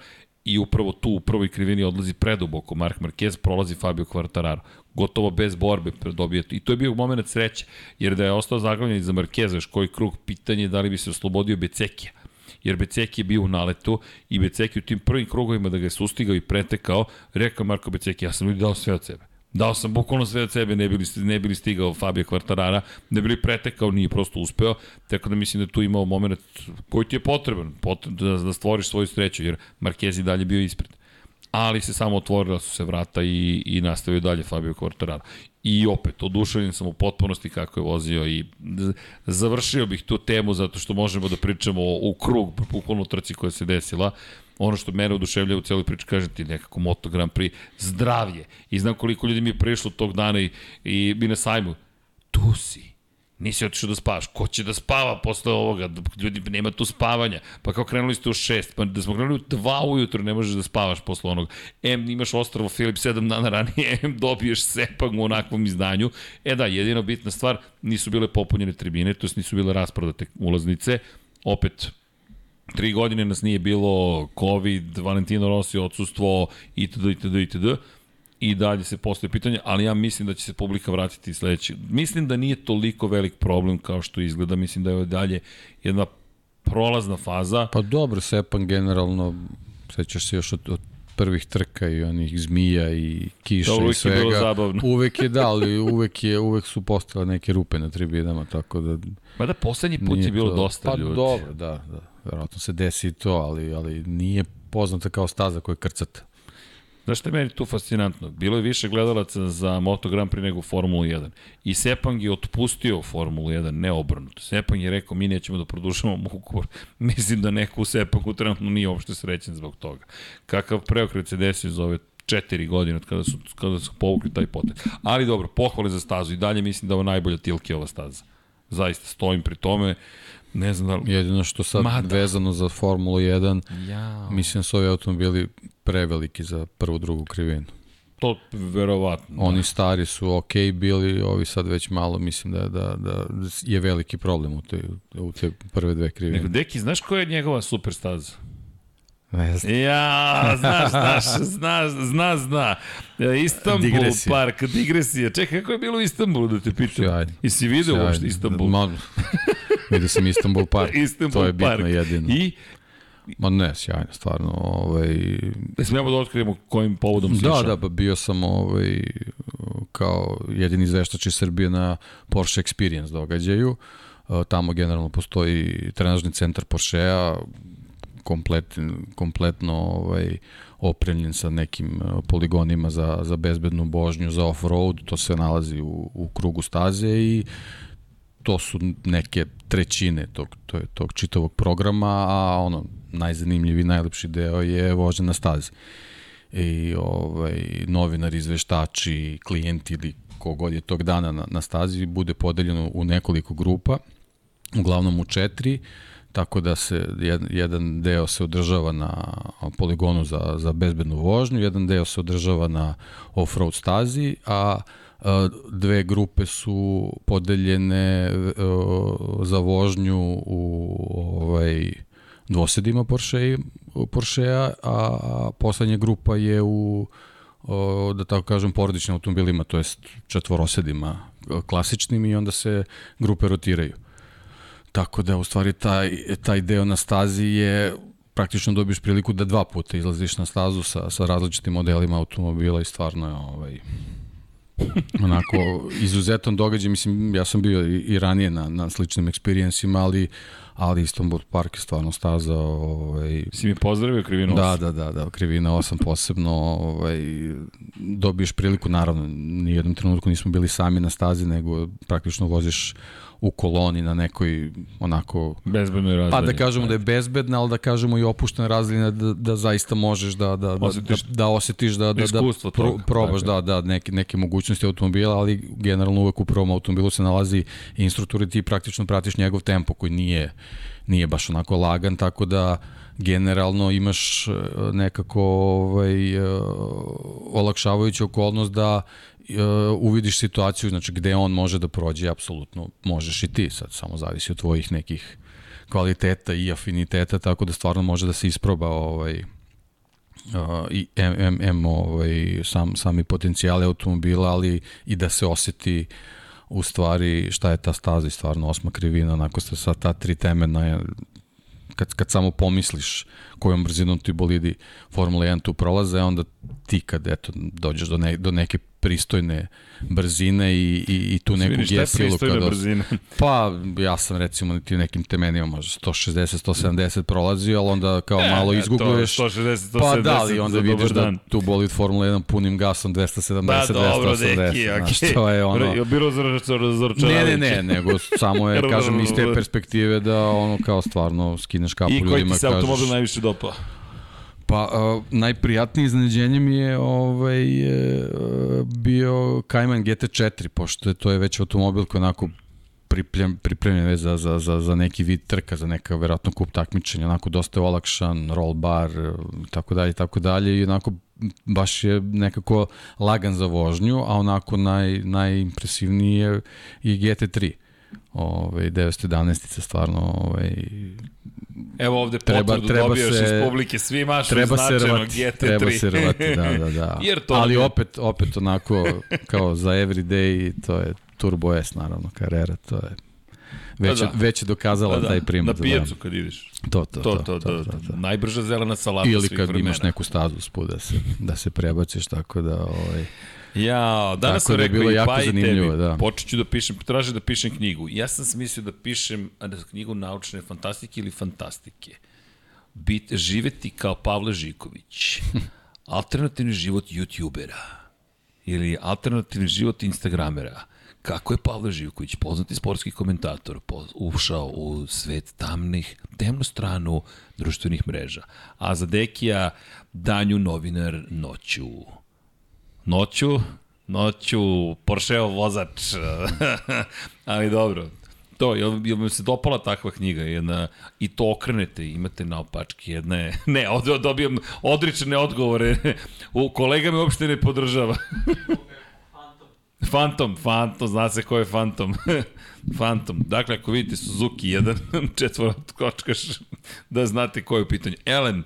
i upravo tu u prvoj krivini odlazi preduboko Mark Marquez, prolazi Fabio Quartararo. Gotovo bez borbe dobije I to je bio moment sreće, jer da je ostao zaglavljen za Marqueza još koji krug, pitanje da li bi se oslobodio Becekija jer Beceki je bio u naletu i Beceki u tim prvim krugovima da ga je sustigao i pretekao, rekao Marko Beceki, ja sam ljudi dao sve od sebe. Dao sam bukvalno sve od sebe, ne bili, ne bili stigao Fabio Quartarara, ne bili pretekao, nije prosto uspeo, tako da mislim da tu imao moment koji ti je potreban, potreban da, da stvoriš svoju sreću, jer Marquez i dalje bio ispred. Ali se samo otvorila su se vrata i, i nastavio dalje Fabio Quartarara. I opet, oduševljen sam u potpunosti kako je vozio i završio bih tu temu zato što možemo da pričamo u krug, bukvalno trci koja se desila ono što mene oduševlja u celoj priči, kažem ti, nekako Moto Grand Prix, zdravlje. I znam koliko ljudi mi je prišlo tog dana i, i bi na sajmu. Tu si. Nisi otišao da spavaš. Ko će da spava posle ovoga? Ljudi, nema tu spavanja. Pa kao krenuli ste u šest, pa da smo krenuli u dva ujutru, ne možeš da spavaš posle onog. M, imaš ostrovo Filip sedam dana ranije, M, dobiješ sepag u onakvom izdanju. E da, jedina bitna stvar, nisu bile popunjene tribine, to nisu bile rasprodate ulaznice. Opet, Tri godine nas nije bilo COVID, Valentino Rossi odsustvo, itd., itd., itd. I dalje se postoje pitanje, ali ja mislim da će se publika vratiti sledeće. Mislim da nije toliko velik problem kao što izgleda, mislim da je dalje jedna prolazna faza. Pa dobro, Sepan generalno, sećaš se još od, od prvih trka i onih zmija i kiša da, i svega. Je bilo zabavno. uvek je da, ali uvek, je, uvek su postale neke rupe na tribinama, tako da... Ma da, poslednji put je bilo to, dosta pa, ljudi. Pa dobro, da, da verovatno se desi to, ali, ali nije poznata kao staza koja je krcata. Znaš što je meni tu fascinantno? Bilo je više gledalaca za Moto Grand Prix nego Formulu 1. I Sepang je otpustio Formulu 1, ne obrnuto. Sepang je rekao, mi nećemo da produžavamo ugovor. Mislim da neko u Sepangu trenutno nije uopšte srećen zbog toga. Kakav preokret se desio za ove četiri godine od kada su, kada su povukli taj potet. Ali dobro, pohvale za stazu i dalje mislim da je ovo najbolja tilke ova staza. Zaista, stojim pri tome. Ne znam da li... Jedino što sad Mada. vezano za Formulu 1, ja. mislim da su ovi automobili preveliki za prvu, drugu krivinu. To verovatno. Oni da. stari su ok bili, ovi sad već malo mislim da, da, da je veliki problem u te, u te prve dve krivine. Nego, Deki, znaš koja je njegova superstaza? Ne znam. Ja, znaš, znaš, znaš, zna, zna. Istanbul digresija. park, digresija. Čekaj, kako je bilo u Istanbulu da te pitam? Sjajno. I si vidio uopšte Istanbul? Ma, vidio sam Istanbul park. Istanbul to je bitno park. jedino. I Ma ne, sjajno, stvarno. Ovaj... Ne smijemo da otkrijemo kojim povodom si Da, išao. da, pa bio sam ovaj, kao jedini izveštač iz Srbije na Porsche Experience događaju. Tamo generalno postoji trenažni centar Porschea, komplet, kompletno ovaj, opremljen sa nekim uh, poligonima za, za bezbednu božnju, za off-road, to se nalazi u, u krugu staze i to su neke trećine tog, to je, tog čitavog programa, a ono, najzanimljiviji, najlepši deo je vožnja na stazi. I ovaj, novinari, izveštači, klijenti ili kogod je tog dana na, na stazi bude podeljeno u nekoliko grupa, uglavnom u četiri, tako da se jedan deo se održava na poligonu za, za bezbednu vožnju, jedan deo se održava na off-road stazi, a dve grupe su podeljene za vožnju u ovaj dvosedima Porsche Porschea, a poslednja grupa je u da tako kažem porodičnim automobilima, to jest četvorosedima klasičnim i onda se grupe rotiraju. Tako da u stvari taj, taj deo na stazi je praktično dobiješ priliku da dva puta izlaziš na stazu sa, sa različitim modelima automobila i stvarno je ovaj, onako izuzetan događaj, mislim ja sam bio i, i ranije na, na sličnim eksperijencima, ali ali Istanbul Park je stvarno staza ovaj Si mi pozdravio Krivina 8? Da, da, da, da, Krivina 8 posebno ovaj dobiješ priliku naravno ni jednom trenutku nismo bili sami na stazi nego praktično voziš u koloni na nekoj onako bezbednoj razdaljini. Pa da kažemo da je bezbedna, ali da kažemo i opuštena razdaljina da, da zaista možeš da da da osetiš, da, da osjetiš da da da pro, probaš da da neke neke mogućnosti automobila, ali generalno uvek u prvom automobilu se nalazi instruktor i ti praktično pratiš njegov tempo koji nije nije baš onako lagan, tako da generalno imaš e, nekako ovaj, e, olakšavajuću okolnost da uh, uvidiš situaciju, znači gde on može da prođe, apsolutno možeš i ti, sad samo zavisi od tvojih nekih kvaliteta i afiniteta, tako da stvarno može da se isproba ovaj, uh, i M, M, M ovaj, sam, sami potencijale automobila, ali i da se oseti u stvari šta je ta staza i stvarno osma krivina, onako ste sa ta tri temena kad, kad samo pomisliš kojom brzinom ti bolidi Formula 1 tu prolaze, onda ti kad eto, dođeš do, ne, do neke pristojne brzine i, i, i tu neku gesilu. Šta je kada... brzina? Pa, ja sam recimo ti nekim temenima možda 160, 170 prolazio, ali onda kao e, malo izguguješ. 160, 170 pa da, ali onda vidiš da tu bolid Formula 1 punim gasom 270, pa, 280. dobro, deki, okay. Znaš, to je ono... Je bilo? Ne, ne, ne, nego samo je, kažem, iz te perspektive da ono kao stvarno skineš kapu ljudima. I koji ti se automobil najviše dopao? Pa uh, najprijatnije iznenađenje mi je ovaj, uh, bio Cayman GT4, pošto je to je već automobil koji onako pripremljen, pripremljen za, za, za, za neki vid trka, za neka verovatno kup takmičenja, onako dosta je olakšan, roll bar, tako dalje, tako dalje i onako baš je nekako lagan za vožnju, a onako naj, najimpresivniji je i GT3. Ove, 911 stvarno ovaj, Evo ovde treba, treba dobio se, iz publike, svi mašu treba se rvati, GT3. Treba se rvati, da, da, da. Jer to Ali opet, opet onako, kao za everyday, to je Turbo S, naravno, karera, to je već, da, da. već je dokazala da, da. taj primat. Na pijacu kad ideš. To, to, to. to, to, to, to, to, to. Najbrža zelena salata Ili kad vremena. imaš neku stazu spud da se, da se prebaciš, tako da... Ovaj, Ja, danas Tako sam da rekao bilo i pa i tebi. Da. Počet ću da pišem, traže da pišem knjigu. Ja sam smislio da pišem da knjigu naučne fantastike ili fantastike. Bit, živeti kao Pavle Žiković. Alternativni život youtubera. Ili alternativni život instagramera. Kako je Pavle Živković, poznati sportski komentator, ušao u svet tamnih, temnu stranu društvenih mreža. A za Dekija, danju novinar noću noću, noću Porscheo vozač. Ali dobro, To, jel, jel mi se dopala takva knjiga, jedna, i to okrenete, imate naopački, jedna je, ne, od, dobijam odričane odgovore, u, kolega me uopšte ne podržava. Phantom, Phantom, zna se ko je Phantom. Phantom. Dakle, ako vidite Suzuki 1, četvorat kočkaš, da znate ko je u pitanju. Elem,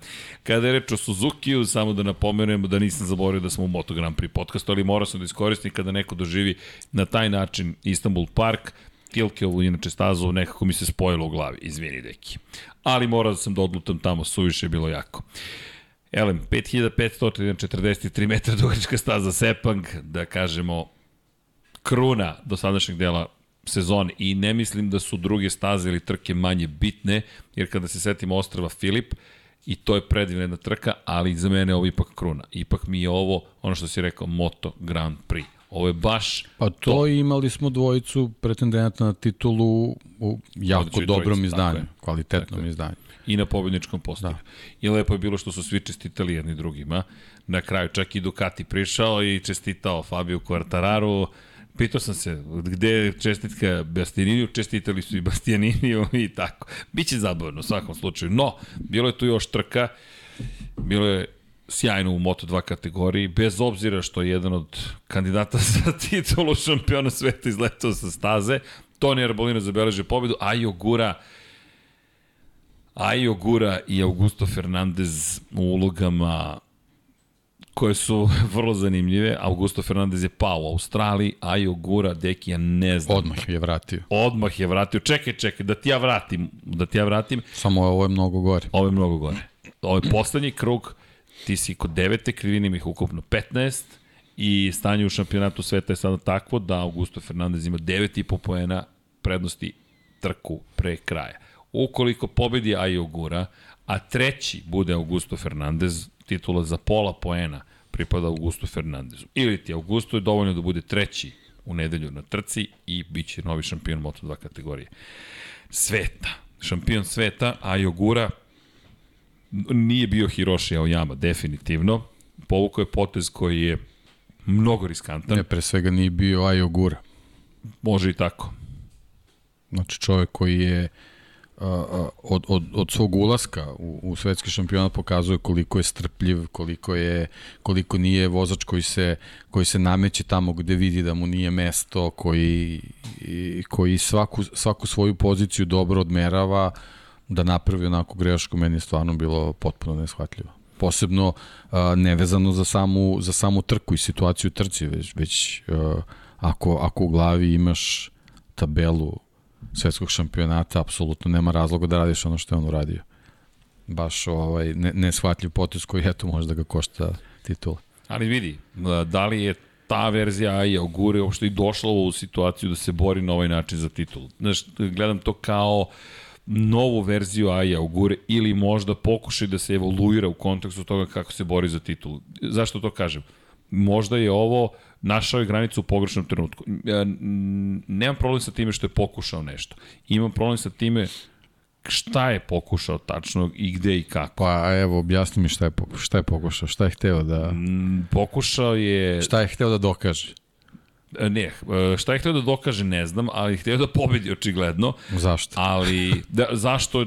kada je reč o Suzuki-u, samo da napomenemo da nisam zaboravio da smo u Moto Grand Prix podcastu, ali morao sam da iskoristim kada neko doživi na taj način Istanbul Park, Tilkeovu, inače stazu, nekako mi se spojilo u glavi, izvini deki. Ali morao sam da odlutam tamo, suviše je bilo jako. Elem, 5543 metra dugačka staza Sepang, da kažemo kruna do sadašnjeg dela sezone i ne mislim da su druge staze ili trke manje bitne, jer kada se setimo ostrava Filip, i to je predivna jedna trka, ali za mene ovo ipak kruna. Ipak mi je ovo, ono što si rekao, Moto Grand Prix. Ovo je baš Pa to, to. imali smo dvojicu pretendenta na titulu u jako dobrom izdanju, kvalitetnom tako izdanju. I na pobedničkom postoju. Da. I lepo je bilo što su svi čestitali jedni drugima. Na kraju čak i Ducati prišao i čestitao Fabio Quartararu, Pitao sam se, gde je čestitka Bastianiniju, čestitali su i Bastianiniju i tako. Biće zabavno u svakom slučaju. No, bilo je tu još trka, bilo je sjajno u Moto2 kategoriji, bez obzira što je jedan od kandidata za titulu šampiona sveta izletao sa staze, Toni Arbolino zabeleže pobedu, a Jogura Ajo Gura i Augusto Fernandez u ulogama koje su vrlo zanimljive. Augusto Fernandez je pao u Australiji, Ajo Gura, deki, ja ne znam. Odmah je vratio. Odmah je vratio. Čekaj, čekaj, da ti ja vratim. Da ti ja vratim. Samo ovo je mnogo gore. Ovo je mnogo gore. Ovo je poslednji krug, ti si kod devete, krivini ih ukupno 15 i stanje u šampionatu sveta je sada takvo da Augusto Fernandez ima 9,5 poena prednosti trku pre kraja. Ukoliko pobedi Ajo Gura, a treći bude Augusto Fernandez, titula za pola poena pripada Augusto Fernandezu. Ili ti Augusto je dovoljno da bude treći u nedelju na trci i bit će novi šampion Moto2 kategorije. Sveta. Šampion sveta, Ajo Gura nije bio Hiroshi Aoyama, definitivno. Povukao je potez koji je mnogo riskantan. Ne, pre svega nije bio Ajo Gura. Može i tako. Znači čovek koji je od, od, od svog ulaska u, u svetski šampionat pokazuje koliko je strpljiv, koliko je koliko nije vozač koji se koji se nameće tamo gde vidi da mu nije mesto, koji koji svaku svaku svoju poziciju dobro odmerava da napravi onako grešku, meni je stvarno bilo potpuno neshvatljivo. Posebno nevezano za samu, za samu trku i situaciju trci, već, već ako, ako u glavi imaš tabelu svetskog šampionata, apsolutno nema razloga da radiš ono što je on uradio. Baš ovaj, ne, neshvatljiv potes koji eto možda ga košta titula. Ali vidi, da li je ta verzija Aja Ogure uopšte i došla u situaciju da se bori na ovaj način za titul. Znaš, gledam to kao novu verziju Aja Ogure ili možda pokušaj da se evoluira u kontekstu toga kako se bori za titul. Zašto to kažem? Možda je ovo našao je granicu u pogrešnom trenutku. Nemam problem sa time što je pokušao nešto. Imam problem sa time šta je pokušao tačno i gde i kako. Pa evo, objasni mi šta je, šta je pokušao, šta je hteo da... Pokušao je... Šta je hteo da dokaže? E, ne, e, šta je hteo da dokaže ne znam, ali hteo da pobedi očigledno. Zašto? Ali, da, zašto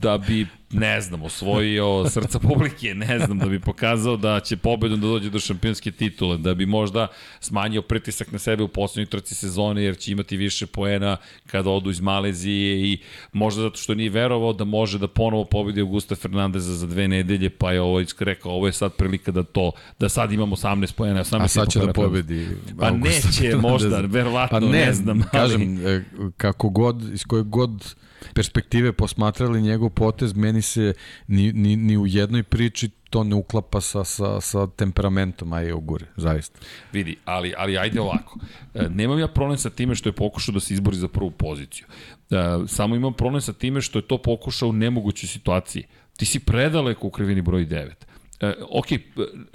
da bi ne znam, osvojio srca publike, ne znam, da bi pokazao da će pobedom da dođe do šampionske titule, da bi možda smanjio pritisak na sebe u poslednjoj trci sezone, jer će imati više poena kada odu iz Malezije i možda zato što nije verovao da može da ponovo pobedi Augusta Fernandeza za dve nedelje, pa je ovo rekao, ovo je sad prilika da to, da sad imamo 18 poena, 18 A sad će da pobedi Pa neće možda, verovatno, pa ne, ne znam. Kažem, ali... kako god, iz kojeg god perspektive posmatrali njegov potez, meni se ni, ni, ni u jednoj priči to ne uklapa sa, sa, sa temperamentom Aje Ogure, zaista. Vidi, ali, ali ajde ovako. E, nemam ja problem sa time što je pokušao da se izbori za prvu poziciju. E, samo imam problem sa time što je to pokušao u nemogućoj situaciji. Ti si predaleko u krivini broj 9. E, ok,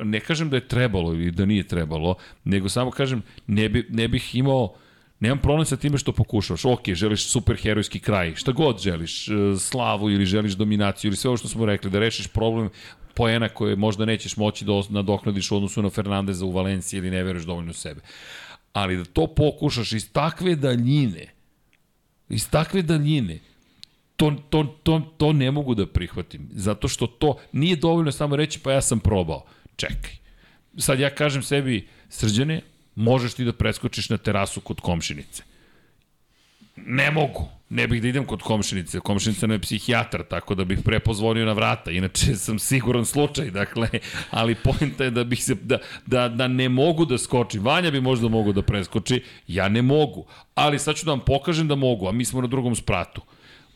ne kažem da je trebalo ili da nije trebalo, nego samo kažem ne, bi, ne bih imao Nemam problem sa time što pokušavaš. Ok, želiš superherojski kraj, šta god želiš, e, slavu ili želiš dominaciju ili sve ovo što smo rekli, da rešiš problem poena koje možda nećeš moći da nadoknadiš u odnosu na Fernandeza u Valenciji ili ne veruješ dovoljno sebe. Ali da to pokušaš iz takve daljine, iz takve daljine, to, to, to, to ne mogu da prihvatim. Zato što to nije dovoljno samo reći pa ja sam probao. Čekaj. Sad ja kažem sebi, srđane, možeš ti da preskočiš na terasu kod komšinice. Ne mogu. Ne bih da idem kod komšinice. Komšinica je psihijatar, tako da bih prepozvonio na vrata. Inače sam siguran slučaj, dakle, ali pojenta je da bih se, da, da, da ne mogu da skočim. Vanja bi možda mogu da preskoči, ja ne mogu. Ali sad ću da vam pokažem da mogu, a mi smo na drugom spratu.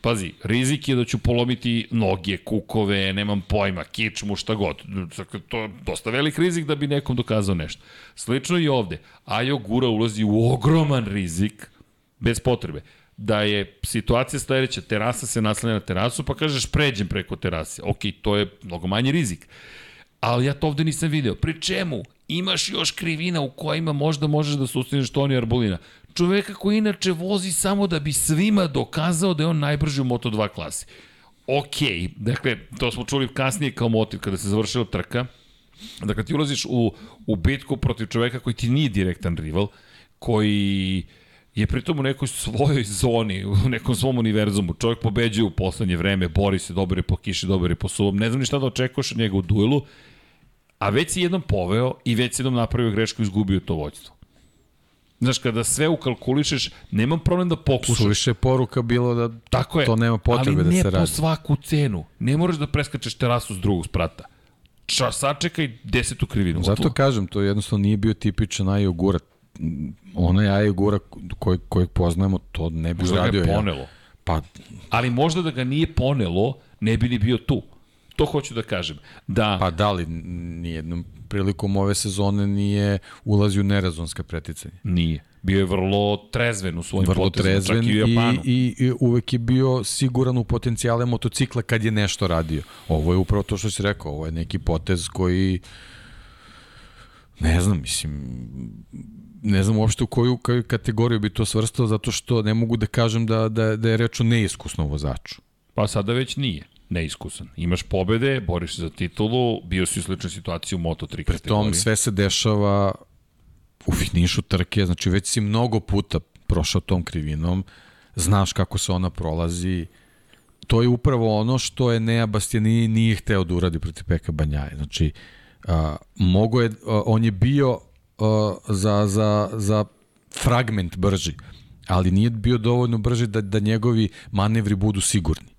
Pazi, rizik je da ću polomiti noge, kukove, nemam pojma, kičmu, šta god. Dakle, to je dosta velik rizik da bi nekom dokazao nešto. Slično i ovde. Ajo Gura ulazi u ogroman rizik, bez potrebe da je situacija sledeća, terasa se naslanja na terasu, pa kažeš pređem preko terase. Ok, to je mnogo manji rizik. Ali ja to ovde nisam video. Pri čemu? Imaš još krivina u kojima možda možeš da sustaneš Toni Arbolina čoveka koji inače vozi samo da bi svima dokazao da je on najbrži u Moto2 klasi. Ok, dakle, to smo čuli kasnije kao motiv kada se završila trka. Dakle, ti ulaziš u, u bitku protiv čoveka koji ti nije direktan rival, koji je pritom u nekoj svojoj zoni, u nekom svom univerzumu. Čovjek pobeđuje u poslednje vreme, bori se, dobar je po kiši, dobar je po suvom. Ne znam ni šta da očekuješ od njega u duelu, a već si jednom poveo i već si jednom napravio grešku i izgubio to vođstvo. Znaš, kada sve ukalkulišeš, nemam problem da pokušaš. Suviše poruka bilo da Tako je, to nema potrebe da se radi. Ali ne po svaku cenu. Ne moraš da preskačeš terasu s drugog sprata. Ča, sačekaj desetu krivinu. Zato tu. kažem, to jednostavno nije bio tipičan Ajo Gura. Onaj Ajo Gura kojeg, kojeg poznajemo, to ne bi možda uradio. Možda ga je ponelo. Ja. Pa... Ali možda da ga nije ponelo, ne bi ni bio tu. To hoću da kažem. Da... Pa da li nijednom prilikom ove sezone nije ulazio u nerazonska preticanja? Nije. Bio je vrlo trezven u svojim vrlo potezima, trezven čak i u Japanu. I, i, I uvek je bio siguran u potencijale motocikla kad je nešto radio. Ovo je upravo to što si rekao, ovo je neki potez koji ne znam, mislim, ne znam uopšte u koju, koju kategoriju bi to svrstao, zato što ne mogu da kažem da, da, da je reč o neiskusnom vozaču. Pa sada već nije neiskusan. Imaš pobede, boriš se za titulu, bio si u sličnoj situaciji u Moto3 kategoriji. Pri tom sve se dešava u finišu trke, znači već si mnogo puta prošao tom krivinom, znaš kako se ona prolazi, to je upravo ono što je Nea Bastianini nije hteo da uradi protiv Peka Banjaje. Znači, a, mogo je, a, on je bio a, za, za, za fragment brži, ali nije bio dovoljno brži da, da njegovi manevri budu sigurni.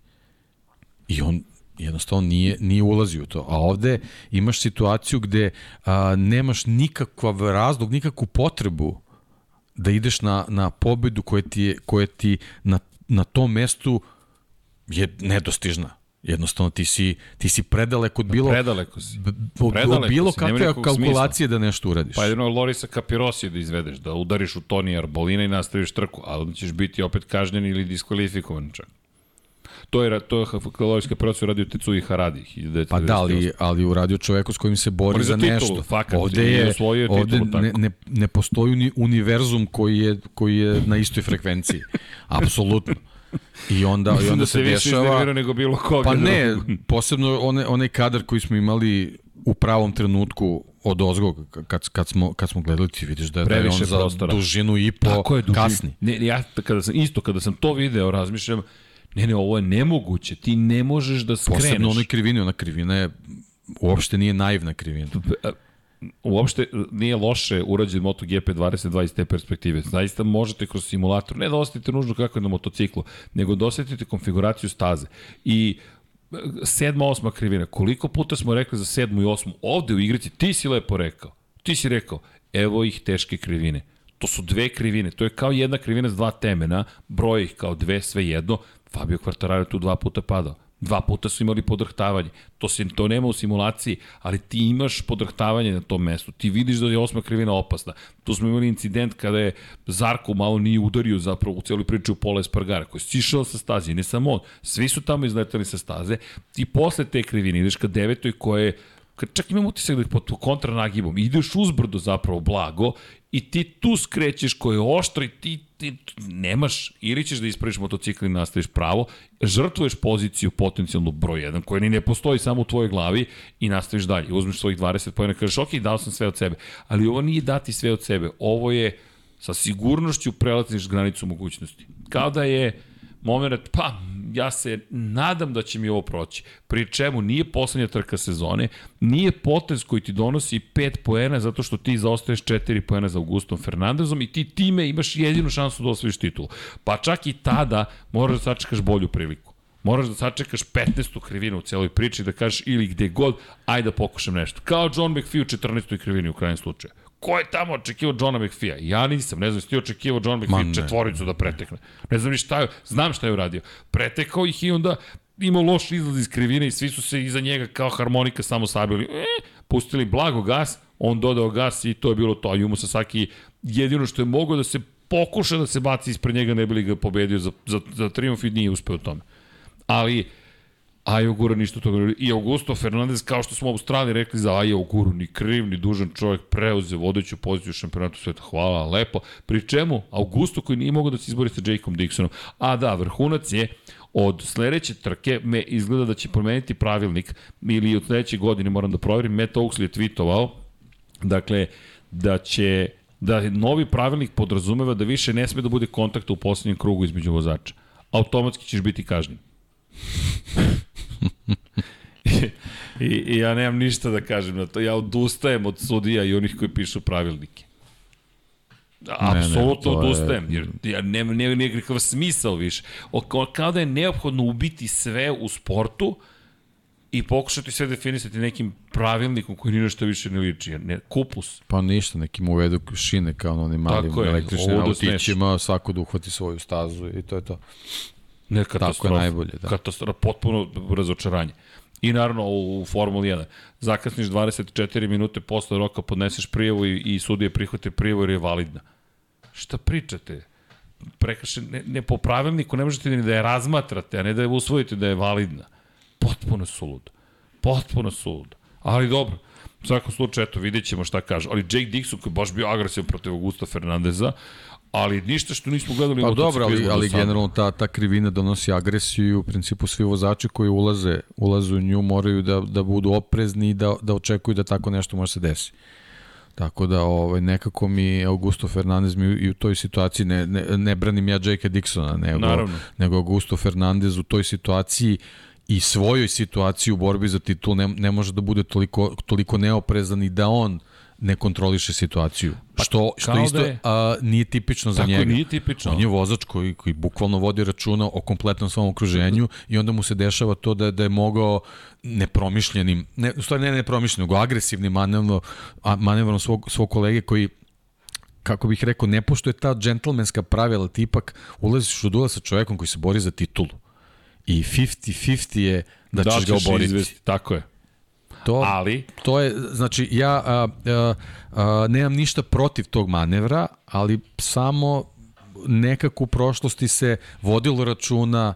I on jednostavno nije, nije ulazio u to. A ovde imaš situaciju gde a, nemaš nikakav razlog, nikakvu potrebu da ideš na, na pobedu koja ti, je, koja ti na, na tom mestu je nedostižna. Jednostavno ti si, ti si predaleko od bilo, predaleko si. Predaleko bilo si. kakve kalkulacije smisla. da nešto uradiš. Pa jedno Lorisa Capirossi da izvedeš, da udariš u Toni Arbolina i nastaviš trku, ali ćeš biti opet kažnjen ili diskvalifikovan čak. To je, to je kalorijska procesa radio Tetsuji Haradi. Pa da, ali, ali uradio čoveku s kojim se bori, za, za titulu, nešto. Fakat, ovde je, ovde ne, ne, ne postoji uni, univerzum koji je, koji je na istoj frekvenciji. Apsolutno. I onda, i onda da se, se dešava... nego bilo koga. Pa ne, posebno one, onaj kadar koji smo imali u pravom trenutku od ozgog, kad, kad, smo, kad smo gledali, ti vidiš da, da je on za prostora. dužinu i po Tako je, duži, kasni. Ne, ja kada sam, isto kada sam to video, razmišljam, Ne, ne, ovo je nemoguće. Ti ne možeš da skreneš. Posebno onoj krivini, ona krivina je uopšte nije naivna krivina. Uopšte nije loše urađen MotoGP 2020 iz te perspektive. Zaista možete kroz simulator, ne da osetite nužno kako je na motociklu, nego da osetite konfiguraciju staze. I sedma, osma krivina. Koliko puta smo rekli za sedmu i osmu? Ovde u igrici ti si lepo rekao. Ti si rekao, evo ih teške krivine. To su dve krivine. To je kao jedna krivina s dva temena, broj ih kao dve, sve jedno. Fabio Quartararo tu dva puta padao. Dva puta su imali podrhtavanje. To se to nema u simulaciji, ali ti imaš podrhtavanje na tom mestu. Ti vidiš da je osma krivina opasna. Tu smo imali incident kada je Zarko malo nije udario zapravo u cijelu priču Pola Espargara, koji je sišao sa staze. ne samo on, svi su tamo izletali sa staze. I posle te krivine ideš ka devetoj koja je čak imam utisak da je pod kontranagibom, ideš uzbrdo zapravo blago i ti tu skrećeš koje je oštro i ti, ti nemaš, ili ćeš da ispraviš motocikl i nastaviš pravo, žrtvuješ poziciju potencijalno broj 1, koja ni ne postoji samo u tvojoj glavi i nastaviš dalje. Uzmeš svojih 20 pojena, kažeš, ok, dao sam sve od sebe, ali ovo nije dati sve od sebe, ovo je sa sigurnošću prelatiš granicu mogućnosti. Kao da je moment, pa, ja se nadam da će mi ovo proći. Pri čemu nije poslednja trka sezone, nije potez koji ti donosi 5 poena zato što ti zaostaješ 4 poena za Augustom Fernandezom i ti time imaš jedinu šansu da osvojiš titulu. Pa čak i tada moraš da sačekaš bolju priliku. Moraš da sačekaš 15. krivinu u celoj priči da kažeš ili gde god, ajde da pokušam nešto. Kao John McPhee u 14. krivini u krajem slučaju. Ko je tamo očekivao Johna McPhee-a? Ja nisam, ne znam, ti očekivao John McPhee četvoricu da pretekne. Ne znam ni šta je, znam šta je uradio. Pretekao ih i onda imao loš izlaz iz krivine i svi su se iza njega kao harmonika samo sabili. E, pustili blago gas, on dodao gas i to je bilo to. A Jumo Sasaki jedino što je mogao da se pokuša da se baci ispred njega, ne bi li ga pobedio za, za, za triumf i nije uspeo u tome. Ali, Ajo Gura ništa toga. I Augusto Fernandez, kao što smo u Australiji rekli za Ajo Guru, ni kriv, ni dužan čovjek, preuze vodeću poziciju u šampionatu sveta. Hvala, lepo. Pri čemu, Augusto koji nije mogao da se izbori sa Jakeom Dixonom. A da, vrhunac je od sledeće trke me izgleda da će promeniti pravilnik ili od sledeće godine moram da proverim, Matt Oaksley je tweetovao dakle da će da novi pravilnik podrazumeva da više ne sme da bude kontakta u poslednjem krugu između vozača. Automatski ćeš biti kažnjen. I, I ja nemam ništa da kažem na to. Ja odustajem od sudija i onih koji pišu pravilnike. Apsolutno odustajem, jer ja nema, nema nekakav smisao više. O, kao da je neophodno ubiti sve u sportu i pokušati sve definisati nekim pravilnikom koji ni nešto više ne liči. Ne, kupus. Pa ništa, nekim uvedu šine kao na onim malim električnim autićima, svako da uhvati svoju stazu i to je to. Ne, katastrofa. Tako je najbolje, da. Katastrofa, potpuno razočaranje. I naravno u Formuli 1. Zakasniš 24 minute posle roka, podneseš prijavu i, i sudije prihvate prijavu jer je validna. Šta pričate? Prekrše, ne, ne po pravilniku ne možete ni da je razmatrate, a ne da je usvojite da je validna. Potpuno suludo. Potpuno suludo. Ali dobro. U svakom slučaju, eto, vidjet ćemo šta kaže. Ali Jake Dixon koji je baš bio agresivan protiv Augusta Fernandeza, ali ništa što nismo gledali pa u dobro, ali, ali generalno ta, ta krivina donosi agresiju u principu svi vozači koji ulaze, ulaze u nju moraju da, da budu oprezni i da, da očekuju da tako nešto može se desiti. Tako da ovaj, nekako mi Augusto Fernandez mi i u toj situaciji, ne, ne, ne branim ja Jake Dixona, nego, Naravno. nego Augusto Fernandez u toj situaciji i svojoj situaciji u borbi za titul ne, ne može da bude toliko, toliko neoprezan i da on ne kontroliše situaciju. Pa, što što isto da je, a, nije tipično za tako njega. nije tipično. On je vozač koji, koji bukvalno vodi računa o kompletnom svom okruženju i onda mu se dešava to da, da je mogao nepromišljenim, ne, u stvari ne nepromišljenim, nego agresivnim manevrom, manevrom svog, svog kolege koji kako bih rekao, ne poštuje ta džentlmenska pravila, ti ipak ulaziš u dula sa čovekom koji se bori za titulu. I 50-50 je da, da ćeš ga oboriti. Izvesti, tako je. To, ali to je znači ja a, a, a, nemam ništa protiv tog manevra, ali samo nekako u prošlosti se vodilo računa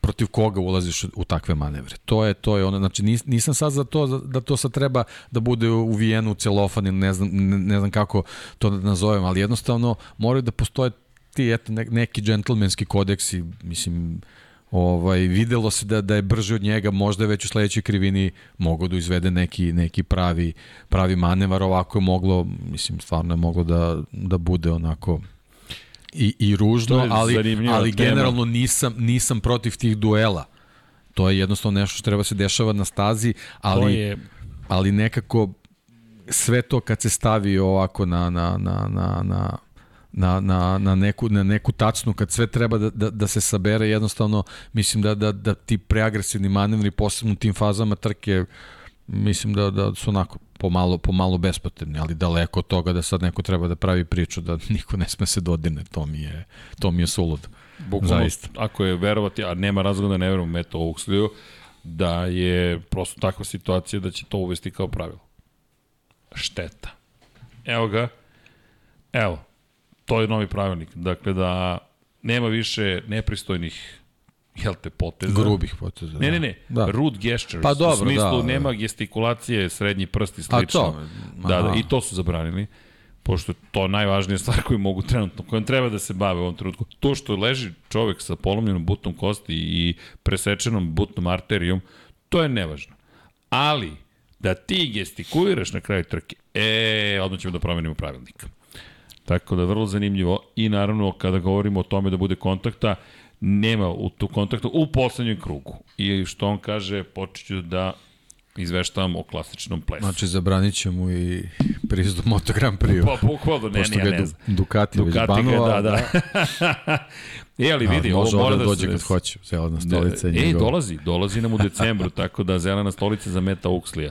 protiv koga ulaziš u takve manevre. To je to je ono znači nis, nisam sad za to da to sad treba da bude uvijeno u celofan ili ne znam ne, ne znam kako to da nazovem, ali jednostavno moraju da postoje ti eto neki džentlmenski kodeksi, mislim ovaj, videlo se da, da je brže od njega, možda je već u sledećoj krivini mogao da izvede neki, neki pravi, pravi manevar, ovako je moglo, mislim, stvarno je moglo da, da bude onako i, i ružno, ali, ali generalno nisam, nisam protiv tih duela. To je jednostavno nešto što treba se dešava na stazi, ali, je... ali nekako sve to kad se stavi ovako na, na, na, na, na na, na, na, neku, na neku tacnu kad sve treba da, da, da se sabere jednostavno mislim da, da, da ti preagresivni manevri posebno u tim fazama trke mislim da, da su onako pomalo, pomalo bespotrebni, ali daleko od toga da sad neko treba da pravi priču da niko ne sme se dodine, to mi je, to mi je sulud. Bukvalno, Zaista. ako je verovati, a nema razloga da ne verujem Meto Oaksliju, da je prosto takva situacija da će to uvesti kao pravilo. Šteta. Evo ga. Evo, to je novi pravilnik. Dakle, da nema više nepristojnih jel te, poteza. Grubih poteza. Ne, ne, ne. Da. Rude gestures. Pa dobro, U smislu, da, nema gestikulacije, srednji prst i slično. A to? Da, da, i to su zabranili pošto to je najvažnija stvar koju mogu trenutno, kojom treba da se bave u ovom trenutku. To što leži čovek sa polomljenom butnom kosti i presečenom butnom arterijom, to je nevažno. Ali, da ti gestikuliraš na kraju trke, e, odmah ćemo da promenimo pravilnika. Tako da vrlo zanimljivo i naravno kada govorimo o tome da bude kontakta, nema u tu kontaktu u poslednjem krugu. I što on kaže, počeću da izveštavam o klasičnom plesu. Znači, zabranit ćemo i prizdu Moto Grand Prix. Pa, bukvalno, ne, ne, ja ne znam. Ducati, Ducati već banova. Da, da. e, ali vidi, ovo mora da dođe kad hoće, zelena stolica. Da, e, dolazi, dolazi nam u decembru, tako da zelena stolica za Meta Uxlija.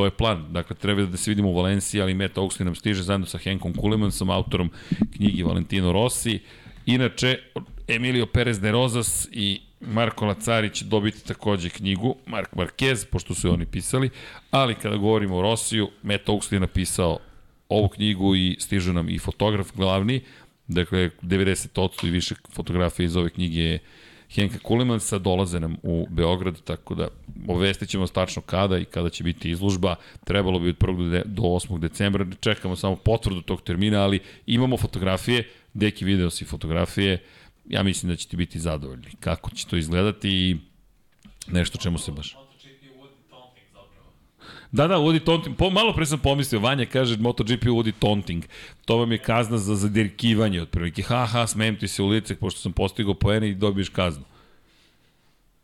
To je plan. Dakle, treba da se vidimo u Valenciji, ali Matt Oxley nam stiže zajedno sa Henkom Kulemansom, autorom knjigi Valentino Rossi. Inače, Emilio Perez de Rozas i Marko Lacari će dobiti takođe knjigu, Mark Marquez, pošto su oni pisali, ali kada govorimo o Rosiju, Matt Oxley je napisao ovu knjigu i stiže nam i fotograf glavni, dakle 90% i više fotografija iz ove knjige je Henka Kulemansa, dolaze nam u Beograd, tako da obvestit ćemo stačno kada i kada će biti izlužba. Trebalo bi od 1. do 8. decembra, čekamo samo potvrdu tog termina, ali imamo fotografije, deki video si fotografije, ja mislim da ćete biti zadovoljni. Kako će to izgledati i nešto čemu se baš... Da, da, uvodi taunting. Po, malo pre sam pomislio, Vanja kaže MotoGP uvodi taunting. To vam je kazna za zadirkivanje, otprilike. Ha, ha, smijem ti se u lice, pošto sam postigao poene i dobiješ kaznu.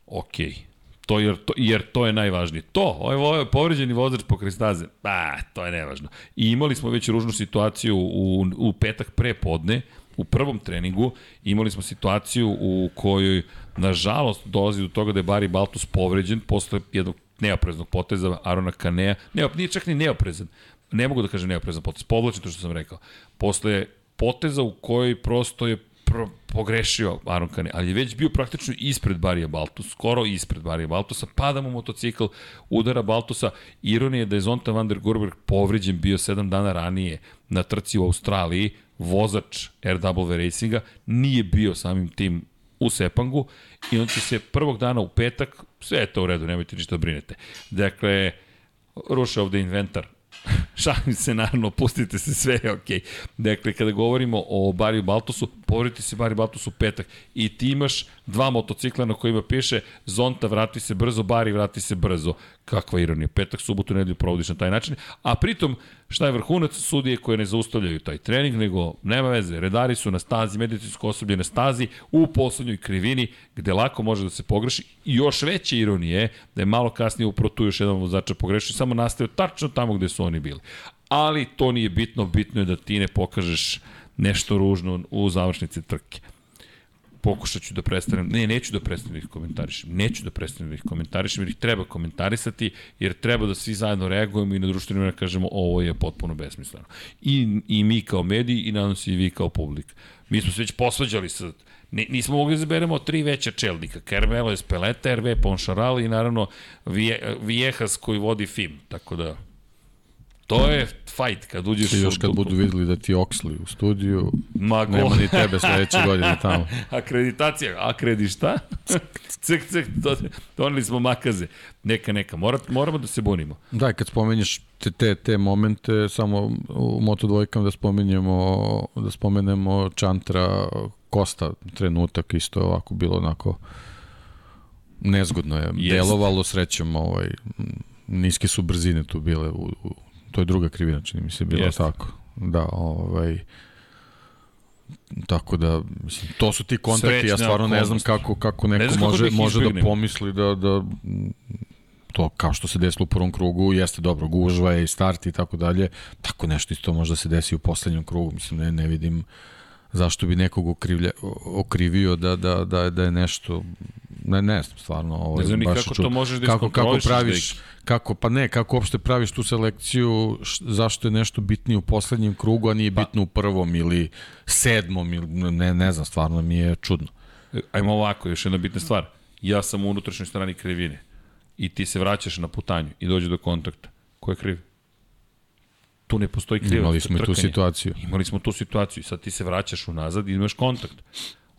Okej. Okay. To jer, to, jer to je najvažnije. To, ovo ovo je povređeni vozač po kristaze, pa, to je nevažno. I imali smo već ružnu situaciju u, u petak pre podne, u prvom treningu, imali smo situaciju u kojoj, nažalost, dolazi do toga da je Bari Baltus povređen posle jednog neopreznog poteza Arona Kanea. Ne, nije čak ni neoprezan. Ne mogu da kažem neoprezan potez. Podlačim to što sam rekao. Posle poteza u kojoj prosto je pro, pogrešio Aron Kane, ali je već bio praktično ispred Barija Baltus, skoro ispred Barija Baltusa, pada mu motocikl, udara Baltusa. Ironija je da je Zonta van der Gorberg povređen bio 7 dana ranije na trci u Australiji, vozač RW Racinga, nije bio samim tim u Sepangu i on će se prvog dana u petak, sve je to u redu, nemojte ništa da brinete. Dakle, ruše ovde inventar Šalim se, naravno, pustite se, sve je okej. Okay. Dakle, kada govorimo o Bariju Baltosu, povriti se Bariju Baltosu petak i ti imaš dva motocikla na kojima piše Zonta vrati se brzo, Bari vrati se brzo. Kakva ironija. Petak, subotu, nedelju provodiš na taj način. A pritom, šta je vrhunac sudije koje ne zaustavljaju taj trening, nego nema veze. Redari su na stazi, medicinsko osoblje na stazi, u poslednjoj krivini, gde lako može da se pogreši. I još veće ironije da je malo kasnije upravo tu još jedan vozača pogrešio, samo nastavio tačno tamo gde su oni bili. Ali to nije bitno, bitno je da ti ne pokažeš nešto ružno u završnici trke pokušat ću da prestanem, ne, neću da prestanem da ih komentarišem, neću da prestanem da ih komentarišem, jer ih treba komentarisati, jer treba da svi zajedno reagujemo i na društvenim mrežama kažemo ovo je potpuno besmisleno. I, I mi kao mediji i nadam se i vi kao publik. Mi smo se već posvađali sa Ni, nismo mogli da zaberemo tri veća čelnika, Carmelo Espeleta, RV Poncharal i naravno Viejas koji vodi FIM, tako da To je fight kad uđeš I još kad budu videli da ti Oxley u studiju, Ma, go. nema ni tebe sledeće godine tamo. Akreditacija, akredi šta? cek, cek, to, doneli smo makaze. Neka, neka, Mora, moramo da se bunimo. Da, kad spomenješ te, te, te momente, samo u Moto dvojkama da spomenjemo, da spomenemo Čantra, Kosta, trenutak isto ovako bilo onako nezgodno je. Jest. Delovalo srećom, ovaj, niske su brzine tu bile u, u to je druga krivina, čini mi se, bilo Jeste. tako. Da, ovaj, Tako da, mislim, to su ti kontakti, ja stvarno ne znam kako, kako neko ne može, da može da pomisli da, da to kao što se desilo u prvom krugu, jeste dobro, gužva je i start i tako dalje, tako nešto isto može da se desi u poslednjem krugu, mislim, ne, ne vidim zašto bi nekog okrivlja, okrivio da, da, da, da je nešto ne, ne znam, stvarno. Ovo, ne znam ni kako ču... to možeš da kako, kako praviš, da kako, pa ne, kako uopšte praviš tu selekciju, š, zašto je nešto bitnije u poslednjem krugu, a nije pa. bitno u prvom ili sedmom, ili, ne, ne znam, stvarno mi je čudno. Ajmo ovako, još jedna bitna stvar. Ja sam u unutrašnjoj strani krivine i ti se vraćaš na putanju i dođe do kontakta. Ko je kriv? Tu ne postoji krivac. Imali smo i tu situaciju. Imali smo tu situaciju. Sad ti se vraćaš unazad i imaš kontakt.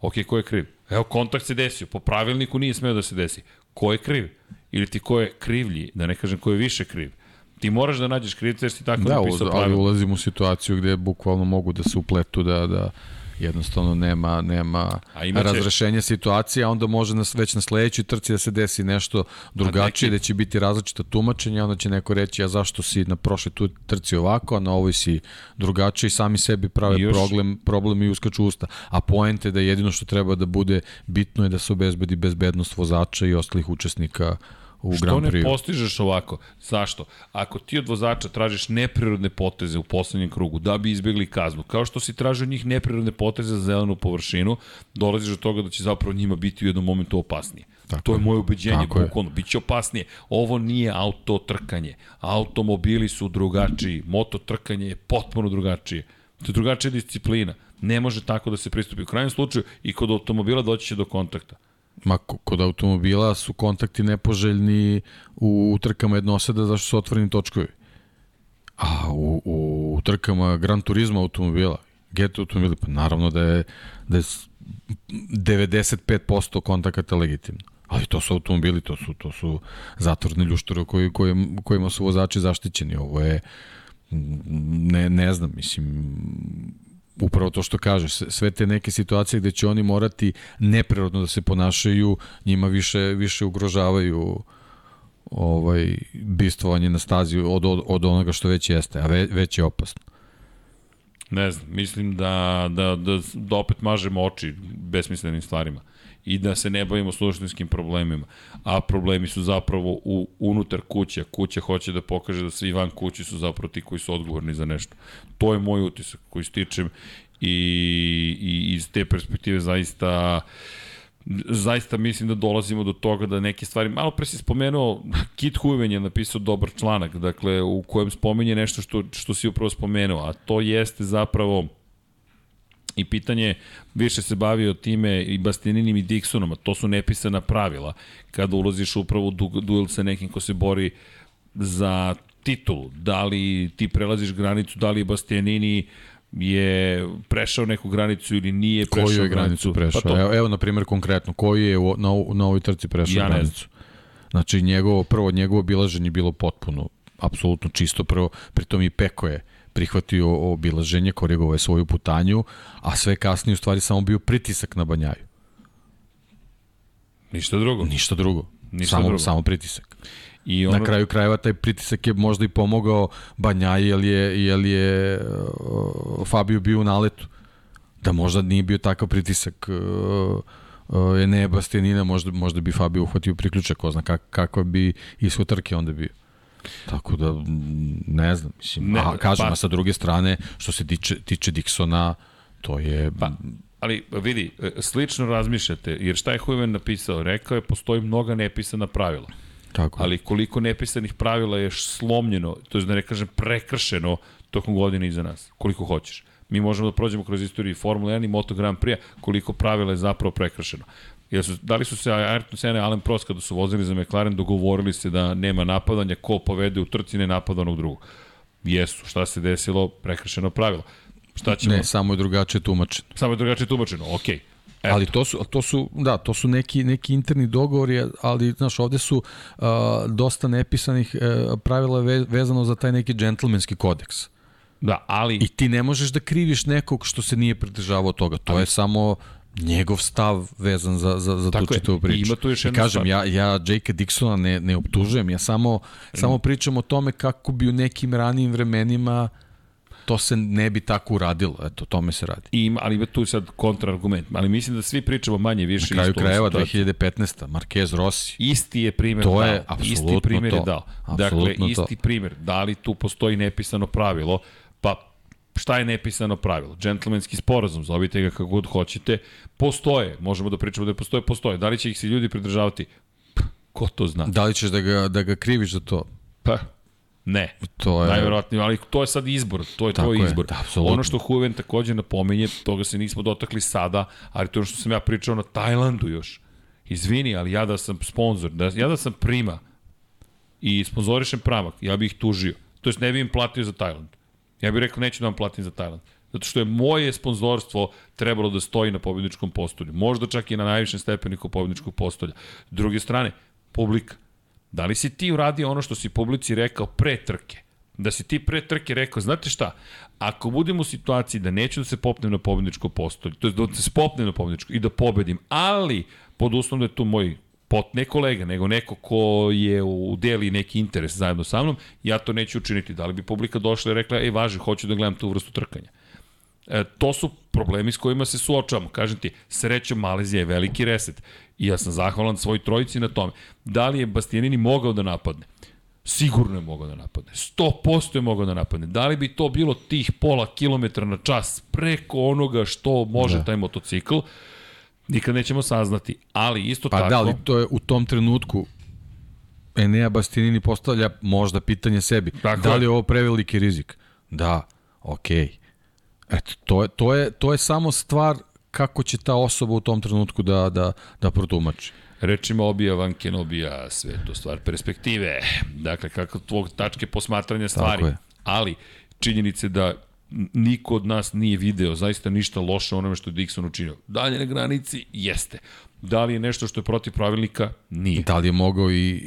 Ok, ko je kriv? Evo, kontakt se desio. Po pravilniku nije smeo da se desi. Ko je kriv? Ili ti ko je krivlji, da ne kažem ko je više kriv? Ti moraš da nađeš krivca jer si tako da, napisao pravilnik. Da, ali ulazim u situaciju gde bukvalno mogu da se upletu da, da jednostavno nema nema imaće... razrešenja situacije, a onda može nas već na sledećoj trci da se desi nešto drugačije, neki... da će biti različita tumačenja, onda će neko reći a zašto si na prošloj tu trci ovako, a na ovoj si drugačije i sami sebi prave još... problem, problem i uskaču usta. A poente da jedino što treba da bude bitno je da se obezbedi bezbednost vozača i ostalih učesnika u Što Grand Prix. Što ne postižeš ovako? Zašto? Ako ti od vozača tražiš neprirodne poteze u poslednjem krugu da bi izbjegli kaznu, kao što si tražio njih neprirodne poteze za zelenu površinu, dolaziš do toga da će zapravo njima biti u jednom momentu opasnije. Tako to je moje ubeđenje, bukvalno, bit će opasnije. Ovo nije auto trkanje. Automobili su drugačiji, moto trkanje je potpuno drugačije. To je drugačija disciplina. Ne može tako da se pristupi. U krajnjem slučaju i kod automobila doći će do kontakta. Ma kod automobila su kontakti nepoželjni u trkama jednoseda zašto su otvoreni točkovi. A u, u trkama Gran Turismo automobila, GT automobila, pa naravno da je, da je 95% kontakata legitimno. Ali to su automobili, to su, to su zatvorne ljuštore koji, kojima su vozači zaštićeni. Ovo je, ne, ne znam, mislim, upravo to što kažeš, sve te neke situacije gde će oni morati neprirodno da se ponašaju, njima više, više ugrožavaju ovaj, bistvovanje na stazi od, od, od onoga što već jeste, a ve, već je opasno. Ne znam, mislim da, da, da, da opet mažemo oči besmislenim stvarima i da se ne bavimo suštinskim problemima. A problemi su zapravo u, unutar kuće. Kuća hoće da pokaže da svi van kući su zapravo ti koji su odgovorni za nešto. To je moj utisak koji stičem i, i iz te perspektive zaista zaista mislim da dolazimo do toga da neke stvari, malo pre si spomenuo, Kit Huven je napisao dobar članak, dakle, u kojem spominje nešto što, što si upravo spomenuo, a to jeste zapravo i pitanje više se bavio time i Bastianinim i Dixonom, a to su nepisana pravila. Kada ulaziš upravo u duel sa nekim ko se bori za titulu, da li ti prelaziš granicu, da li Bastianini je prešao neku granicu ili nije prešao Koju je granicu prešao? Pa evo, evo, na primjer, konkretno, koji je u, na, na ovoj trci prešao ja granicu? Znači, njegovo, prvo, njegovo obilaženje bilo potpuno, apsolutno čisto, prvo, pritom i Peko je prihvatio obilaženje, korigovao je svoju putanju, a sve kasnije u stvari samo bio pritisak na Banjaju. Ništa drugo. Ništa drugo. Ništa samo, drugo. samo pritisak. I ono... Na kraju krajeva taj pritisak je možda i pomogao Banjaji, jer je, jer je uh, Fabio bio u naletu. Da možda nije bio takav pritisak uh, uh, ne Bastianina, možda, možda bi Fabio uhvatio priključak, ko zna kak, kako bi ishod trke onda bio. Tako da, ne znam, mislim, ne, a, kažem, pa, a sa druge strane, što se tiče, tiče Dixona, to je... Pa, ali vidi, slično razmišljate, jer šta je Huven napisao? Rekao je, postoji mnoga nepisana pravila. Tako. Ali koliko nepisanih pravila je slomljeno, to je da ne kažem prekršeno tokom godine iza nas, koliko hoćeš. Mi možemo da prođemo kroz istoriju Formula 1 i Moto Grand Prix, koliko pravila je zapravo prekršeno. Jel su, da li su se Ayrton Senna i Alan Prost kada su vozili za McLaren dogovorili se da nema napadanja, ko povede u trci ne napada onog drugog? Jesu. Šta se desilo? Prekršeno pravilo. Šta ćemo? Ne, samo je drugačije tumačeno. Samo je drugačije tumačeno, okej. Okay. Eto. Ali to su, to su, da, to su neki, neki interni dogovori, ali, znaš, ovde su uh, dosta nepisanih uh, pravila ve, vezano za taj neki džentlmenski kodeks. Da, ali... I ti ne možeš da kriviš nekog što se nije pridržavao toga. To ali... je samo njegov stav vezan za, za, za tu čitavu priču. I ima tu još I kažem, ja, ja J.K. Dixona ne, ne optužujem, ja samo, mm. samo pričam o tome kako bi u nekim ranijim vremenima to se ne bi tako uradilo, eto, tome se radi. I ima, ali ima tu sad kontraargument, ali mislim da svi pričamo manje više Na kraju krajeva 2015. Marquez Rossi. Isti je primjer to dao. je isti primjer to. je dao. Dakle, isti to. primjer. Da li tu postoji nepisano pravilo, šta je nepisano pravilo? Džentlmenski sporazum, zovite ga kako god hoćete, postoje, možemo da pričamo da postoje, postoje. Da li će ih se ljudi pridržavati? Ko to zna? Da li ćeš da ga, da ga kriviš za to? Pa, Ne. To je... Najverovatnije, ali to je sad izbor, to je Tako tvoj je, izbor. Da, ono što Huven takođe napomenje, toga se nismo dotakli sada, ali to je ono što sam ja pričao na Tajlandu još. Izvini, ali ja da sam sponsor, da, ja da sam prima i sponzorišem pramak, ja bih ih tužio. To jest ne bih im platio za Tajland. Ja bih rekao neću da vam platim za Tajland. Zato što je moje sponzorstvo trebalo da stoji na pobjedničkom postolju. Možda čak i na najvišem stepeniku pobjedničkog postolja. S druge strane, publika. Da li si ti uradio ono što si publici rekao pre trke? Da si ti pre trke rekao, znate šta, ako budem u situaciji da neću da se popnem na pobedničko postolje, to je da se popnem na pobedničko i da pobedim, ali pod uslovom da je tu moj pot, ne kolega, nego neko ko je u deli neki interes zajedno sa mnom, ja to neću učiniti. Da li bi publika došla i rekla, ej, važi, hoću da gledam tu vrstu trkanja. E, to su problemi s kojima se suočavamo. Kažem ti, srećom Malezija je veliki reset. I ja sam zahvalan svoj trojici na tome. Da li je Bastianini mogao da napadne? Sigurno je mogao da napadne. 100% je mogao da napadne. Da li bi to bilo tih pola kilometra na čas preko onoga što može da. taj motocikl? Nikad nećemo saznati. Ali isto pa tako... Pa da, ali to je u tom trenutku Enea Bastianini postavlja možda pitanje sebi. Tako da li je ovo preveliki rizik? Da, okej. Okay. Eto, to je, to, je, to je samo stvar kako će ta osoba u tom trenutku da, da, da protumači. Rečima obija Van Kenobija, sve to stvar perspektive. Dakle, kako tvog tačke posmatranja stvari. Ali, činjenice da niko od nas nije video zaista ništa loše onome što je Dixon učinio. Dalje na granici jeste. Da li je nešto što je protiv pravilnika? Nije. Da li je mogao i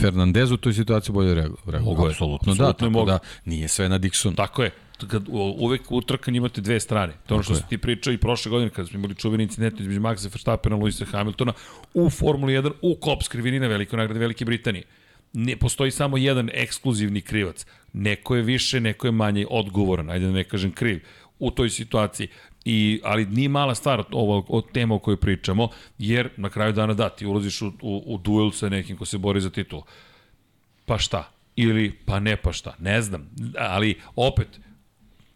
Fernandez u toj situaciji bolje reagovati? Mogo je. Apsolutno, da. Tako da nije sve na Dixon. Tako je kad uvek u trkanju imate dve strane. To je ono što si ti pričao i prošle godine kada smo imali čuveni incident između Maxa Verstappena i Luisa Hamiltona u Formuli 1 u Kop skrivini na velikoj nagradi Velike Britanije. Ne postoji samo jedan ekskluzivni krivac. Neko je više, neko je manje odgovoran, ajde da ne kažem kriv u toj situaciji. I, ali nije mala stvar ovo, o tema o kojoj pričamo, jer na kraju dana da, ti ulaziš u, u, u duel sa nekim ko se bori za titul. Pa šta? Ili pa ne pa šta? Ne znam. Ali opet,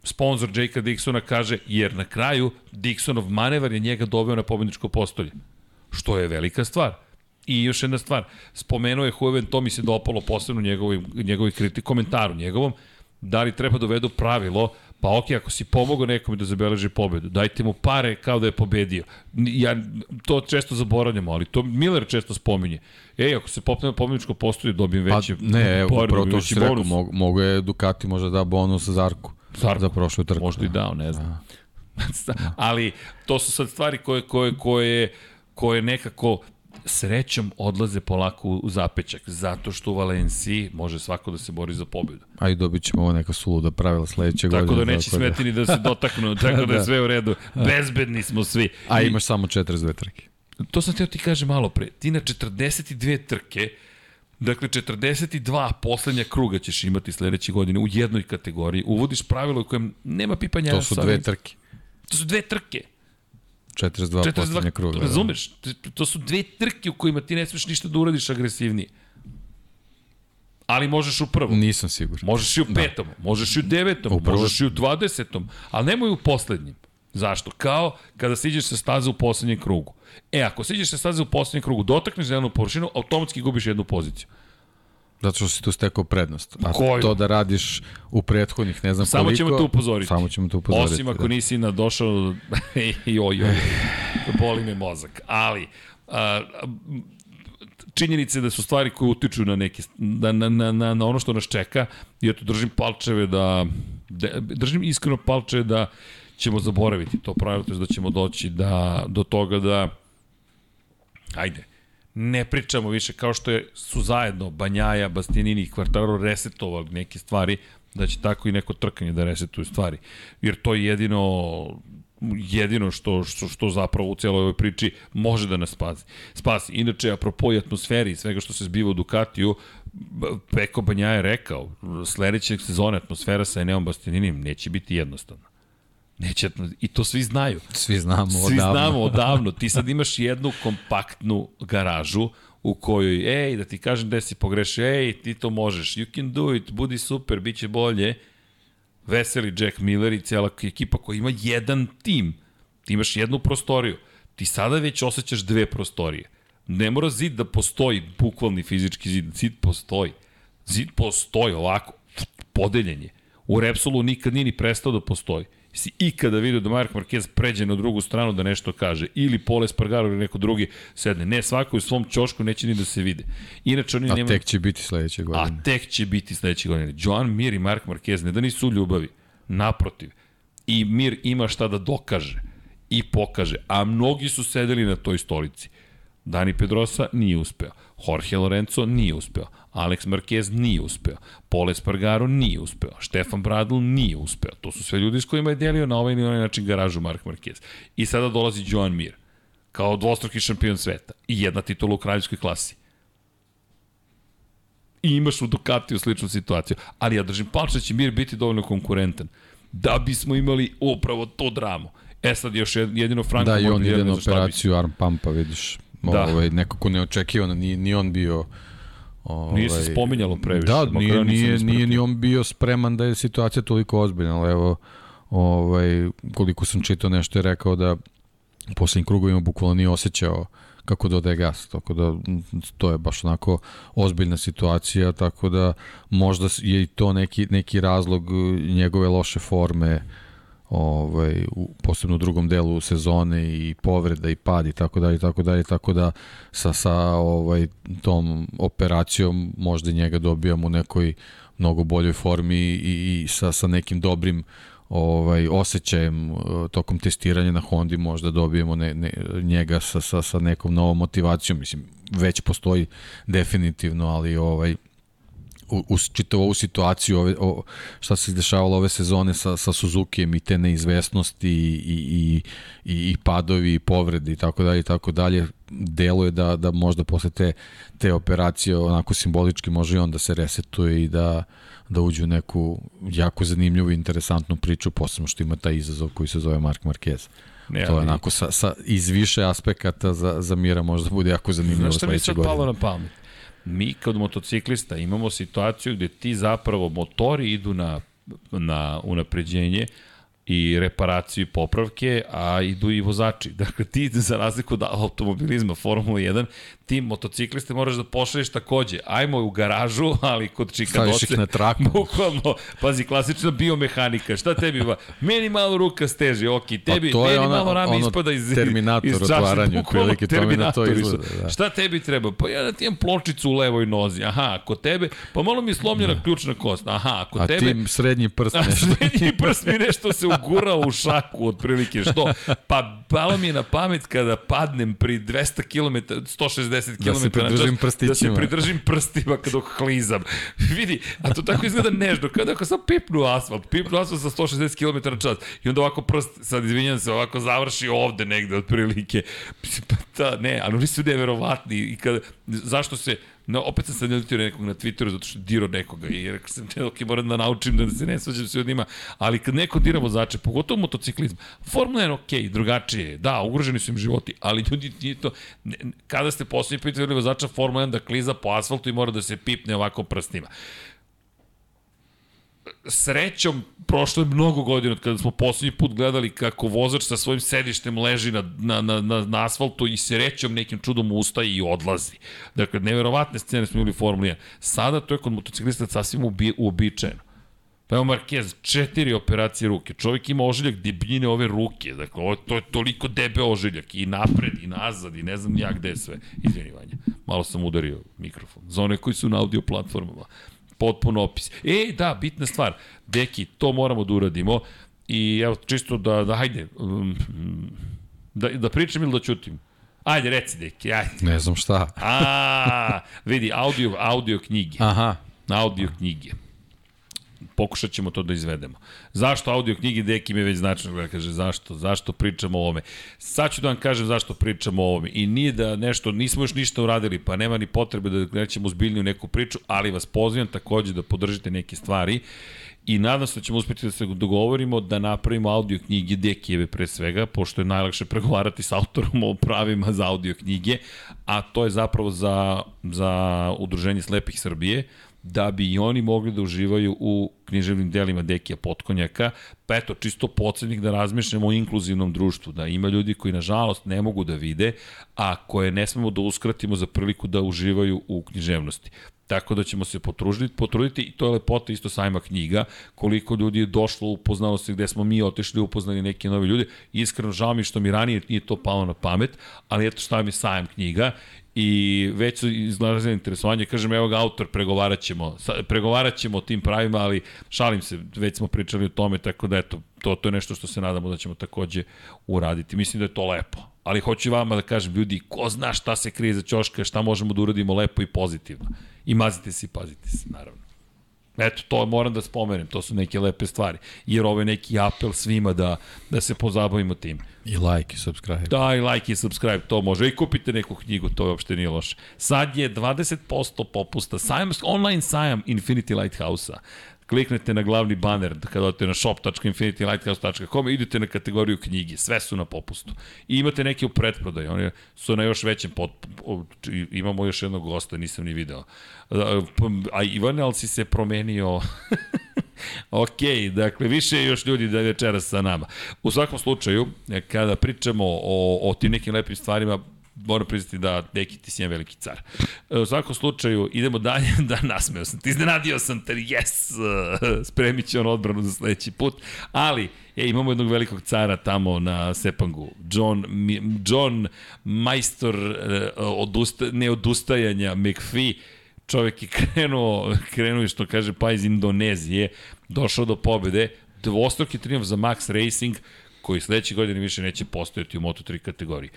sponsor Jakea Dixona kaže, jer na kraju Dixonov manevar je njega doveo na pobedničko postolje. Što je velika stvar. I još jedna stvar, spomenuo je Hueven, to mi se dopalo posebno njegovoj, njegovoj kriti, komentaru njegovom, da li treba dovedu pravilo, pa ok, ako si pomogao nekome da zabeleži pobedu, dajte mu pare kao da je pobedio. Ja to često zaboravljam, ali to Miller često spominje. Ej, ako se popne na pobedničko postolje, dobijem veće pa, ne, evo, upravo to što si rekao, mogu, mogu je Ducati možda da bonus Zarku. Zarko. Za prošlu trku. Možda i dao, ne znam. Da. ali to su sad stvari koje, koje, koje, koje nekako srećom odlaze polako u zapećak, zato što u Valenciji može svako da se bori za pobedu. A i dobit ćemo ovo neka suluda pravila sledeće godine. Tako da neće tako da- smetini da... da se dotaknu, tako da je da. sve u redu. Bezbedni smo svi. A imaš samo 42 trke. To sam teo ti kaže malo pre. Ti na 42 trke, dakle 42 poslednja kruga ćeš imati sledeće godine u jednoj kategoriji. Uvodiš pravilo u kojem nema pipanja. To su dve trke. To su dve trke. 42, 42 poslednje kruga. Da. Razumeš? To su dve trke u kojima ti ne smeš ništa da uradiš agresivnije. Ali možeš u prvom. Nisam siguran. Možeš i u da. petom, da. možeš i u devetom, u možeš i u dvadesetom, ali nemoj u poslednjem. Zašto? Kao kada siđeš sa staze u poslednjem krugu. E, ako siđeš sa staze u poslednjem krugu, dotakneš jednu površinu, automatski gubiš jednu poziciju. Zato što si tu stekao prednost. A Koju? to da radiš u prethodnih ne znam samo koliko... Samo ćemo te upozoriti. Samo ćemo te upozoriti. Osim ako da. nisi na došao i oj, oj, boli me mozak. Ali, a, činjenice da su stvari koje utiču na neke da, na, na, na, na ono što nas čeka i eto držim palčeve da, da držim iskreno palčeve da ćemo zaboraviti to pravilo, to je da ćemo doći da, do toga da ajde, ne pričamo više kao što je, su zajedno Banjaja, Bastianini i Kvartaro resetovali neke stvari, da će tako i neko trkanje da resetuju stvari. Jer to je jedino jedino što, što, što zapravo u cijeloj ovoj priči može da nas spasi. spasi. Inače, apropo i atmosferi i svega što se zbiva u Ducatiju, Peko Banja je rekao, sledećeg sezone atmosfera sa Eneom Bastianinim neće biti jednostavna. Neće, I to svi znaju. Svi znamo svi odavno. Svi znamo odavno. Ti sad imaš jednu kompaktnu garažu u kojoj, ej, da ti kažem gde si pogrešio, ej, ti to možeš, you can do it, budi super, bit će bolje. Veseli Jack Miller i cijela ekipa koja ima jedan tim. Ti imaš jednu prostoriju. Ti sada već osjećaš dve prostorije. Ne mora zid da postoji, bukvalni fizički zid. Zid postoji. Zid postoji ovako, podeljen je. U Repsolu nikad nije ni prestao da postoji si ikada vidio da Mark Marquez pređe na drugu stranu da nešto kaže, ili Pole Spargaro ili neko drugi sedne. Ne, svako u svom čošku neće ni da se vide. Inače, oni A nema... tek će biti sledeće godine. A tek će biti sledeće godine. Joan Mir i Mark Marquez ne da nisu u ljubavi, naprotiv. I Mir ima šta da dokaže i pokaže, a mnogi su sedeli na toj stolici. Dani Pedrosa nije uspeo. Jorge Lorenzo nije uspeo. Alex Marquez nije uspeo. Pole Spargaro nije uspeo. Stefan Bradl nije uspeo. To su sve ljudi s kojima je delio na ovaj ili onaj način garažu Mark Marquez. I sada dolazi Joan Mir kao dvostruki šampion sveta i jedna titula u kraljevskoj klasi. I imaš u Ducatiju sličnu situaciju. Ali ja držim palče da će Mir biti dovoljno konkurentan da bismo imali upravo to dramu. E sad još jedino Franko... Da, i on ide na operaciju arm pumpa, vidiš. Da. Ovaj, nekako neočekivano, ni, ni on bio Ovaj, nije se spominjalo previše. Da, nije, nije, nije ni on bio spreman da je situacija toliko ozbiljna, ali evo, ovaj, koliko sam čitao nešto je rekao da u poslednjim krugovima bukvalno nije osjećao kako dodaje gas, tako da to je baš onako ozbiljna situacija, tako da možda je i to neki, neki razlog njegove loše forme, ovaj, u, posebno u drugom delu sezone i povreda i pad i tako dalje, tako dalje, tako da sa, sa ovaj, tom operacijom možda njega dobijamo u nekoj mnogo boljoj formi i, i sa, sa nekim dobrim ovaj osjećajem uh, tokom testiranja na Hondi možda dobijemo ne, ne, njega sa, sa, sa nekom novom motivacijom. Mislim već postoji definitivno ali ovaj uz čitavu ovu situaciju, ove, o, šta se dešavalo ove sezone sa, sa Suzukijem i te neizvesnosti i, i, i, i padovi i povrede i tako dalje i tako dalje, deluje da, da možda posle te, te operacije onako simbolički može i on da se resetuje i da, da uđe u neku jako zanimljivu i interesantnu priču, posebno što ima taj izazov koji se zove Mark Marquez. Ne, to je onako sa, sa, iz više aspekata za, za Mira možda bude jako zanimljivo sledeće godine. Znaš šta mi sad palo na pamet? Mi kod motociklista imamo situaciju gde ti zapravo motori idu na, na unapređenje, i reparaciju i popravke, a idu i vozači. Dakle, ti za razliku od automobilizma Formula 1, ti motocikliste moraš da pošalješ takođe. Ajmo u garažu, ali kod čikadoce... Staviš ih na traku. Bukvalno, pazi, klasična biomehanika. Šta tebi ba? Meni malo ruka steže, ok, tebi, pa meni ona, malo rame ono ispada iz, terminator iz otvaranju, otvaranju, mi na to izgleda. Da. Šta tebi treba? Pa ja da ti imam pločicu u levoj nozi. Aha, kod tebe, pa malo mi je slomljena da. ključna kost. Aha, kod A tebe... A ti srednji prst nešto. srednji prst mi nešto se ugurao u šaku, otprilike. Što? Pa palo mi je na pamet kada padnem pri 200 km, 160 km da se pridržim čas, prstićima. Da se pridržim prstima kada klizam. Vidi, a to tako izgleda nežno, kada ako sam pipnu asfalt, pipnu asfalt sa 160 km na čas i onda ovako prst, sad izvinjam se, ovako završi ovde negde otprilike. Pa ta, ne, ali oni su neverovatni i kada, zašto se, No, opet sam sad naljutio nekog na Twitteru zato što diro nekoga i rekao sam, ne, ok, moram da naučim da se ne svađam od njima, ali kad neko dira vozače, pogotovo motociklizm, Formula 1 ok, drugačije je, da, ugroženi su im životi, ali ljudi, nije to, ne, kada ste posljednji pitali vozača Formula 1 da kliza po asfaltu i mora da se pipne ovako prstima srećom, prošlo je mnogo godina od kada smo poslednji put gledali kako vozač sa svojim sedištem leži na, na, na, na, na asfaltu i srećom nekim čudom ustaje i odlazi. Dakle, neverovatne scene smo imali u Formuli 1. Sada to je kod motociklista sasvim ubi, uobičajeno. Pa evo Marquez, četiri operacije ruke. Čovjek ima ožiljak debljine ove ruke. Dakle, ovo, to je toliko debe ožiljak. I napred, i nazad, i ne znam ja gde sve. Izvini, Vanja. Malo sam udario mikrofon. Za one koji su na audio platformama potpuno opis. E, da, bitna stvar, deki, to moramo da uradimo i evo, čisto da, da hajde, um, da, da pričam ili da ćutim? Ajde, reci, deki, ajde. Ne znam šta. A, vidi, audio, audio knjige. Aha. Audio knjige pokušat ćemo to da izvedemo. Zašto audio knjige Deki me već značajno gleda, kaže zašto, zašto pričamo o ovome. Sad ću da vam kažem zašto pričamo o ovome. I nije da nešto, nismo još ništa uradili, pa nema ni potrebe da nećemo uzbiljniju neku priču, ali vas pozivam takođe da podržite neke stvari i nadam se da ćemo uspeti da se dogovorimo da napravimo audio knjige Dekijeve pre svega, pošto je najlakše pregovarati s autorom o pravima za audio knjige, a to je zapravo za, za Udruženje slepih Srbije, da bi i oni mogli da uživaju u književnim delima Dekija Potkonjaka, pa eto, čisto podsjednik da razmišljamo o inkluzivnom društvu, da ima ljudi koji nažalost ne mogu da vide, a koje ne smemo da uskratimo za priliku da uživaju u književnosti. Tako da ćemo se potruditi, potruditi i to je lepota isto sajma knjiga, koliko ljudi je došlo, upoznalo se gde smo mi otišli, upoznali neke nove ljude. Iskreno, žao mi što mi ranije nije to palo na pamet, ali eto šta mi sajam knjiga i već su izgledali interesovanje, kažem evo ga autor, pregovarat ćemo, pregovarat ćemo o tim pravima, ali šalim se, već smo pričali o tome, tako da eto, to, to je nešto što se nadamo da ćemo takođe uraditi. Mislim da je to lepo, ali hoću vama da kažem, ljudi, ko zna šta se krije za ćoška, šta možemo da uradimo lepo i pozitivno. I mazite se i pazite se, naravno. Eto, to moram da spomenem, to su neke lepe stvari. Jer ovo je neki apel svima da, da se pozabavimo tim. I like i subscribe. Da, i like i subscribe, to može. I kupite neku knjigu, to uopšte nije loše. Sad je 20% popusta. Sajam, online sajam Infinity Lighthouse-a kliknete na glavni baner kada odete na shop.infinitylighthouse.com idete na kategoriju knjige, sve su na popustu. I imate neke u pretprodaju, one su na još većem pod, imamo još jednog gosta, nisam ni video. A Ivan, ali si se promenio ok, dakle, više je još ljudi da večeras sa nama. U svakom slučaju, kada pričamo o, o tim nekim lepim stvarima, moram priznati da Deki ti si jedan veliki car. U svakom slučaju, idemo dalje, da nasmeo sam te, iznenadio sam te, yes, spremit će on odbranu za sledeći put, ali, e, imamo jednog velikog cara tamo na Sepangu, John, John majstor e, odusta, neodustajanja McPhee, čovek je krenuo, krenuo što kaže pa iz Indonezije, došao do pobede, dvostruki triumf za Max Racing, koji sledeće godine više neće postojati u Moto3 kategoriji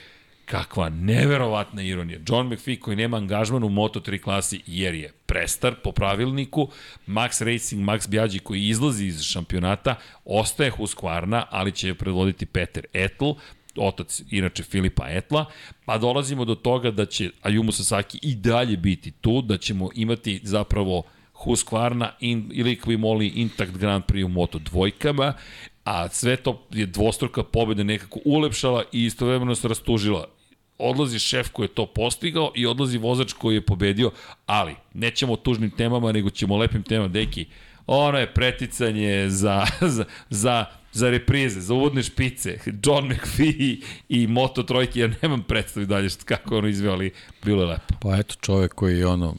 Kakva neverovatna ironija. John McPhee koji nema angažman u Moto3 klasi jer je prestar po pravilniku, Max Racing, Max Bjađi koji izlazi iz šampionata, ostaje Husqvarna, ali će je predvoditi Peter Etl, otac inače Filipa Etla, pa dolazimo do toga da će Ayumu Sasaki i dalje biti tu, da ćemo imati zapravo Husqvarna in, ili Kvimoli Intact Grand Prix u Moto dvojkama, a sve to je dvostruka pobjeda nekako ulepšala i istovremeno se rastužila odlazi šef koji je to postigao i odlazi vozač koji je pobedio, ali nećemo tužnim temama, nego ćemo lepim temama, deki. Ono je preticanje za, za, za, za reprize, za uvodne špice, John McPhee i Moto Trojke, ja nemam predstavi dalje što, kako ono izveo, ali bilo je lepo. Pa eto čovek koji je ono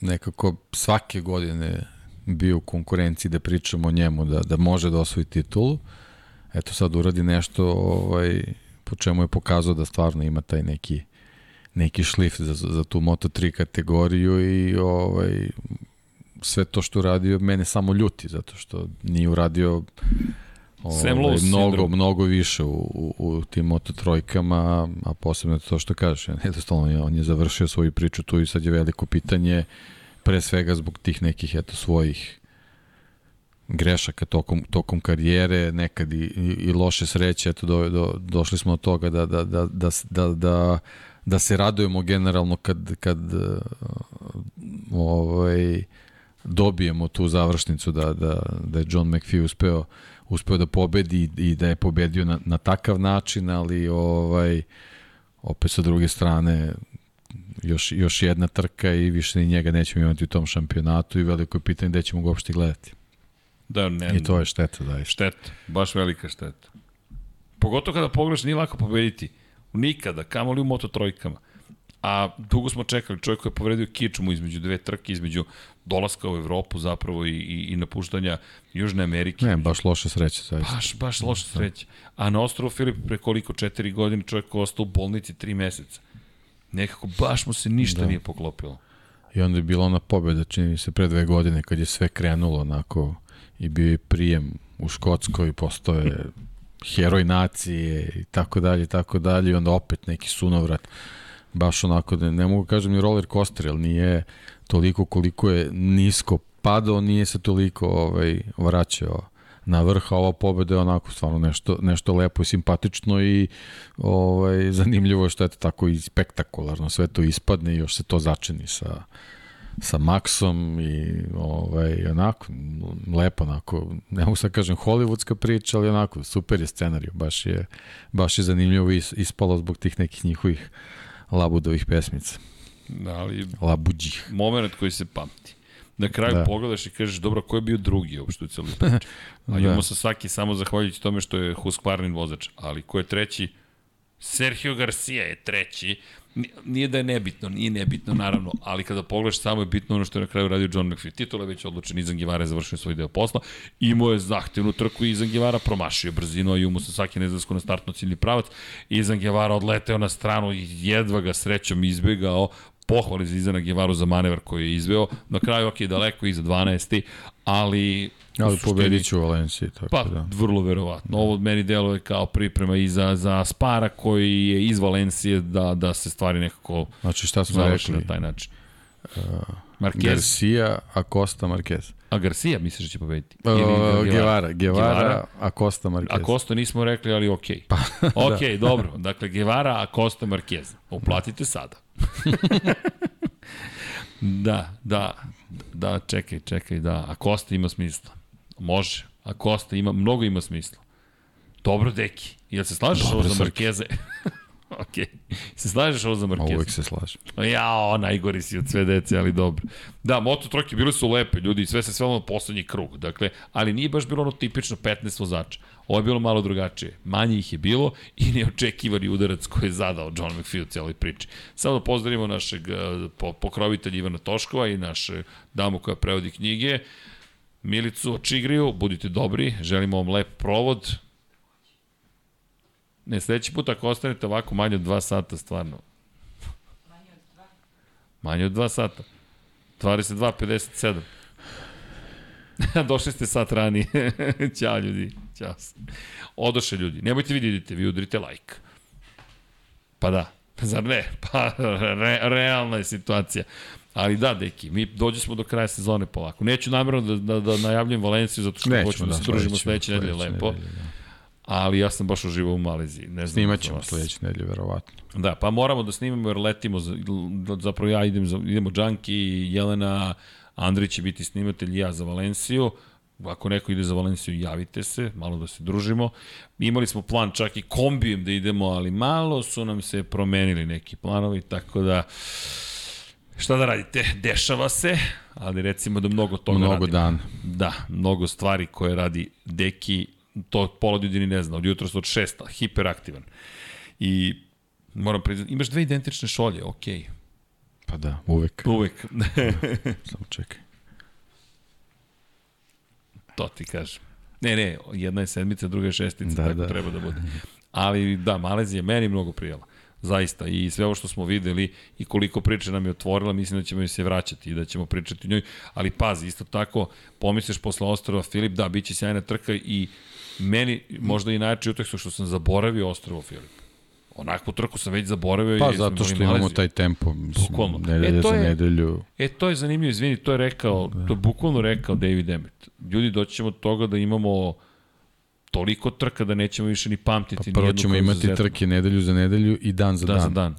nekako svake godine bio u konkurenciji da pričamo o njemu, da, da može da osvoji titulu. Eto sad uradi nešto ovaj, po čemu je pokazao da stvarno ima taj neki neki šlif za, za tu Moto3 kategoriju i ovaj, sve to što uradio mene samo ljuti zato što nije uradio ovaj, mnogo, syndrome. mnogo više u, u, u tim Moto trojkama, a posebno to što kažeš, jednostavno on je završio svoju priču tu i sad je veliko pitanje pre svega zbog tih nekih eto svojih grešaka tokom, tokom karijere, nekad i, i, i loše sreće, eto do, do, došli smo do toga da, da, da, da, da, da, da se radujemo generalno kad, kad ovaj, dobijemo tu završnicu da, da, da je John McPhee uspeo, uspeo da pobedi i da je pobedio na, na takav način, ali ovaj, opet sa druge strane još, još jedna trka i više ni njega nećemo imati u tom šampionatu i veliko je pitanje gde ćemo ga uopšte gledati. Da, ne, I to je šteta, da je. Šteta, baš velika šteta. Pogotovo kada pogledaš, nije lako pobediti. Nikada, kamoli u moto trojkama. A dugo smo čekali, čovjek koji je povredio kičmu između dve trke, između dolaska u Evropu zapravo i, i, i napuštanja Južne Amerike. Ne, baš loša sreća. Zaista. Baš, baš loša sreća. A na ostrovu Filip pre koliko, četiri godine čovjek ostao u bolnici tri meseca. Nekako baš mu se ništa da. nije poklopilo. I onda je bila ona pobeda, čini se, pre dve godine, kad je sve krenulo onako i bio je prijem u Škotskoj, postoje heroj nacije i tako dalje, tako dalje, i onda opet neki sunovrat, baš onako, da ne mogu kažem ni roller coaster, jer nije toliko koliko je nisko padao, nije se toliko ovaj, vraćao na vrh, a ova pobeda je onako stvarno nešto, nešto lepo i simpatično i ovaj, zanimljivo je što je to tako i spektakularno, sve to ispadne i još se to začini sa, sa Maxom i ovaj, onako, lepo onako, ne mogu sad kažem hollywoodska priča, ali onako, super je scenariju, baš je, baš je zanimljivo ispalo zbog tih nekih njihovih labudovih pesmica. Da, ali... Labuđih. Moment koji se pamti. Na kraju da. pogledaš i kažeš, dobro, ko je bio drugi uopšte u celoj priči? A imamo da. sa svaki samo zahvaljujući tome što je Husqvarnin vozač, ali ko je treći? Sergio Garcia je treći, nije da je nebitno, nije nebitno naravno, ali kada pogledaš samo je bitno ono što je na kraju radio John McPhee. Titula je već odlučen, Izan Givara je završio svoj deo posla, imao je zahtevnu trku i Izan Givara promašio brzinu, a Jumu Sasaki nezasku na startno ciljni pravac. Izan Givara odleteo na stranu i jedva ga srećom izbegao, pohvali za Izana Givaru za manevar koji je izveo. Na kraju, ok, daleko iza 12. Ali Ali pobedit ću u Valenciji. Tako pa, da. vrlo verovatno. Ovo meni deluje kao priprema i za, za Spara koji je iz Valencije da, da se stvari nekako znači, šta smo rekli? na taj način. Uh, Marquez. Garcia, Acosta, Marquez. A Garcia misliš da će pobediti? Uh, Guevara, Guevara, Guevara, Acosta, Marquez. Acosta nismo rekli, ali okej. Okay. Pa, ok, da. dobro. Dakle, Guevara, Acosta, Marquez. Uplatite sada. da, da, da, čekaj, čekaj, da. Acosta ima smisla. Može. A Costa ima, mnogo ima smisla. Dobro, deki. Jel se slažeš Dobre, ovo za Markeze? ok. Se slažeš ovo za Markeze? Uvijek se slažem. Jao, najgori si od sve dece, ali dobro. Da, moto trojke bile su lepe, ljudi, sve se svelo na poslednji krug. Dakle, ali nije baš bilo ono tipično 15 vozača. Ovo je bilo malo drugačije. Manje ih je bilo i neočekivani udarac koji je zadao John McPhee u cijeloj priči. Samo da pozdravimo našeg eh, pokrovitelja Ivana Toškova i naše damu koja prevodi knjige. Milicu Čigriju, budite dobri, želimo vam lep provod. Ne, sledeći put ako ostanete ovako manje od 2 sata, stvarno. Manje od 2? Manje od 2 sata. 22.57. Došli ste sat ranije. Ćao ljudi. Ćao. Odoše ljudi. Nemojte vi da vi udrite like. Pa da, zar ne? Pa re, realna je situacija. Ali da, deki, mi dođe smo do kraja sezone polako. Neću namjerno da, da, da najavljam Valenciju zato što Nećemo, hoćemo da, da se družimo sledeće nedelje lepo. Nedelje, da. Ali ja sam baš uživao u Maleziji. Ne znam Snimat ćemo sledeće nedelje, verovatno. Da, pa moramo da snimamo jer letimo, zapravo ja idem, idemo Džanki, Jelena, Andrić će biti snimatelj ja za Valenciju ako neko ide za Valenciju, javite se, malo da se družimo. Imali smo plan čak i kombijem da idemo, ali malo su nam se promenili neki planovi, tako da šta da radite, dešava se, ali recimo da mnogo toga mnogo radimo. dan. Da, mnogo stvari koje radi Deki, to pola ljudi ne zna, od jutra od šesta, hiperaktivan. I moram priznati, imaš dve identične šolje, okej. Okay. Pa da, uvek. Uvek. Samo čekaj. To ti kažem. Ne, ne, jedna je sedmica, druga je šestica, da, tako da. treba da bude. Ali da, Malezija meni mnogo prijela. Zaista. I sve ovo što smo videli i koliko priče nam je otvorila, mislim da ćemo joj se vraćati i da ćemo pričati o njoj. Ali pazi, isto tako, pomisliš posle ostrova Filip, da, bit će sjajna trka i meni možda i najjači utaksu što sam zaboravio ostrovo Filip. Onakvu trku sam već zaboravio. Pa zato što imamo taj tempo, mislim, bukvalno. nedelje e, to je, za nedelju. E, to je zanimljivo, izvini, to je rekao, da. to je bukvalno rekao David Emmet. Ljudi, doći ćemo od toga da imamo toliko trka da nećemo više ni pamtiti. Pa prvo ćemo imati trke nedelju za nedelju i dan za dan. Dan za dan.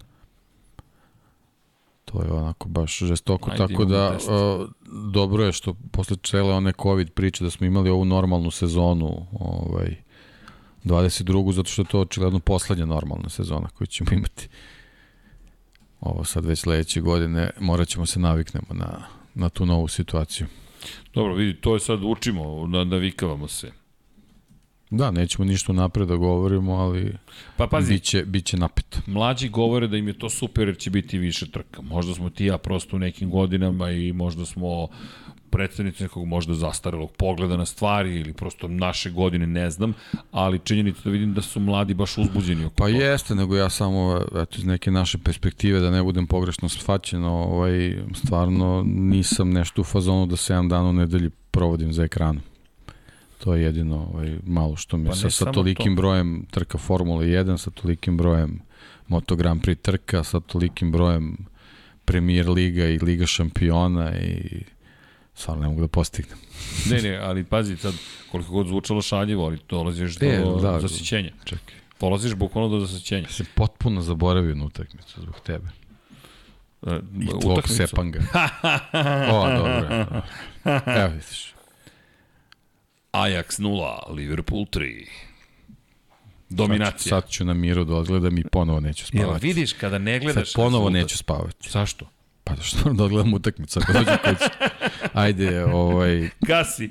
To je onako baš žestoko, Ajde, tako da uh, dobro je što posle cele one COVID priče da smo imali ovu normalnu sezonu, ovaj, 22. zato što je to očigledno poslednja normalna sezona koju ćemo imati. Ovo sad već sledeće godine morat ćemo se naviknemo na, na tu novu situaciju. Dobro, vidi, to je sad učimo, navikavamo se. Da, nećemo ništa napred da govorimo, ali pa, pazi, biće, biće napet. Mlađi govore da im je to super jer će biti više trka. Možda smo ti ja prosto u nekim godinama i možda smo predstavnici nekog možda zastarelog pogleda na stvari ili prosto naše godine, ne znam, ali činjenica da vidim da su mladi baš uzbuđeni oko Pa toga. jeste, nego ja samo eto, iz neke naše perspektive, da ne budem pogrešno shvaćen, ovaj, stvarno nisam nešto u fazonu da 7 dana u nedelji provodim za ekranom. To je jedino ovaj, malo što mi pa sa, sa tolikim to. brojem trka Formula 1, sa tolikim brojem Moto Grand Prix trka, sa tolikim brojem Premier Liga i Liga šampiona i stvarno ne mogu da postignem. ne, ne, ali pazi, sad, koliko god zvučalo šaljivo, ali dolaziš do e, da, zasićenja. Čekaj. Polaziš bukvalno do zasićenja. Se potpuno zaboravio na utakmicu zbog tebe. Uh, I tvog utakmicu. sepanga. o, dobro. Evo vidiš. Ajax 0, Liverpool 3. Dominacija. Sad, sad ću na miru da odgledam i ponovo neću spavati. Jel vidiš kada ne gledaš... Sad ponovo neću spavati. Zašto? Pa da što da odgledam utakmicu ako dođe kući. Ajde, ovaj... Gasi,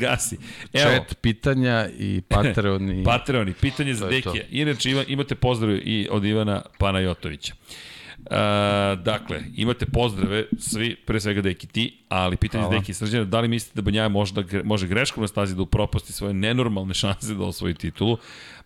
gasi. Evo. Chat pitanja i Patreon i... Patreon i pitanje za Dekija. Inače ima, imate pozdrav i od Ivana Panajotovića. Uh, dakle, imate pozdrave svi, pre svega Deki ti, ali pitanje Hvala. Deki Srđana, da li mislite da Banjaja može, da, može greškom na stazi da uproposti svoje nenormalne šanse da osvoji titulu?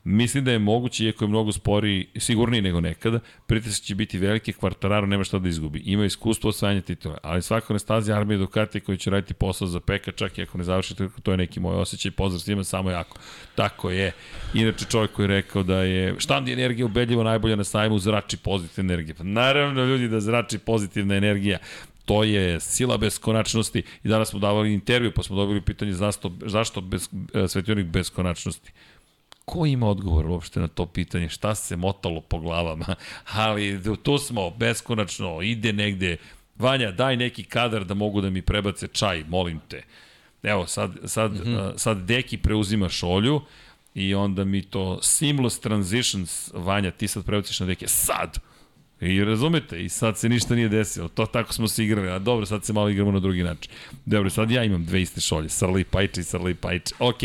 Mislim da je moguće, iako je mnogo spori, sigurniji nego nekada, pritisak će biti veliki, Kvartararo nema šta da izgubi. Ima iskustvo osvajanja titula, ali svako na stazi armije Ducati koji će raditi posao za peka, čak i ako ne završi to je neki moj osjećaj, pozdrav svima, samo jako. Tako je. Inače čovjek koji je rekao da je štandi energija ubedljivo najbolja na sajmu, zrači pozitivna energija. Pa naravno ljudi da zrači pozitivna energija to je sila beskonačnosti i danas smo davali intervju pa smo dobili pitanje zašto, zašto bez, e, svetionik beskonačnosti. Ko ima odgovor uopšte na to pitanje? Šta se motalo po glavama? Ali tu smo, beskonačno, ide negde. Vanja, daj neki kadar da mogu da mi prebace čaj, molim te. Evo, sad, sad, mm -hmm. sad Deki preuzima šolju i onda mi to seamless transitions, Vanja, ti sad prebaciš na Deki. Sad! I razumete, i sad se ništa nije desilo. To tako smo se igrali, a dobro, sad se malo igramo na drugi način. Dobro, sad ja imam dve iste šolje, Srli Pajče Srli Pajče. Ok,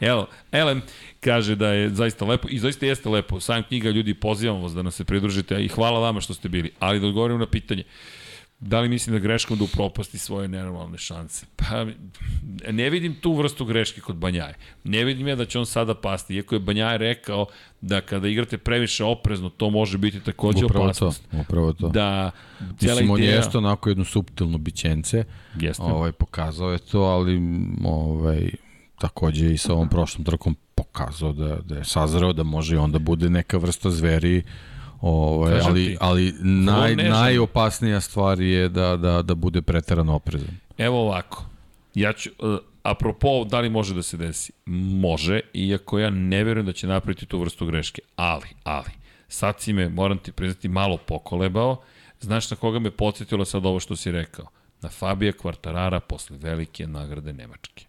evo, Elem kaže da je zaista lepo i zaista jeste lepo. Sam knjiga, ljudi, pozivamo vas da nas se pridružite i hvala vama što ste bili. Ali da odgovorim na pitanje. Uh, Da li mislim da greškom da upropasti svoje nenormalne šanse? Pa, ne vidim tu vrstu greške kod Banjaje. Ne vidim ja da će on sada pasti. Iako je Banjaje rekao da kada igrate previše oprezno, to može biti takođe upravo opasnost. To, upravo to. Da, cijela Mislim, ideja... on jeste onako jedno subtilno bićence. Jeste. Ovaj, pokazao je to, ali ovaj, takođe i sa ovom prošlom trkom pokazao da, da je sazreo, da može i onda bude neka vrsta zveri Ovaj, ali, ti, ali naj, najopasnija stvar je da, da, da bude preterano oprezan. Evo ovako. Ja ću, uh, apropo, da li može da se desi? Može, iako ja ne verujem da će napraviti tu vrstu greške. Ali, ali, sad si me, moram ti priznati, malo pokolebao. Znaš na koga me podsjetilo sad ovo što si rekao? Na Fabija Kvartarara posle velike nagrade Nemačke.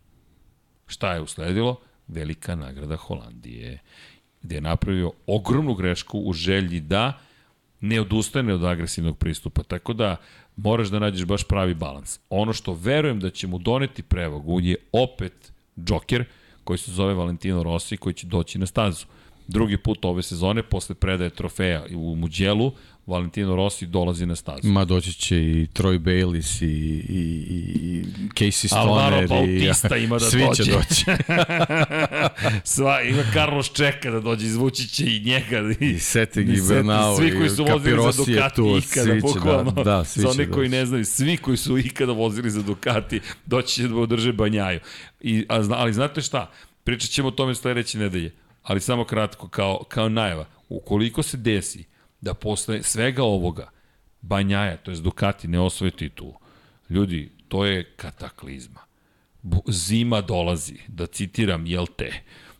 Šta je usledilo? Velika nagrada Holandije, gde je napravio ogromnu grešku u želji da ne odustane od agresivnog pristupa. Tako da moraš da nađeš baš pravi balans. Ono što verujem da će mu doneti prevagu je opet Joker, koji se zove Valentino Rossi, koji će doći na stazu. Drugi put ove sezone, posle predaje trofeja u Muđelu, Valentino Rossi dolazi na stazu. Ma doći će i Troy Bayliss i, i, i Casey Alvaro Stoner i Bautista ima da svi dođe. će doći. Sva, ima Carlos čeka da dođe, izvući će i njega. I, I Setting i Bernal Svi koji su vozili za Ducati tu, ikada, svi će, bukvalno. da, da, svi za one koji doći. ne znaju, svi koji su ikada vozili za Ducati, doći će da održe banjaju. I, a, ali znate šta? Pričat ćemo o tome sledeće nedelje, ali samo kratko, kao, kao najava. Ukoliko se desi da posle svega ovoga Banjaja, to je Ducati, ne osvoje titulu, ljudi, to je kataklizma. Zima dolazi, da citiram, jel te,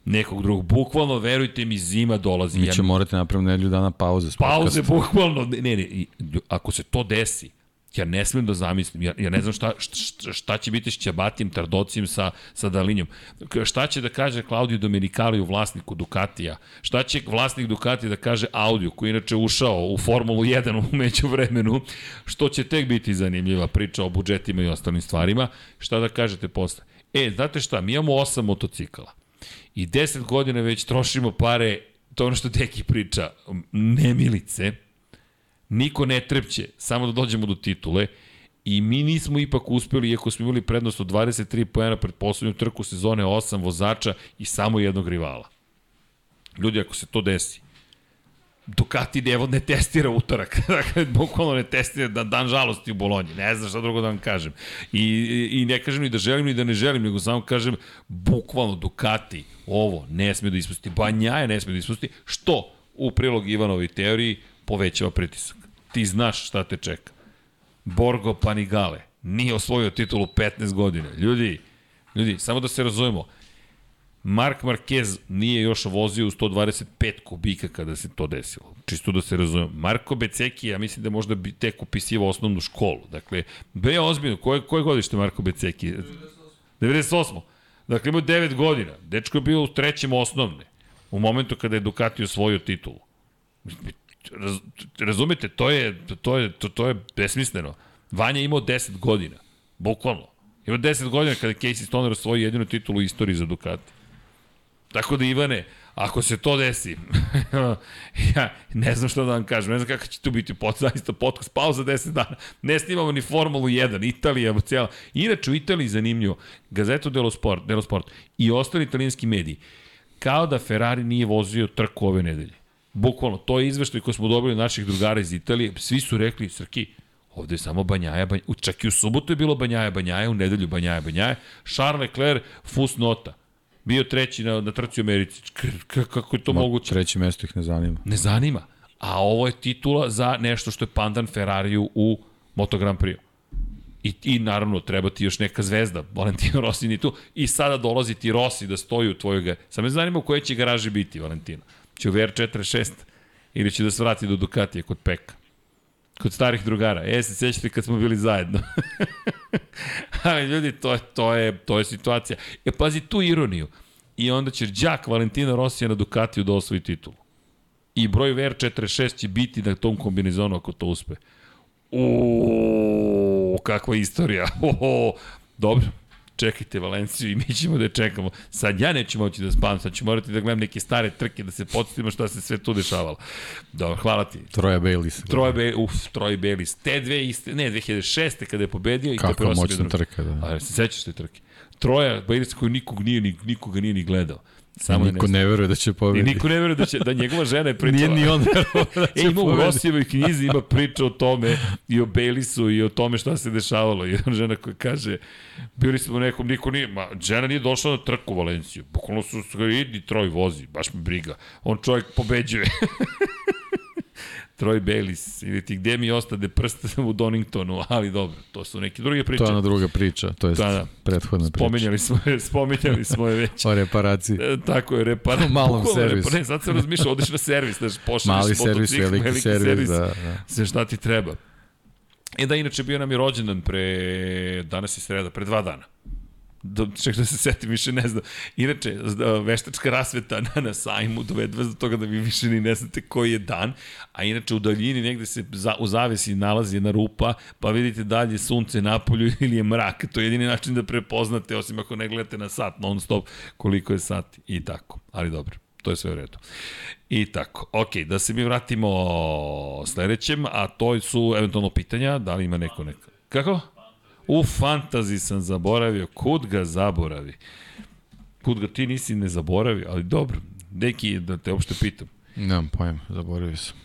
nekog drugog. Bukvalno, verujte mi, zima dolazi. Mi Ja ćemo morati napraviti nedelju dana pauze. Pauze, podcasta. bukvalno. Ne, ne, ako se to desi, ja ne smem da zamislim, ja, ja ne znam šta, šta, šta će biti s Ćabatijem, Tardocijem sa, sa Dalinjom. Šta će da kaže Claudio Domenicali u vlasniku Ducatija? Šta će vlasnik Ducatija da kaže Audiju, koji inače ušao u Formulu 1 u među vremenu, što će tek biti zanimljiva priča o budžetima i ostalim stvarima. Šta da kažete posle? E, znate šta, mi imamo osam motocikala. I 10 godina već trošimo pare, to ono što Deki priča, nemilice, niko ne trepće, samo da dođemo do titule, i mi nismo ipak uspeli, iako smo imali prednost od 23 pojena pred poslednju trku sezone, 8 vozača i samo jednog rivala. Ljudi, ako se to desi, Ducati ne, ne testira utorak, dakle, bukvalno ne testira dan, dan žalosti u Bolonji, ne znam šta drugo da vam kažem. I, I ne kažem ni da želim ni da ne želim, nego samo kažem, bukvalno Ducati ovo ne sme da ispusti, Banjaje ne sme da ispusti, što u prilog Ivanovoj teoriji povećava pritisak. Ti znaš šta te čeka. Borgo Panigale nije osvojio titulu 15 godina. Ljudi, ljudi, samo da se razumemo, Mark Marquez nije još vozio u 125 kubika kada se to desilo. Čisto da se razumemo. Marko Beceki, ja mislim da možda bi tek upisivao osnovnu školu. Dakle, be ozbiljno, koje, koje godište Marko Beceki? 98. Dakle, imao 9 godina. Dečko je bio u trećem osnovne. U momentu kada je Ducati osvojio titulu. Raz, razumete, to je, to, je, to, to je besmisleno. Vanja je imao 10 godina. Bukvalno. Ima 10 godina kada Casey Stoner osvojio jedinu titulu u istoriji za Ducati. Tako da Ivane, ako se to desi, ja ne znam šta da vam kažem, ne znam kako će tu biti pod, zaista podcast, pauza 10 dana, ne snimamo ni Formulu 1, Italija, cijela. Inače u Italiji zanimljivo, Gazeto dello Sport, dello Sport i ostali italijanski mediji, kao da Ferrari nije vozio trku ove nedelje. Bukvalno, to je izveštaj koji smo dobili od naših drugara iz Italije, svi su rekli, Srki, Ovde je samo Banjaja, Banjaja. Čak i u subotu je bilo Banjaja, Banjaja, u nedelju Banjaja, Banjaja. Charles Leclerc, fus nota. Bio treći na, na trci u Americi. Kako je to Ma, moguće? Treće mesto ih ne zanima. Ne zanima. A ovo je titula za nešto što je pandan Ferrariju u Moto Grand Prix. I, I naravno treba ti još neka zvezda, Valentino Rossi ni tu. I sada dolazi ti Rossi da stoji u tvojoj. Samo me zanima u kojoj će garaži biti Valentino. Će u VR46 ili će da se vrati do Ducatija kod Peka. Kod starih drugara. E, se sećate kad smo bili zajedno. Ali ljudi, to je, to je, to je situacija. E, pazi tu ironiju. I onda će Đak Valentina Rosija na Ducatiju da osvoji titulu. I broj VR46 će biti na tom kombinizonu ako to uspe. Uuu, kakva istorija. Oho, dobro, čekajte Valenciju i mi ćemo da je čekamo. Sad ja neću moći da spavam, sad ću morati da gledam neke stare trke, da se podsjetimo šta se sve tu dešavalo. Dobro, hvala ti. Troja Bayliss. Troje Be, uf, Troje Belis. Te dve iste, ne, 2006. kada je pobedio i Kakva kada je moćna trka, da. A se sećaš te trke? Troja Belis koju nikog nije, ni, nikoga nije ni gledao. Samo Niko ne, ne veruje da će I pobediti. niko ne veruje da, će, da njegova žena je pričala. Nije ni on verovao da E, će ima u pobediti. Rosijevoj knjizi, ima priča o tome i o Bejlisu i o tome šta se dešavalo. I jedna žena koja kaže, bili smo u nekom, niko nije, ma, žena nije došla na trku u Valenciju. Bukvalno su su ga idi troj vozi, baš me briga. On čovjek pobeđuje. Troy Bayliss ili ti gde mi ostade prst u Doningtonu, ali dobro, to su neke druge priče. To je ona druga priča, to je da, da. prethodna priča. Spominjali smo, spominjali smo je već. o reparaciji. E, tako je, reparaciji. Malom servisu. Ne, sad sam razmišljao, odeš na servis, znaš, pošalješ Mali servis, veliki, veliki servis, servis, da, da. Sve šta ti treba. E da, inače bio nam je rođendan pre, danas je sreda, pre dva dana do, ček da se setim, više ne znam. Inače, veštačka rasveta na, na sajmu dovede vas do toga da vi više ni ne znate koji je dan, a inače u daljini negde se za, u zavesi nalazi jedna rupa, pa vidite dalje sunce na polju ili je mrak. To je jedini način da prepoznate, osim ako ne gledate na sat non stop, koliko je sati i tako. Ali dobro, to je sve u redu. I tako, ok, da se mi vratimo sledećem, a to su eventualno pitanja, da li ima neko neko. Kako? U fantazi sam zaboravio, kud ga zaboravi? Kud ga ti nisi ne zaboravio, ali dobro, deki, da te uopšte pitam. Nemam pojem, zaboravio sam.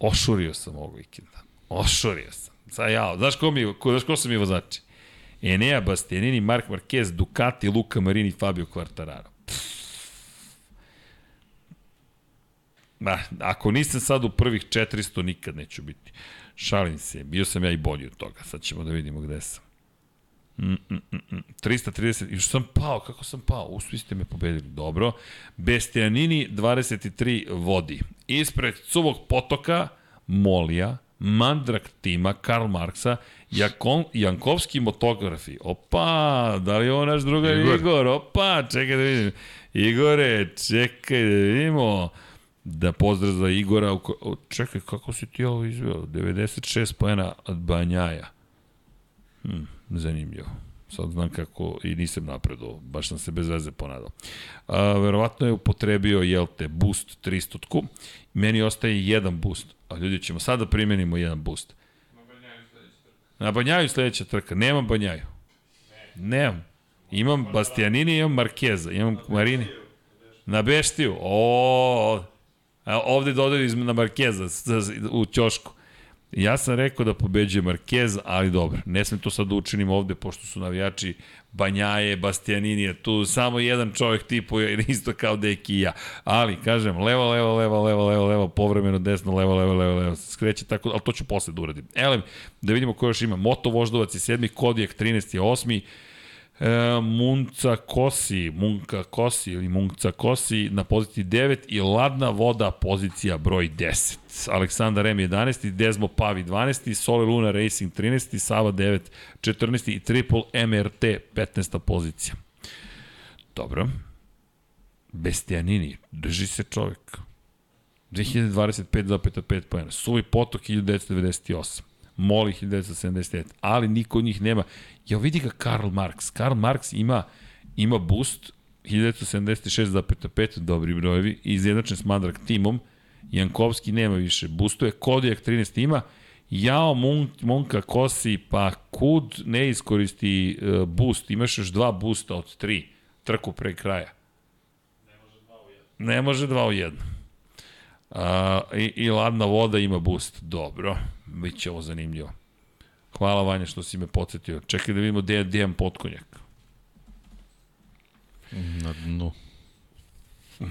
Ošurio sam ovog vikenda. Ošurio sam. Sad ja, znaš ko, mi, ko, znaš ko su mi vozači? Enea Bastianini, Mark Marquez, Ducati, Luka Marini, Fabio Quartararo. Ma, ako nisam sad u prvih 400, nikad neću biti. Šalim se, bio sam ja i bolji od toga. Sad ćemo da vidimo gde sam. Mm, mm, mm, 330, još sam pao, kako sam pao? U, svi ste me pobedili, dobro. Bestianini 23 vodi. Ispred Cuvog potoka, Molija, Mandrak tima, Karl Marksa, Jakon, Jankovski motografi. Opa, da li je ovo naš drugar Igor? Igor? Opa, čekaj da vidim. Igore, čekaj da vidimo. Da pozdrav za Igora. Čekaj, kako si ti ovo izveo? 96 pojena od Banjaja. Hmm zanimljivo. Sad znam kako i nisam napredao, baš sam se bez veze ponadao. A, verovatno je upotrebio, jel te, boost 300-tku. Meni ostaje jedan boost, a ljudi ćemo sad da primenimo jedan boost. Na Banjaju sledeća trka. Nemam Banjaju. Nemam. Imam Bastianini, imam Markeza, imam Marini. Na Beštiju. O, ovde dodaju na Markeza u ćošku. Ja sam rekao da pobeđuje Marquez, ali dobro, ne smem to sad da učinim ovde, pošto su navijači Banjaje, Bastianinije, tu samo jedan čovjek tipuje, isto kao Deki i ja. Ali, kažem, levo, levo, levo, levo, levo, levo, povremeno desno, levo, levo, levo, levo, skreće tako, ali to ću posle da uradim. Elem, da vidimo ko još ima. Moto Voždovac je sedmi, Kodijak 13 je osmi, E, Munca Kosi, Munka Kosi ili Munca Kosi na poziciji 9 i Ladna voda pozicija broj 10. Aleksandar M 11, Dezmo Pavi 12, Sole Luna Racing 13, Sava 9 14 i Triple MRT 15. pozicija. Dobro. Bestianini, drži se čovjek. 2025,5 pojena. Suvi potok 1998. Moli 1979, ali niko od njih nema. Ja vidi ga Karl Marx. Karl Marx ima, ima boost 1976,5 dobri brojevi, izjednačen s Mandrak timom, Jankovski nema više, boostuje, Kodijak 13 ima, Jao, Mon, Monka, Kosi, pa Kud ne iskoristi uh, boost, imaš još dva boosta od tri, trku pre kraja. Ne može dva u jednu. Ne može dva u jednu. Uh, i, I ladna voda ima boost, dobro. Biće ovo zanimljivo. Hvala Vanja što si me podsjetio. Čekaj da vidimo gde, gde imam potkonjak. Na dnu.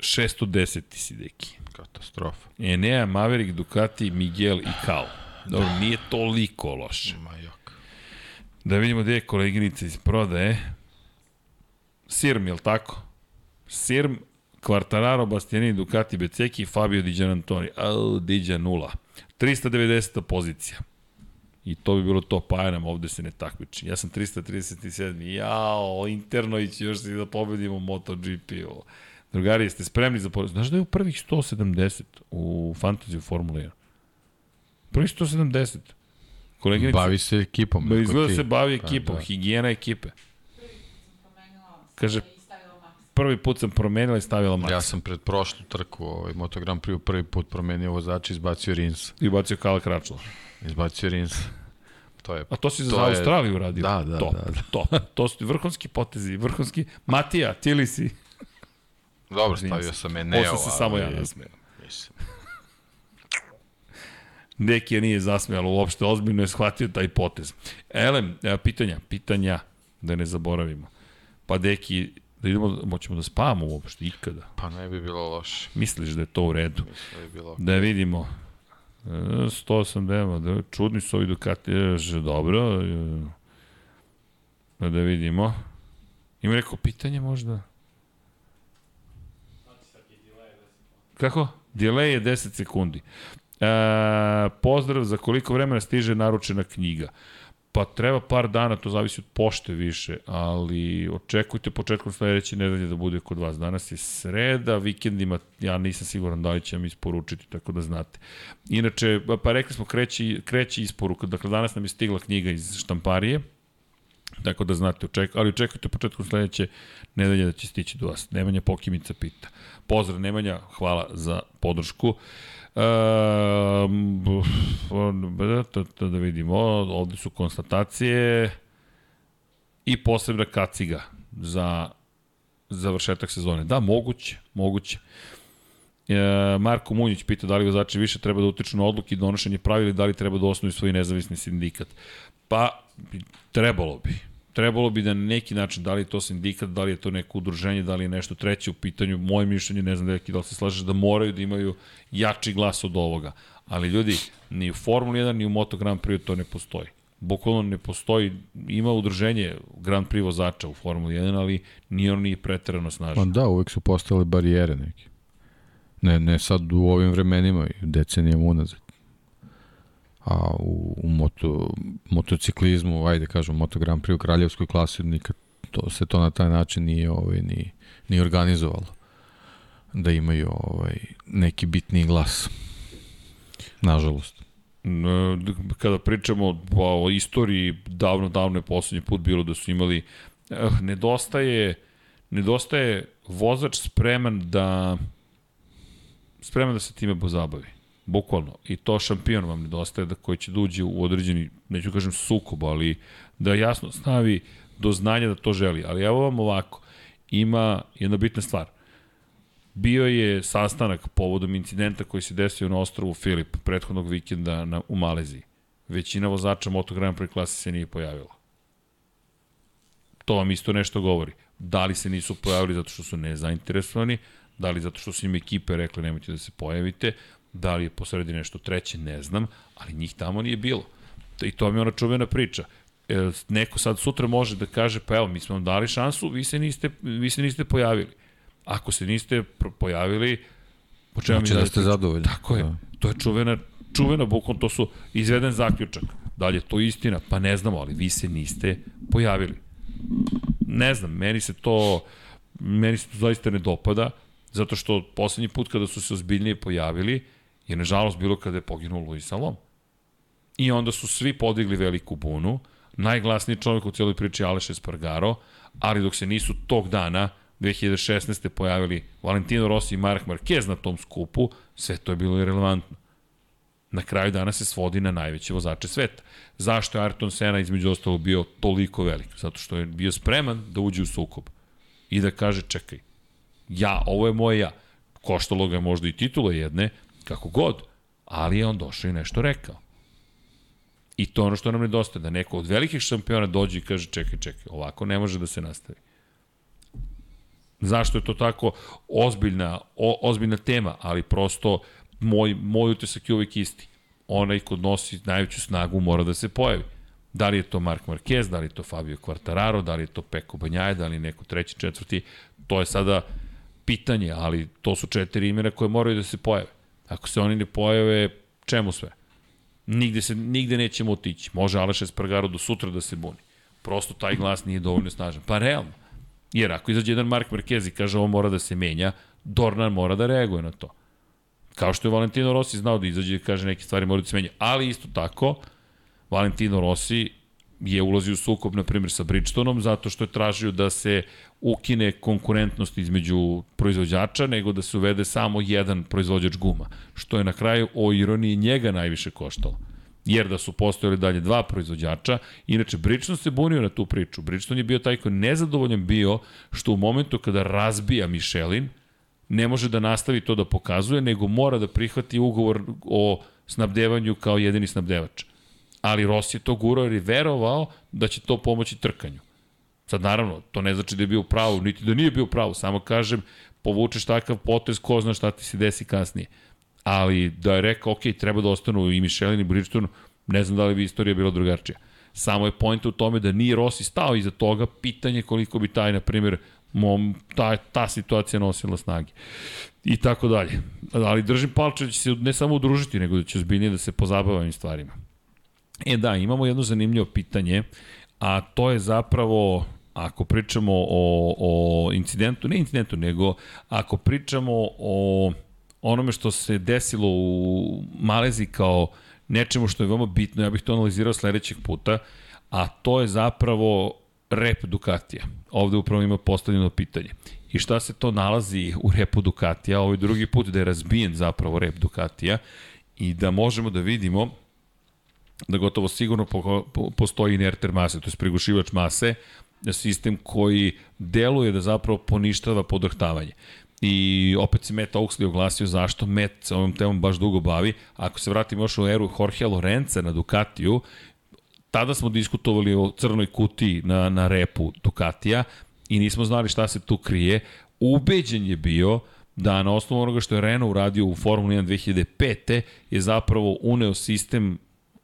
Šesto deseti si, deki. Katastrofa. Enea, Maverick, Ducati, Miguel i Kao. Dobro, nije toliko loše. Ma jok. Da vidimo gde je koleginica iz prodaje. Sirm, je li tako? Sirm Quartararo, Bastianini, Ducati, Beceki, Fabio Di Gianantoni. Au, Diđa nula. 390. pozicija. I to bi bilo to, pa nam ovde se ne takmiči. Ja sam 337. Jao, interno ići još si da pobedimo MotoGP. Drugari, jeste spremni za pobedimo? Znaš da je u prvih 170 u fantaziju Formula 1? Prvih 170. Koleginica, bavi se ekipom. Izgleda se bavi pa, ekipom, da. higijena ekipe. Kaže, prvi put sam promenila i stavila Max. Ja sam pred prošlu trku, ovaj, Moto Grand Prix prvi put promenio vozač, izbacio Rins. I bacio Kala Kračla. Izbacio Rins. To je, A to si to za je... Australiju radio? Da, da, top, da, da. Top. To su vrhunski potezi, vrhunski... Matija, ti li si? Dobro, stavio sam Eneo. Posle se samo ja nasmeo. Mislim. Neki je nije zasmejalo uopšte, ozbiljno je shvatio taj potez. Elem, pitanja, pitanja, da ne zaboravimo. Pa Deki Da idemo, moćemo da spavamo uopšte ikada. Pa ne bi bilo loše. Misliš da je to u redu? Mislim da bi bilo. Da vidimo. E, 108 dema, da, čudni su ovi Ducati, e, dobro. e, da vidimo. Ima neko pitanje možda? Kako? Delay je 10 sekundi. E, pozdrav za koliko vremena stiže naručena knjiga. Pa treba par dana, to zavisi od pošte više, ali očekujte početkom sledeće nedelje da bude kod vas. Danas je sreda, vikendima ja nisam siguran da li će vam isporučiti, tako da znate. Inače, pa rekli smo kreći, kreći isporuka, dakle danas nam je stigla knjiga iz štamparije, tako da znate, oček, ali očekujte početkom sledeće nedelje da će stići do vas. Nemanja Pokimica pita. Pozdrav Nemanja, hvala za podršku. Um, da vidimo, ovde su konstatacije i posebna kaciga za završetak sezone. Da, moguće, moguće. E, Marko Munjić pita da li vozači više treba da utiču na odluke i donošenje pravila da li treba da osnovi svoj nezavisni sindikat. Pa, trebalo bi trebalo bi da na neki način, da li je to sindikat, da li je to neko udruženje, da li je nešto treće u pitanju, moje mišljenje, ne znam da, da li se slažeš, da moraju da imaju jači glas od ovoga. Ali ljudi, ni u Formuli 1, ni u Moto Grand Prix to ne postoji. Bukvalno ne postoji, ima udruženje Grand Prix vozača u Formuli 1, ali ni on nije preterano snažan. Pa da, uvek su postale barijere neke. Ne, ne sad u ovim vremenima, decenijama unazad a u, u moto, motociklizmu, ajde kažem, Moto Grand Prix u kraljevskoj klasi nikad to, se to na taj način nije, ovaj, ni, ni organizovalo da imaju ovaj, neki bitni glas. Nažalost. Kada pričamo o istoriji, davno, davno je poslednji put bilo da su imali, eh, nedostaje, nedostaje vozač spreman da spreman da se time pozabavi. Bukvalno. I to šampion vam nedostaje da koji će da uđe u određeni, neću kažem sukob, ali da jasno stavi do znanja da to želi. Ali evo vam ovako, ima jedna bitna stvar. Bio je sastanak povodom incidenta koji se desio na ostrovu Filip prethodnog vikenda na, u Maleziji. Većina vozača Moto Grand Prix se nije pojavila. To vam isto nešto govori. Da li se nisu pojavili zato što su nezainteresovani, da li zato što su im ekipe rekli nemojte da se pojavite, Da li je posredi nešto treće, ne znam, ali njih tamo nije bilo. I to mi je ona čuvena priča. E, neko sad sutra može da kaže, pa evo, mi smo vam dali šansu, vi se niste, vi se niste pojavili. Ako se niste pojavili, po čemu znači mi da ste zadovoljni. Tako je. Da. To je čuvena, čuvena bukom, to su izveden zaključak. Da li je to istina? Pa ne znamo, ali vi se niste pojavili. Ne znam, meni se to, meni se to zaista ne dopada, zato što poslednji put kada su se ozbiljnije pojavili, je nažalost bilo kada je poginuo Luis Salom. I onda su svi podigli veliku bunu, najglasniji čovjek u cijeloj priči Aleš Espargaro, ali dok se nisu tog dana 2016. pojavili Valentino Rossi i Mark Marquez na tom skupu, sve to je bilo irrelevantno. Na kraju dana se svodi na najveće vozače sveta. Zašto je Ayrton Senna između ostalo bio toliko velik? Zato što je bio spreman da uđe u sukob i da kaže čekaj, ja, ovo je moje ja. Koštalo ga možda i titula jedne, kako god, ali je on došao i nešto rekao. I to ono što nam nedostaje, da neko od velikih šampiona dođe i kaže čekaj, čekaj, ovako ne može da se nastavi. Zašto je to tako ozbiljna, o, ozbiljna tema, ali prosto moj, moj utisak je uvijek isti. Onaj ko nosi najveću snagu mora da se pojavi. Da li je to Mark Marquez, da li je to Fabio Quartararo, da li je to Peko Banjaje, da li je neko treći, četvrti, to je sada pitanje, ali to su četiri imena koje moraju da se pojave. Ako se oni ne pojave, čemu sve? Nigde, se, nigde nećemo otići. Može Aleš Espargaro do sutra da se buni. Prosto taj glas nije dovoljno snažan. Pa realno. Jer ako izađe jedan Mark Marquez i kaže ovo mora da se menja, Dornan mora da reaguje na to. Kao što je Valentino Rossi znao da izađe i kaže neke stvari moraju da se menja. Ali isto tako, Valentino Rossi je ulazio u sukob, na primjer, sa Bridgestoneom, zato što je tražio da se ukine konkurentnost između proizvođača, nego da se uvede samo jedan proizvođač guma, što je na kraju o ironiji njega najviše koštalo. Jer da su postojali dalje dva proizvođača, inače Bridgestone se bunio na tu priču. Bridgestone je bio taj koji nezadovoljan bio što u momentu kada razbija Michelin, ne može da nastavi to da pokazuje, nego mora da prihvati ugovor o snabdevanju kao jedini snabdevač ali Rossi je to gurao jer je verovao da će to pomoći trkanju. Sad naravno, to ne znači da je bio pravo, niti da nije bio pravo, samo kažem, povučeš takav potez, ko zna šta ti se desi kasnije. Ali da je rekao, ok, treba da ostanu i Michelin i Bridgestone, ne znam da li bi istorija bila drugačija. Samo je point u tome da nije Rossi stao iza toga, pitanje koliko bi taj, na primjer, mom, ta, ta situacija nosila snage. I tako dalje. Ali držim palče da će se ne samo udružiti, nego da će zbiljnije da se pozabava ovim stvarima. E da, imamo jedno zanimljivo pitanje, a to je zapravo ako pričamo o, o incidentu, ne incidentu, nego ako pričamo o onome što se desilo u Malezi kao nečemu što je veoma bitno, ja bih to analizirao sledećeg puta, a to je zapravo rep Ducatija. Ovde upravo ima postavljeno pitanje. I šta se to nalazi u repu Ducatija? Ovo je drugi put da je razbijen zapravo rep Ducatija i da možemo da vidimo da gotovo sigurno po, po, postoji inerter mase, to je prigušivač mase, sistem koji deluje da zapravo poništava podrhtavanje. I opet se Matt Oaksley oglasio zašto Matt se ovom temom baš dugo bavi. Ako se vratimo još u eru Jorge Lorenza na Ducatiju, tada smo diskutovali o crnoj kutiji na, na repu Ducatija i nismo znali šta se tu krije. Ubeđen je bio da na osnovu onoga što je Renault uradio u Formuli 1 2005. je zapravo uneo sistem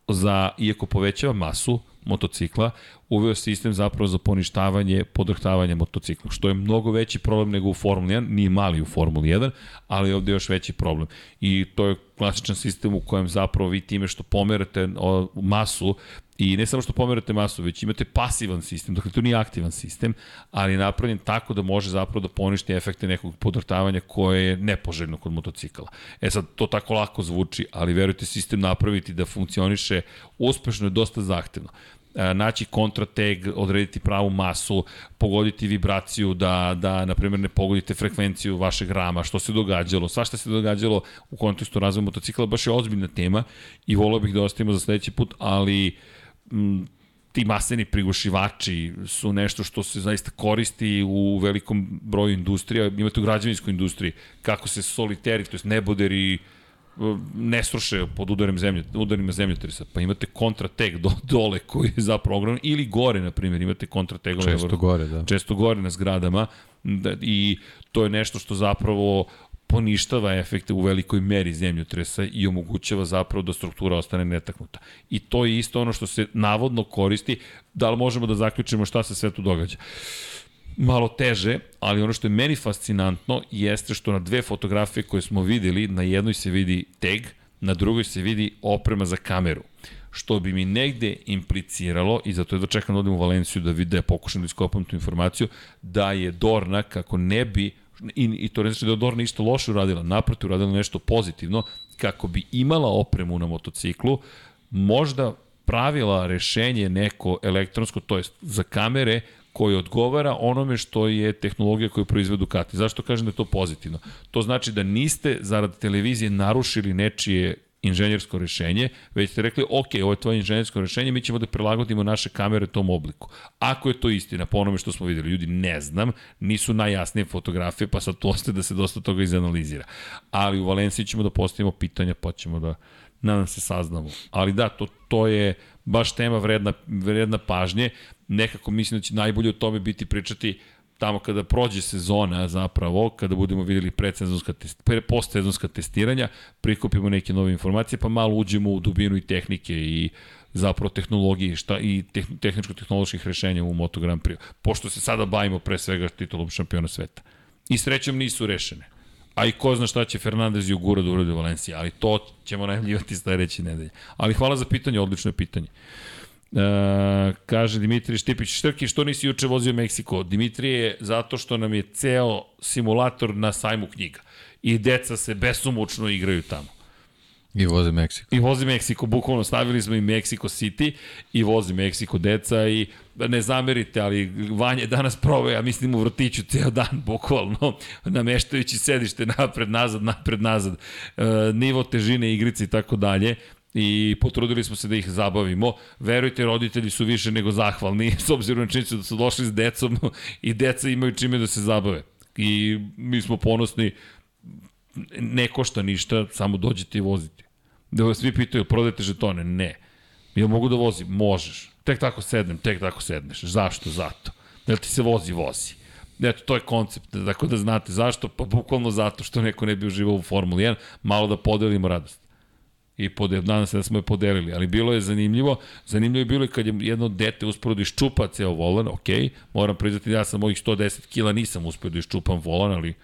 za, iako povećava masu motocikla, uveo sistem zapravo za poništavanje podrhtavanja motocikla, što je mnogo veći problem nego u Formuli 1, nije mali u Formuli 1, ali ovde je još veći problem. I to je klasičan sistem u kojem zapravo vi time što pomerate masu I ne samo što pomerate masu, već imate pasivan sistem, dakle to nije aktivan sistem, ali je napravljen tako da može zapravo da poništi efekte nekog podrtavanja koje je nepoželjno kod motocikala. E sad, to tako lako zvuči, ali verujte, sistem napraviti da funkcioniše uspešno je dosta zahtevno e, naći kontrateg, odrediti pravu masu, pogoditi vibraciju, da, da na primjer, ne pogodite frekvenciju vašeg rama, što se događalo, svašta se događalo u kontekstu razvoja motocikla, baš je ozbiljna tema i volao bih da ostavimo za sledeći put, ali uh, m, ti maseni prigušivači su nešto što se zaista koristi u velikom broju industrija, imate u građevinskoj industriji, kako se soliteri, to je neboderi, ne sruše pod udarima zemlje, udarima zemljotresa, pa imate kontrateg do, dole koji je zapravo ogroman, ili gore, na primjer, imate kontrategove. Često gore, da. Često gore na zgradama da, i to je nešto što zapravo poništava efekte u velikoj meri zemljotresa i omogućava zapravo da struktura ostane netaknuta. I to je isto ono što se navodno koristi, da li možemo da zaključimo šta se sve tu događa. Malo teže, ali ono što je meni fascinantno jeste što na dve fotografije koje smo videli, na jednoj se vidi tag, na drugoj se vidi oprema za kameru što bi mi negde impliciralo, i zato je da čekam da odem u Valenciju da vide, da pokušam da iskopam tu informaciju, da je Dorna, kako ne bi i, i to ne znači da je Dorna isto loše uradila, naprotiv uradila nešto pozitivno, kako bi imala opremu na motociklu, možda pravila rešenje neko elektronsko, to jest za kamere, koji odgovara onome što je tehnologija koju proizve Ducati. Zašto kažem da je to pozitivno? To znači da niste zarad televizije narušili nečije inženjersko rešenje, već ste rekli, ok, ovo je tvoje inženjersko rešenje, mi ćemo da prilagodimo naše kamere tom obliku. Ako je to istina, po onome što smo videli, ljudi ne znam, nisu najjasnije fotografije, pa sad to ostaje da se dosta toga izanalizira. Ali u Valenciji ćemo da postavimo pitanja, pa ćemo da, nadam se, saznamo. Ali da, to, to je baš tema vredna, vredna pažnje. Nekako mislim da će najbolje o tome biti pričati tamo kada prođe sezona zapravo, kada budemo videli predsezonska test, pre, postsezonska testiranja, prikupimo neke nove informacije, pa malo uđemo u dubinu i tehnike i zapravo tehnologije šta, i teh, tehničko-tehnoloških rešenja u Moto Grand Prix. Pošto se sada bavimo pre svega titulom šampiona sveta. I srećom nisu rešene. A i ko zna šta će Fernandez i Ugura da uradi u Valenciji, ali to ćemo najavljivati sledeće nedelje. Ali hvala za pitanje, odlično je pitanje. E, kaže Dimitrij Štipić, Štrki, što nisi juče vozio Meksiko? Dimitrije, zato što nam je ceo simulator na sajmu knjiga. I deca se besomučno igraju tamo. I vozi Meksiko. I vozi Meksiko, bukvalno stavili smo i Meksiko City i vozi Meksiko deca i ne zamerite, ali Vanja je danas proveo, ja mislim u vrtiću ceo dan, bukvalno, nameštajući sedište napred, nazad, napred, nazad, e, nivo težine igrice i tako dalje i potrudili smo se da ih zabavimo. Verujte, roditelji su više nego zahvalni, s obzirom na činjenicu da su došli s decom i deca imaju čime da se zabave. I mi smo ponosni, ne košta ništa, samo dođete i vozite. Da vas svi pitaju, prodajete žetone? Ne. Ja mogu da vozim? Možeš. Tek tako sednem, tek tako sedneš. Zašto? Zato. Da ti se vozi, vozi. Eto, to je koncept, tako da znate zašto, pa bukvalno zato što neko ne bi uživao u Formuli 1, malo da podelimo radost. I pode, nadam se da smo je podelili, ali bilo je zanimljivo. Zanimljivo je bilo kad je jedno dete usporo da iščupa ceo volan, ok, moram priznati da ja sam mojih 110 kila nisam uspio da iščupam volan, ali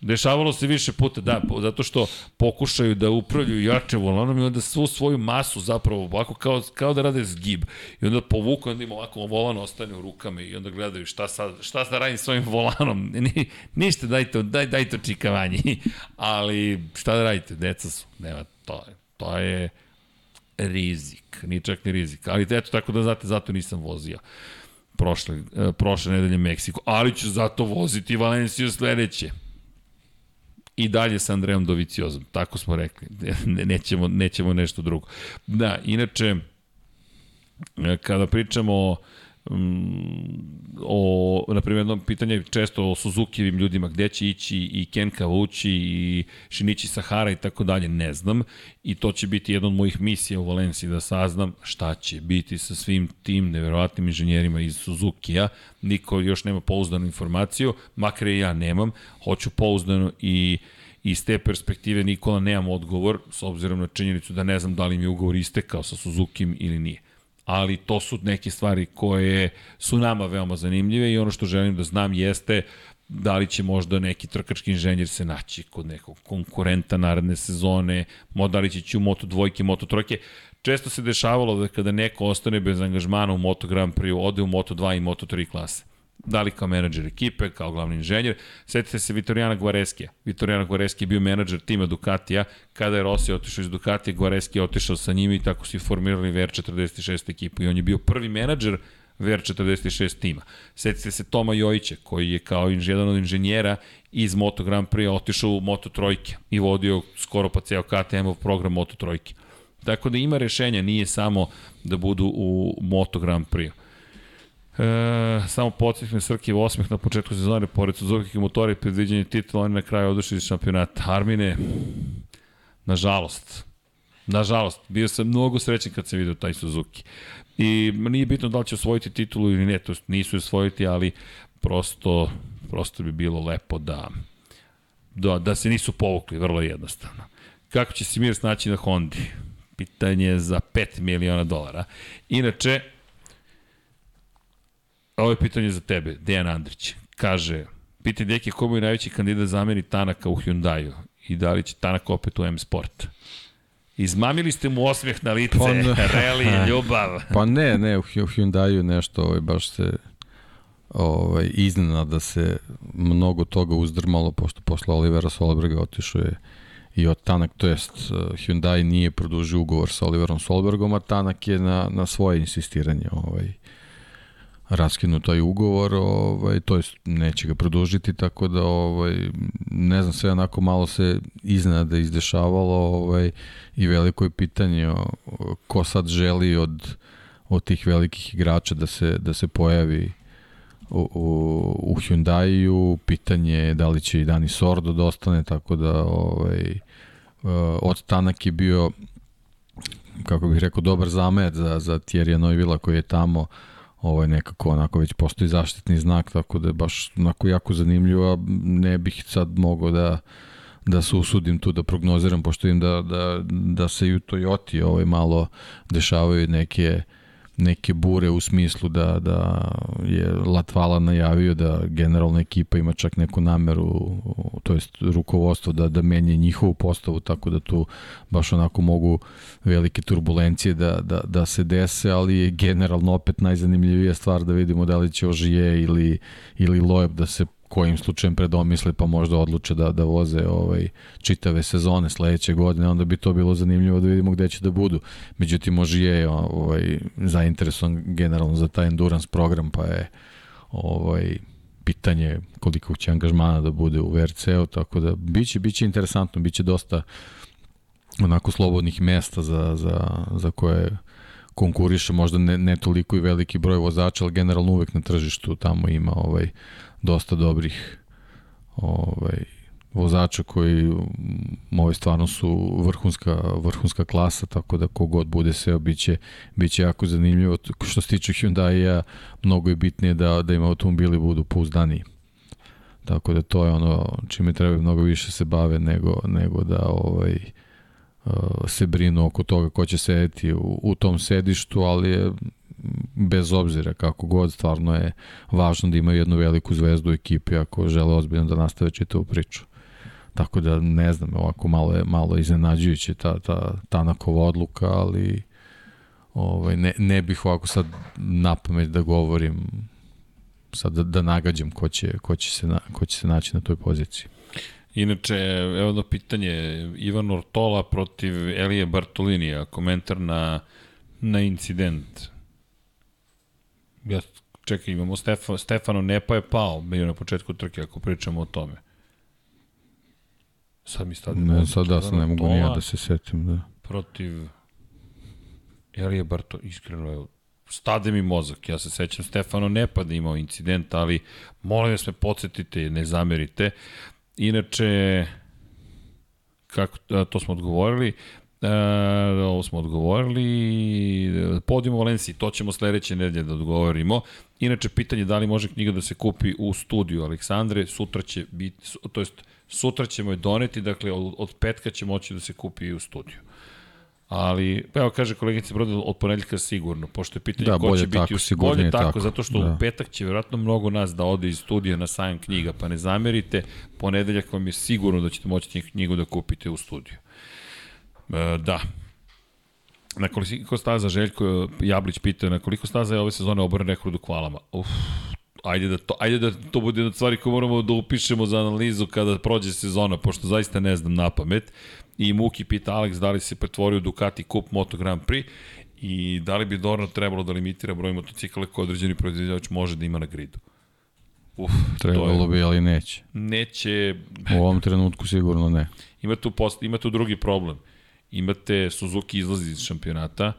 Dešavalo se više puta, da, zato što pokušaju da upravljaju jače volanom i onda svu svoju masu zapravo ovako kao, kao da rade zgib. I onda povuku, onda im ovako volan ostane u rukama i onda gledaju šta sad, šta sad radim svojim volanom. Ni, ništa, dajte, daj, dajte očikavanje. Ali šta da radite, deca su, nema, to je, to je rizik, ni čak ni rizik. Ali eto, tako da znate, zato nisam vozio prošle, e, prošle nedelje Meksiko. Ali ću zato voziti Valenciju sledeće i dalje sa Andrejom Doviciozom. Tako smo rekli. nećemo, nećemo nešto drugo. Da, inače, kada pričamo o o, na primjer, jedno pitanje često o Suzukijevim ljudima, gde će ići i Ken Kavući i Shinichi Sahara i tako dalje, ne znam. I to će biti jedna od mojih misija u Valenciji da saznam šta će biti sa svim tim neverovatnim inženjerima iz Suzukija. Niko još nema pouzdanu informaciju, makar i ja nemam. Hoću pouzdano i iz te perspektive Nikola nemam odgovor, s obzirom na činjenicu da ne znam da li mi je ugovor istekao sa Suzuki ili nije ali to su neke stvari koje su nama veoma zanimljive i ono što želim da znam jeste da li će možda neki trkački inženjer se naći kod nekog konkurenta naredne sezone, da li će ići u Moto dvojke, Moto trojke. Često se dešavalo da kada neko ostane bez angažmana u Moto Grand Prix, ode u Moto 2 i Moto 3 klase da li kao menadžer ekipe, kao glavni inženjer. Setite se Vitorijana Gvareskija. Vitorijana Gvareski je bio menadžer tima Ducatija. Kada je Rossi otišao iz Ducatija, Gvareski je otišao sa njima i tako su i formirali VR46 ekipu. I on je bio prvi menadžer VR46 tima. Setite se Toma Jojića, koji je kao jedan od inženjera iz Moto Grand Prix otišao u Moto Trojke i vodio skoro pa ceo KTM-ov program Moto Trojke. Tako da ima rešenja, nije samo da budu u Moto Grand Prix. E, samo podsjetnik Srki osmeh na početku sezone, pored Suzuki motora i predviđenje titula, oni na kraju odošli iz šampionata. Armine, nažalost, nažalost, bio sam mnogo srećen kad sam vidio taj Suzuki. I nije bitno da li će osvojiti titulu ili ne, to nisu osvojiti, ali prosto, prosto bi bilo lepo da, da, da se nisu povukli, vrlo jednostavno. Kako će se mir snaći na Hondi? Pitanje za 5 miliona dolara. Inače, Ovo je pitanje za tebe, Dejan Andrić. Kaže, piti deki ko je najveći kandidat zameni Tanaka u Hyundai-u i da li će Tanak opet u M-Sport? Izmamili ste mu osmeh na lice, pa ne, reli, ljubav. Pa ne, ne, u Hyundai-u nešto ovaj, baš se ovaj, iznena se mnogo toga uzdrmalo, pošto posle Olivera Solberga otišao je i od Tanak, to jest Hyundai nije produžio ugovor sa Oliverom Solbergom, a Tanak je na, na svoje insistiranje ovaj, raskinu taj ugovor, ovaj, to jest neće ga produžiti, tako da ovaj, ne znam, sve onako malo se iznada izdešavalo ovaj, i veliko je pitanje ko sad želi od, od tih velikih igrača da se, da se pojavi u, u, u Hyundai-u, pitanje je da li će i Dani Sordo da tako da ovaj, od Tanak je bio kako bih rekao, dobar zamet za, za Thierry Neuvilla koji je tamo uh, ovo je nekako onako već postoji zaštitni znak, tako da je baš onako jako zanimljivo, a ne bih sad mogao da da se usudim tu da prognoziram, pošto vidim da, da, da se i u Toyoti ovaj malo dešavaju neke uh, neke bure u smislu da, da je Latvala najavio da generalna ekipa ima čak neku nameru, to jest rukovodstvo da, da menje njihovu postavu, tako da tu baš onako mogu velike turbulencije da, da, da se dese, ali je generalno opet najzanimljivija stvar da vidimo da li će Ožije ili, ili Loeb da se kojim slučajem predomisle pa možda odluče da, da voze ovaj, čitave sezone sledeće godine, onda bi to bilo zanimljivo da vidimo gde će da budu. Međutim, može je ovaj, zainteresovan generalno za taj endurance program, pa je ovaj, pitanje koliko će angažmana da bude u VRC-u, tako da biće, biće interesantno, biće dosta onako slobodnih mesta za, za, za koje konkuriše možda ne, ne toliko i veliki broj vozača, ali generalno uvek na tržištu tamo ima ovaj dosta dobrih ovaj vozača koji ovi stvarno su vrhunska, vrhunska klasa, tako da kogod bude seo, biće, biće jako zanimljivo. Što se tiče Hyundai-a, mnogo je bitnije da, da im automobili budu pouzdaniji. Tako da to je ono čime treba mnogo više se bave nego, nego da ovaj, uh, se brinu oko toga ko će sedeti u, u tom sedištu, ali je bez obzira kako god, stvarno je važno da imaju jednu veliku zvezdu u ekipi ako žele ozbiljno da nastave čitavu priču. Tako da ne znam, ovako malo je malo iznenađujuće ta, ta Tanakova odluka, ali ovaj, ne, ne bih ovako sad na pamet da govorim sad da, da nagađam ko će, ko, će se na, ko će se naći na toj poziciji. Inače, evo jedno pitanje, Ivan Ortola protiv Elije Bartolinija, komentar na, na incident. Ja, čekaj, imamo Stefano, Stefano Nepa je pao, bio na početku trke, ako pričamo o tome. Sad mi stavljamo... Ne, sad da, sad ne mogu ni ja da se setim, da. Protiv Elije Barto, iskreno je stade mi mozak. Ja se sećam Stefano Nepa da imao incident, ali molim da me podsjetite, ne zamerite. Inače, kako, to smo odgovorili. E, ovo smo odgovorili. Podium u Valenciji, to ćemo sledeće nedelje da odgovorimo. Inače, pitanje da li može knjiga da se kupi u studiju Aleksandre, sutra će biti, to jest sutra ćemo je doneti, dakle od, od petka će moći da se kupi i u studiju. Ali, pa evo kaže koleginica Broda, od ponedljaka sigurno, pošto je pitanje da, ko će tako, biti u bolje tako, tako, zato što da. u petak će vjerojatno mnogo nas da ode iz studija na sajam knjiga, pa ne zamerite, ponedeljak vam je sigurno da ćete moći knjigu da kupite u studiju. E, da, Na koliko staza Željko Jablić pita na koliko staza je ove sezone oboren rekord u kvalama? Uf, ajde da to, ajde da to bude jedna stvari koju moramo da upišemo za analizu kada prođe sezona, pošto zaista ne znam na pamet. I Muki pita Alex da li se pretvorio Ducati Cup Moto Grand Prix i da li bi Dorna trebalo da limitira broj motocikala koje određeni proizvođač može da ima na gridu. Uf, Trebalo je, bi, ali neće. Neće... U ovom trenutku sigurno ne. Ima tu, post, ima tu drugi problem. Imate Suzuki izlazi iz šampionata,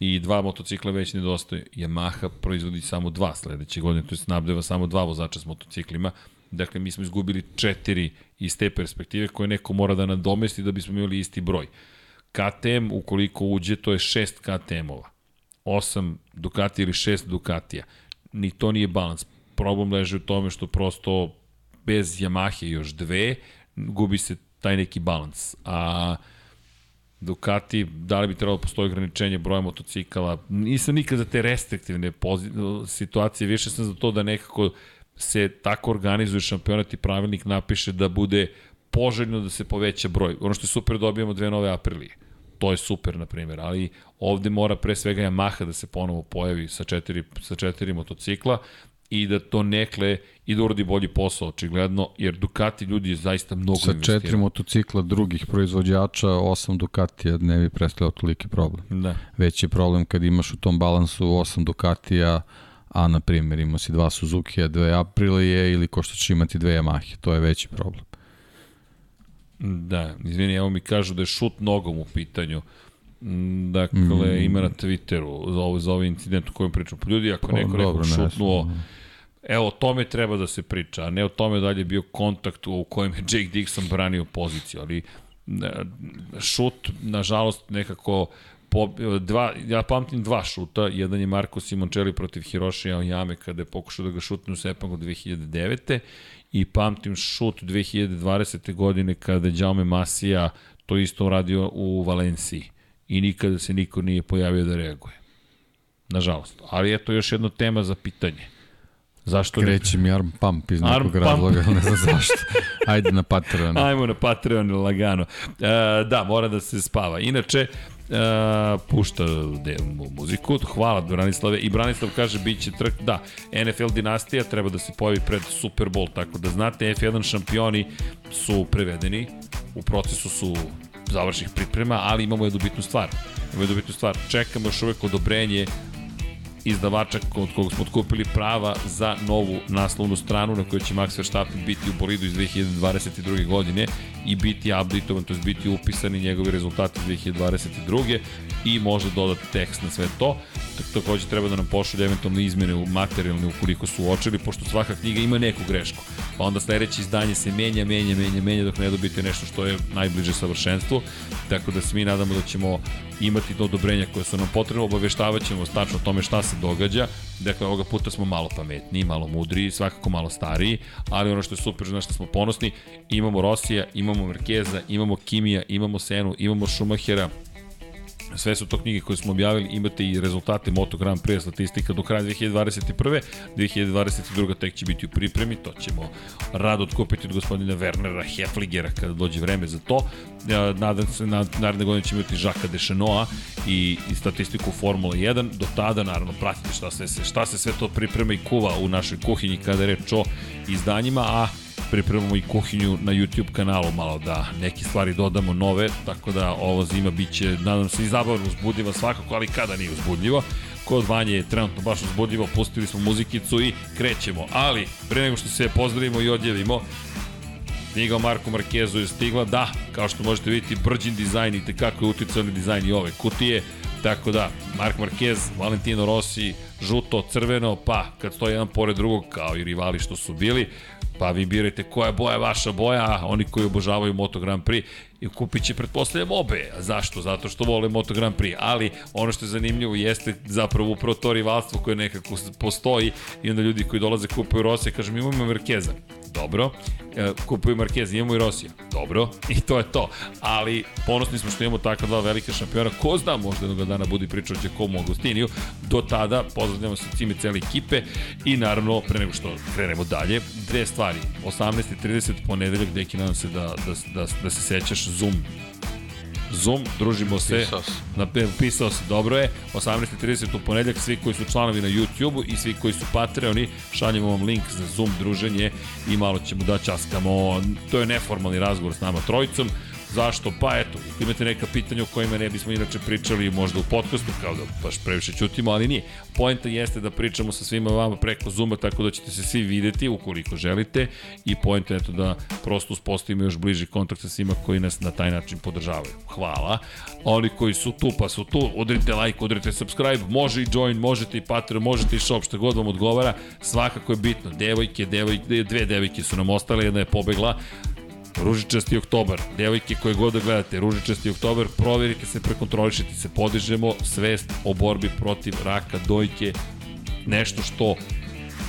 i dva motocikla već nedostaju. Yamaha proizvodi samo dva sledeće godine, to je snabdeva samo dva vozača s motociklima. Dakle, mi smo izgubili četiri iz te perspektive koje neko mora da nadomesti da bismo imali isti broj. KTM, ukoliko uđe, to je šest KTM-ova. Osam Ducati ili šest Ducatija. Ni to nije balans. Problem leži u tome što prosto bez Yamahe još dve, gubi se taj neki balans. A Ducati, da li bi trebalo da postoji ograničenje broja motocikala, nisam nikad za te restriktivne situacije, više sam za to da nekako se tako organizuje šampionat i pravilnik napiše da bude poželjno da se poveća broj. Ono što je super dobijamo dve nove aprilije. To je super, na primjer, ali ovde mora pre svega Yamaha da se ponovo pojavi sa četiri, sa četiri motocikla i da to nekle i da uradi bolji posao, očigledno, jer Ducati ljudi je zaista mnogo Sa investirano. četiri motocikla drugih proizvođača, osam Ducatija ne bi predstavljao toliki problem. Da. Veći problem kad imaš u tom balansu osam Ducatija, a na primjer ima si dva Suzuki-a, dve Aprilije ili ko što će imati dve Yamahe, to je veći problem. Da, izvini, evo mi kažu da je šut nogom u pitanju. Dakle, mm. ima na Twitteru za ovaj, za ovaj incident u kojem pričam. Pa ljudi, ako pa, neko dobro, šutnuo, ne, evo, o tome treba da se priča, a ne o tome da li je bio kontakt u kojem je Jake Dixon branio poziciju, ali šut, nažalost, nekako po, dva, ja pamtim dva šuta, jedan je Marko Simoncelli protiv Hiroshi Aoyame kada je pokušao da ga šutne u Sepangu 2009. i pamtim šut 2020. godine kada je Jaume Masija to isto uradio u Valenciji i nikada se niko nije pojavio da reaguje. Nažalost. Ali eto još jedna tema za pitanje. Zašto Kreće mi arm pump iz nekog arm razloga, ne znam zašto. Ajde na Patreon. Ajmo na Patreon lagano. E, da, mora da se spava. Inače, Uh, pušta de, muziku. Hvala Branislave. I Branislav kaže biće trk, da, NFL dinastija treba da se pojavi pred Super Bowl, tako da znate F1 šampioni su prevedeni, u procesu su završnih priprema, ali imamo jednu bitnu stvar. Imamo jednu bitnu stvar. Čekamo još uvek odobrenje izdavača od kog smo otkupili prava za novu naslovnu stranu na kojoj će Max Verstappen biti u bolidu iz 2022. godine i biti updateovan, to je biti upisani njegovi rezultati 2022. i može dodati tekst na sve to. Takođe treba da nam pošalje eventualne izmene u materijalne ukoliko su uočili, pošto svaka knjiga ima neku grešku. pa onda sledeće izdanje se menja, menja, menja, menja dok ne dobijete nešto što je najbliže savršenstvu. Tako da se mi nadamo da ćemo imati do odobrenja koje su nam potrebno, obaveštavat ćemo stačno o tome šta se događa. Dakle, ovoga puta smo malo pametniji, malo mudriji, svakako malo stariji, ali ono što je super, znaš što smo ponosni, imamo Rosija, imamo Merkeza, imamo Kimija, imamo Senu, imamo Šumahera, Sve su to knjige koje smo objavili, imate i rezultate Moto Grand Prix statistika do kraja 2021. 2022. tek će biti u pripremi, to ćemo rado otkupiti od gospodina Wernera Hefligera kada dođe vreme za to. Nadam se, na, naredne godine ćemo imati Žaka Dešanoa i, i statistiku Formula 1. Do tada, naravno, pratite šta se, šta se sve to priprema i kuva u našoj kuhinji kada je reč o izdanjima, a pripremamo i kuhinju na YouTube kanalu malo da neke stvari dodamo nove, tako da ovo zima biće, nadam se, i zabavno uzbudljivo svakako, ali kada nije uzbudljivo. Kod Vanje je trenutno baš uzbudljivo, pustili smo muzikicu i krećemo. Ali, pre nego što se pozdravimo i odjavimo, knjiga o Marku Markezu je stigla, da, kao što možete vidjeti, brđin dizajn i tekako je uticao na dizajn i ove kutije, tako da, Mark Marquez, Valentino Rossi, žuto, crveno, pa kad stoji jedan pored drugog, kao i rivali što su bili, Pa vi birajte koja boja vaša boja, oni koji obožavaju Moto Grand Prix i kupit će pretpostavljam obe. Zašto? Zato što vole Moto Grand Prix. Ali ono što je zanimljivo jeste zapravo upravo to rivalstvo koje nekako postoji i onda ljudi koji dolaze kupuju Rosija kažu mi imamo Merkeza. Dobro. E, kupuju Marquez, imamo i Rosija. Dobro. I to je to. Ali ponosni smo što imamo takva dva velika šampiona. Ko zna, možda jednog dana budi pričao o Komu Agustiniju. Do tada pozdravljamo se cime cele ekipe i naravno, pre nego što krenemo dalje, dve stvari. 18.30 ponedeljak, deki nadam se da, da, da, da se sećaš Zoom Zoom, družimo se. Pisao se. Na, pisao se, dobro je. 18.30 u ponedljak, svi koji su članovi na YouTube-u i svi koji su Patreoni, šaljemo vam link za Zoom druženje i malo ćemo da časkamo. To je neformalni razgovor s nama trojicom. Zašto? Pa eto, imate neka pitanja o kojima ne bismo inače pričali možda u podcastu, kao da baš previše čutimo, ali nije. Poenta jeste da pričamo sa svima vama preko Zuma, tako da ćete se svi videti ukoliko želite i poenta je to da prosto uspostavimo još bliži kontakt sa svima koji nas na taj način podržavaju. Hvala. Oni koji su tu pa su tu, udrite like, udrite subscribe, može i join, možete i Patreon, možete i shop, šta god vam odgovara, svakako je bitno. Devojke, devojke, dve devojke su nam ostale, jedna je pobegla, Ružičasti oktobar, devojke koje god da gledate, Ružičasti oktobar, proverite se, prekontrolišite se, podižemo svest o borbi protiv raka dojke, nešto što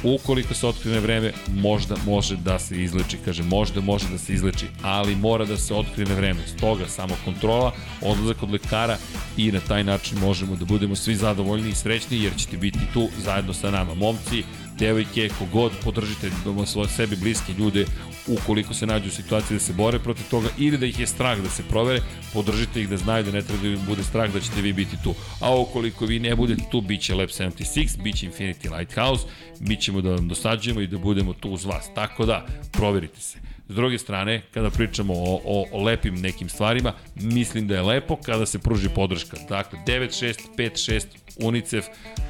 ukoliko se otkrije vreme, možda može da se izleči. Kaže, možda može da se izleči, ali mora da se otkrije vreme. Stoga, samo kontrola, odlazak od lekara i na taj način možemo da budemo svi zadovoljni i srećni, jer ćete biti tu zajedno sa nama. Momci, devojke, kogod, podržite svoje sebi bliske ljude ukoliko se nađu u situaciji da se bore protiv toga ili da ih je strah da se provere, podržite ih da znaju da ne treba da im bude strah da ćete vi biti tu. A ukoliko vi ne budete tu, bit će Lab 76, bit će Infinity Lighthouse, mi ćemo da vam dosađujemo i da budemo tu uz vas. Tako da, proverite se. S druge strane, kada pričamo o, o, o lepim nekim stvarima, mislim da je lepo kada se pruži podrška. Dakle, 9656 UNICEF,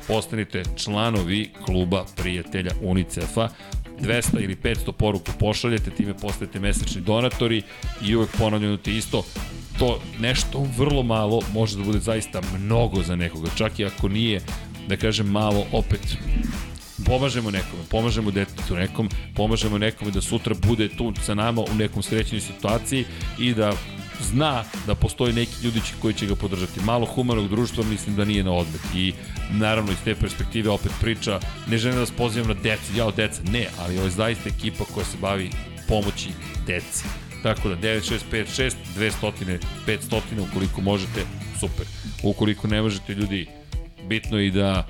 postanite članovi kluba prijatelja UNICEF-a. 200 ili 500 poruku pošaljete, time postajete mesečni donatori i uvek ponavljamo ti isto, to nešto vrlo malo može da bude zaista mnogo za nekoga, čak i ako nije, da kažem malo, opet pomažemo nekome, pomažemo detetu nekom, pomažemo nekome da sutra bude tu sa nama u nekom srećnoj situaciji i da zna da postoji neki ljudi koji će ga podržati. Malo humanog društva mislim da nije na odmet i naravno iz te perspektive opet priča, ne želim da vas pozivam na decu, ja od deca, ne, ali ovo je zaista ekipa koja se bavi pomoći deci. Tako da 9656, 200, 500 ukoliko možete, super. Ukoliko ne možete ljudi, bitno i da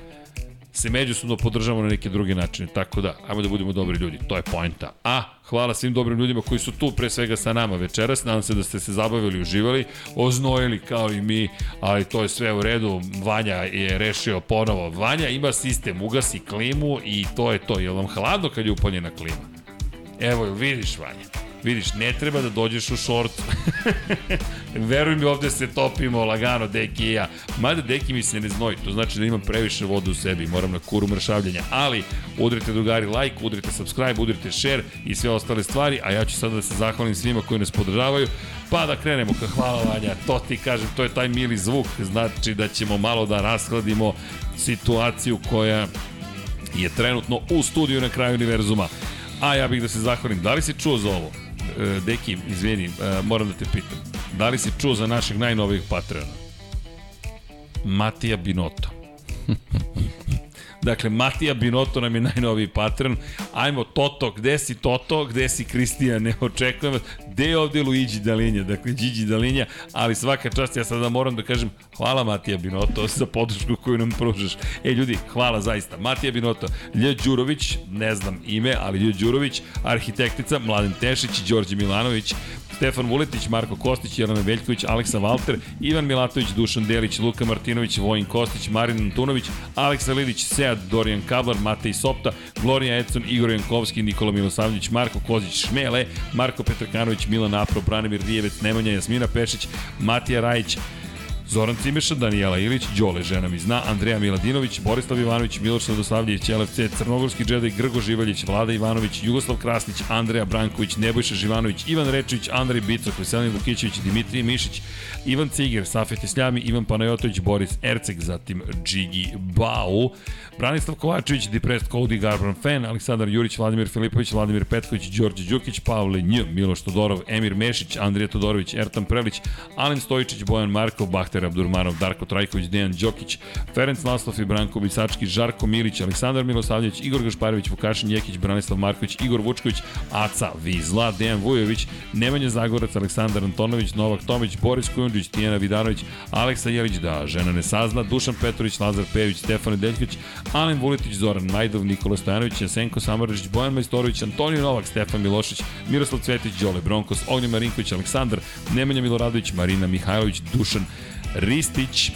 se međusobno podržavamo na neke druge načine. Tako da, ajmo da budemo dobri ljudi, to je poenta. A, hvala svim dobrim ljudima koji su tu pre svega sa nama večeras. Nadam se da ste se zabavili, uživali, oznojili kao i mi, ali to je sve u redu. Vanja je rešio ponovo. Vanja ima sistem, ugasi klimu i to je to. Je vam hladno kad je upaljena klima? Evo, vidiš Vanja? Vidiš, ne treba da dođeš u šortu. Veruj mi, ovde se topimo lagano, Deki i ja. Mada Deki mi se ne znoji, to znači da imam previše vode u sebi, moram na kuru mršavljanja. Ali, udrite drugari like, udrite subscribe, udrite share i sve ostale stvari, a ja ću sada da se zahvalim svima koji nas podržavaju. Pa da krenemo, ka hvala Vanja, to ti kažem, to je taj mili zvuk, znači da ćemo malo da raskladimo situaciju koja je trenutno u studiju na kraju univerzuma. A ja bih da se zahvalim. Da li si čuo za ovo? E, Deki, izvini, e, moram da te pitam. Da li si čuo za našeg najnovijeg patrona? Matija Binoto. Dakle, Matija Binoto nam je najnoviji patron. Ajmo, Toto, gde si Toto, gde si Kristijan, ne očekujem vas. Gde je ovde Luigi Dalinja? Dakle, Gigi Dalinja, ali svaka čast, ja sada moram da kažem hvala Matija Binoto za podršku koju nam pružaš. E, ljudi, hvala zaista. Matija Binoto, Lje Đurović, ne znam ime, ali Lje Đurović, arhitektica, Mladen Tešić, Đorđe Milanović, Stefan Vuletić, Marko Kostić, Jelena Veljković, Aleksa Valter, Ivan Milatović, Dušan Delić, Luka Martinović, Vojin Kostić, Marin Antunović, Aleksa Lidić, Sead, Dorijan Kablar, Matej Sopta, Gloria Edson, Igor Jankovski, Nikola Milosavljević, Marko Kozić, Šmele, Marko Petrkanović, Milan Apro, Branimir Rijevec, Nemanja Jasmina Pešić, Matija Rajić, Zoran Cimeša, Danijela Ilić, Đole žena mi zna, Andreja Miladinović, Borislav Ivanović, Miloš Radoslavljević, LFC, Crnogorski džedaj, Grgo Živaljić, Vlada Ivanović, Jugoslav Krasnić, Andreja Branković, Nebojša Živanović, Ivan Rečević, Andrej Bicok, Veselin Vukićević, Dimitrije Mišić, Ivan Ciger, Safet Isljami, Ivan Panajotović, Boris Erceg, zatim Džigi Bau, Branislav Kovačević, Depressed Cody, Garbran Fan, Aleksandar Jurić, Vladimir Filipović, Vladimir Petković, Đorđe Đukić, Pavle Nj, Miloš Todorov, Emir Mešić, Andrija Todorović, Ertan Prelić, Alen Stojičić, Bojan Markov, Bahter Abdurmanov, Darko Trajković, Dejan Đokić, Ferenc Maslov i Branko Bisački, Žarko Milić, Aleksandar Milosavljević, Igor Gašparević, Vukašin Jekić, Branislav Marković, Igor Vučković, Aca Vizla, Dejan Vujović, Nemanja Zagorac, Aleksandar Antonović, Novak Tomić, Boris Kujundžić, Tijena Vidanović, Aleksa Jelić, da žena ne sazna, Dušan Petrović, Lazar Pejević, Stefan Deljković, Alen Vuletić, Zoran Majdov, Nikola Stojanović, Jasenko Samaražić, Bojan Majstorović, Antonio Novak, Stefan Milošić, Miroslav Cvetić, Đole Bronkos, Ognjen Marinković, Aleksandar, Nemanja Miloradović, Marina Mihajlović, Dušan Ristić,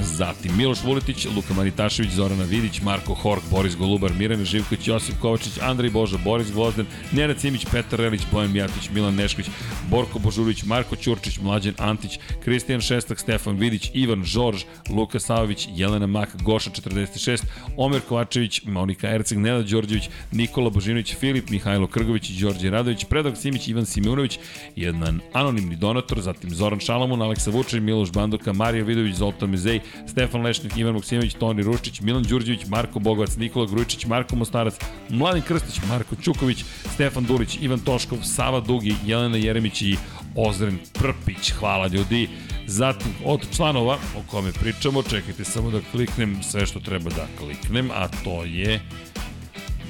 Zatim Miloš Vuletić, Luka Manitašević, Zorana Vidić, Marko Hork, Boris Golubar, Mirana Živković, Josip Kovačić, Andrej Boža, Boris Gvozden, Nenad Simić, Petar Relić, Bojan Mijatović, Milan Nešković, Borko Božurović, Marko Ćurčić, Mlađan Antić, Kristijan Šestak, Stefan Vidić, Ivan Žorž, Luka Savović, Jelena Mak, Goša 46, Omer Kovačević, Monika Erceg, Nenad Đorđević, Nikola Božinović, Filip, Mihajlo Krgović Đorđe Radović, Predrag Simić, Ivan Simunović, jedan anonimni donator, zatim Zoran Šalamun, Aleksa Vučić, Miloš Bandoka, Marija Vidović, Zoltan Mezej, Stefan Lešnik, Ivan Maksimović, Toni Ruščić, Milan Đurđević, Marko Bogovac, Nikola Grujičić, Marko Mostarac, Mladen Krstić, Marko Ćuković, Stefan Dulić, Ivan Toškov, Sava Dugi, Jelena Jeremić i Ozren Prpić. Hvala ljudi. Zatim, od članova o kome pričamo, čekajte samo da kliknem sve što treba da kliknem, a to je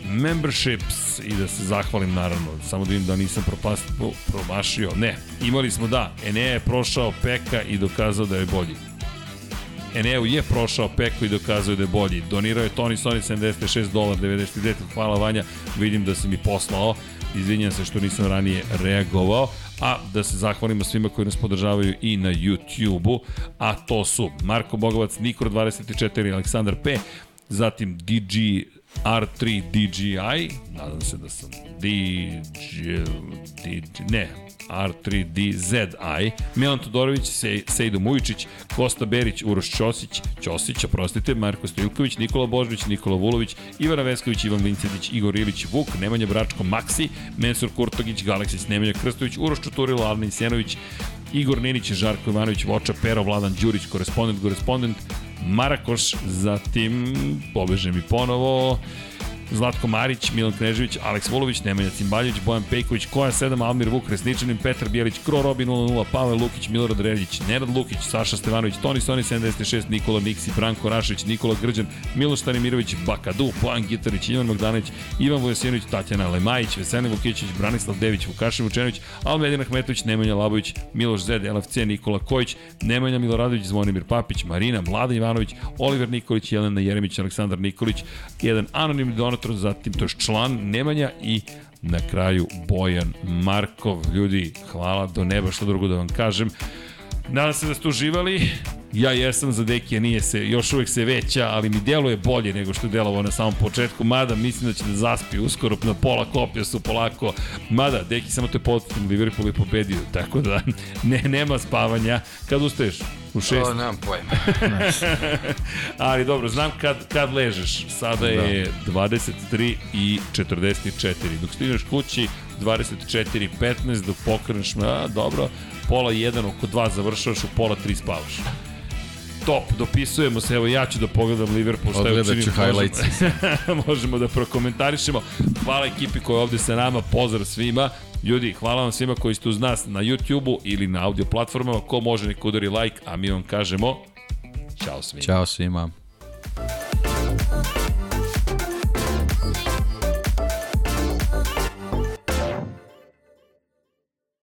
memberships i da se zahvalim naravno, samo da vidim da nisam propast, promašio. Ne, imali smo da, Enea je prošao Peka i dokazao da je bolji. Eneu je prošao Peko i dokazuje da je bolji. Donirao je Tony Sony 76 dolar 99. Hvala Vanja, vidim da si mi poslao. Izvinjam se što nisam ranije reagovao. A da se zahvalimo svima koji nas podržavaju i na YouTube-u, a to su Marko Bogovac, Nikor 24, Aleksandar P, zatim DG R3 DGI, nadam se da sam DG, DG ne, R3DZI, Milan Todorović, Sejdo Mujičić, Kosta Berić, Uroš Ćosić, Ćosić, oprostite, Marko Stojilković, Nikola Božović, Nikola Vulović, Ivana Vesković, Ivan Vincetić, Igor Ilić, Vuk, Nemanja Bračko, Maksi, Mensur Kurtogić, Galeksić, Nemanja Krstović, Uroš Čuturilo, Alna Isjenović, Igor Ninić, Žarko Ivanović, Voča Pero, Vladan Đurić, korespondent, korespondent, Marakoš, zatim, pobeže mi ponovo, Zlatko Marić, Milan Knežević, Aleks Volović, Nemanja Cimbaljević, Bojan Pejković, Koja 7, Almir Vuk, Resničanin, Petar Bijelić, Kro Robi 00, Pavel Lukić, Milorad Reljić, Nenad Lukić, Saša Stevanović, Toni Stoni 76, Nikola Niksi, Branko Rašević, Nikola Grđan, Miloš Stanimirović, Bakadu, Bojan Gitarić, Ivan Magdanović, Ivan Vojasinović, Tatjana Lemajić, Veselin Vukićić, Branislav Dević, Vukašin Vučenović, Almedin Ahmetović, Nemanja Labović, Miloš Zed, LFC, Nikola Kojić, Nemanja Miloradović, Zvonimir Papić, Marina, Mlada Ivanović, Oliver Nikolić, Jelena Jeremić, Aleksandar Nikolić, jedan anonimni donator, zatim to je član Nemanja i na kraju Bojan Markov. Ljudi, hvala do neba, što drugo da vam kažem. Nadam se da ste uživali. Ja jesam za Dekija, nije se, još uvek se veća, ali mi deluje bolje nego što je delovao na samom početku. Mada mislim da će da zaspi uskoro na pola kopija su polako. Mada, Deki samo te podsjetim, Liverpool je pobedio, tako da ne, nema spavanja. Kad ustaješ? U šest? O, nemam pojma. Ali dobro, znam kad, kad ležeš. Sada je da. 23 i 44. Dok stigneš kući, 24 15, dok pokreneš, a, dobro, pola 1 oko 2 završavaš, u pola 3 spavaš. top, dopisujemo se, evo ja ću da pogledam Liverpool, šta je učinio. highlights. Možemo, možemo da prokomentarišemo. Hvala ekipi koja je ovde sa nama, pozdrav svima. Ljudi, hvala vam svima koji ste uz nas na YouTube-u ili na audio platformama. Ko može nek udari like, a mi vam kažemo Ćao svima. Ćao svima.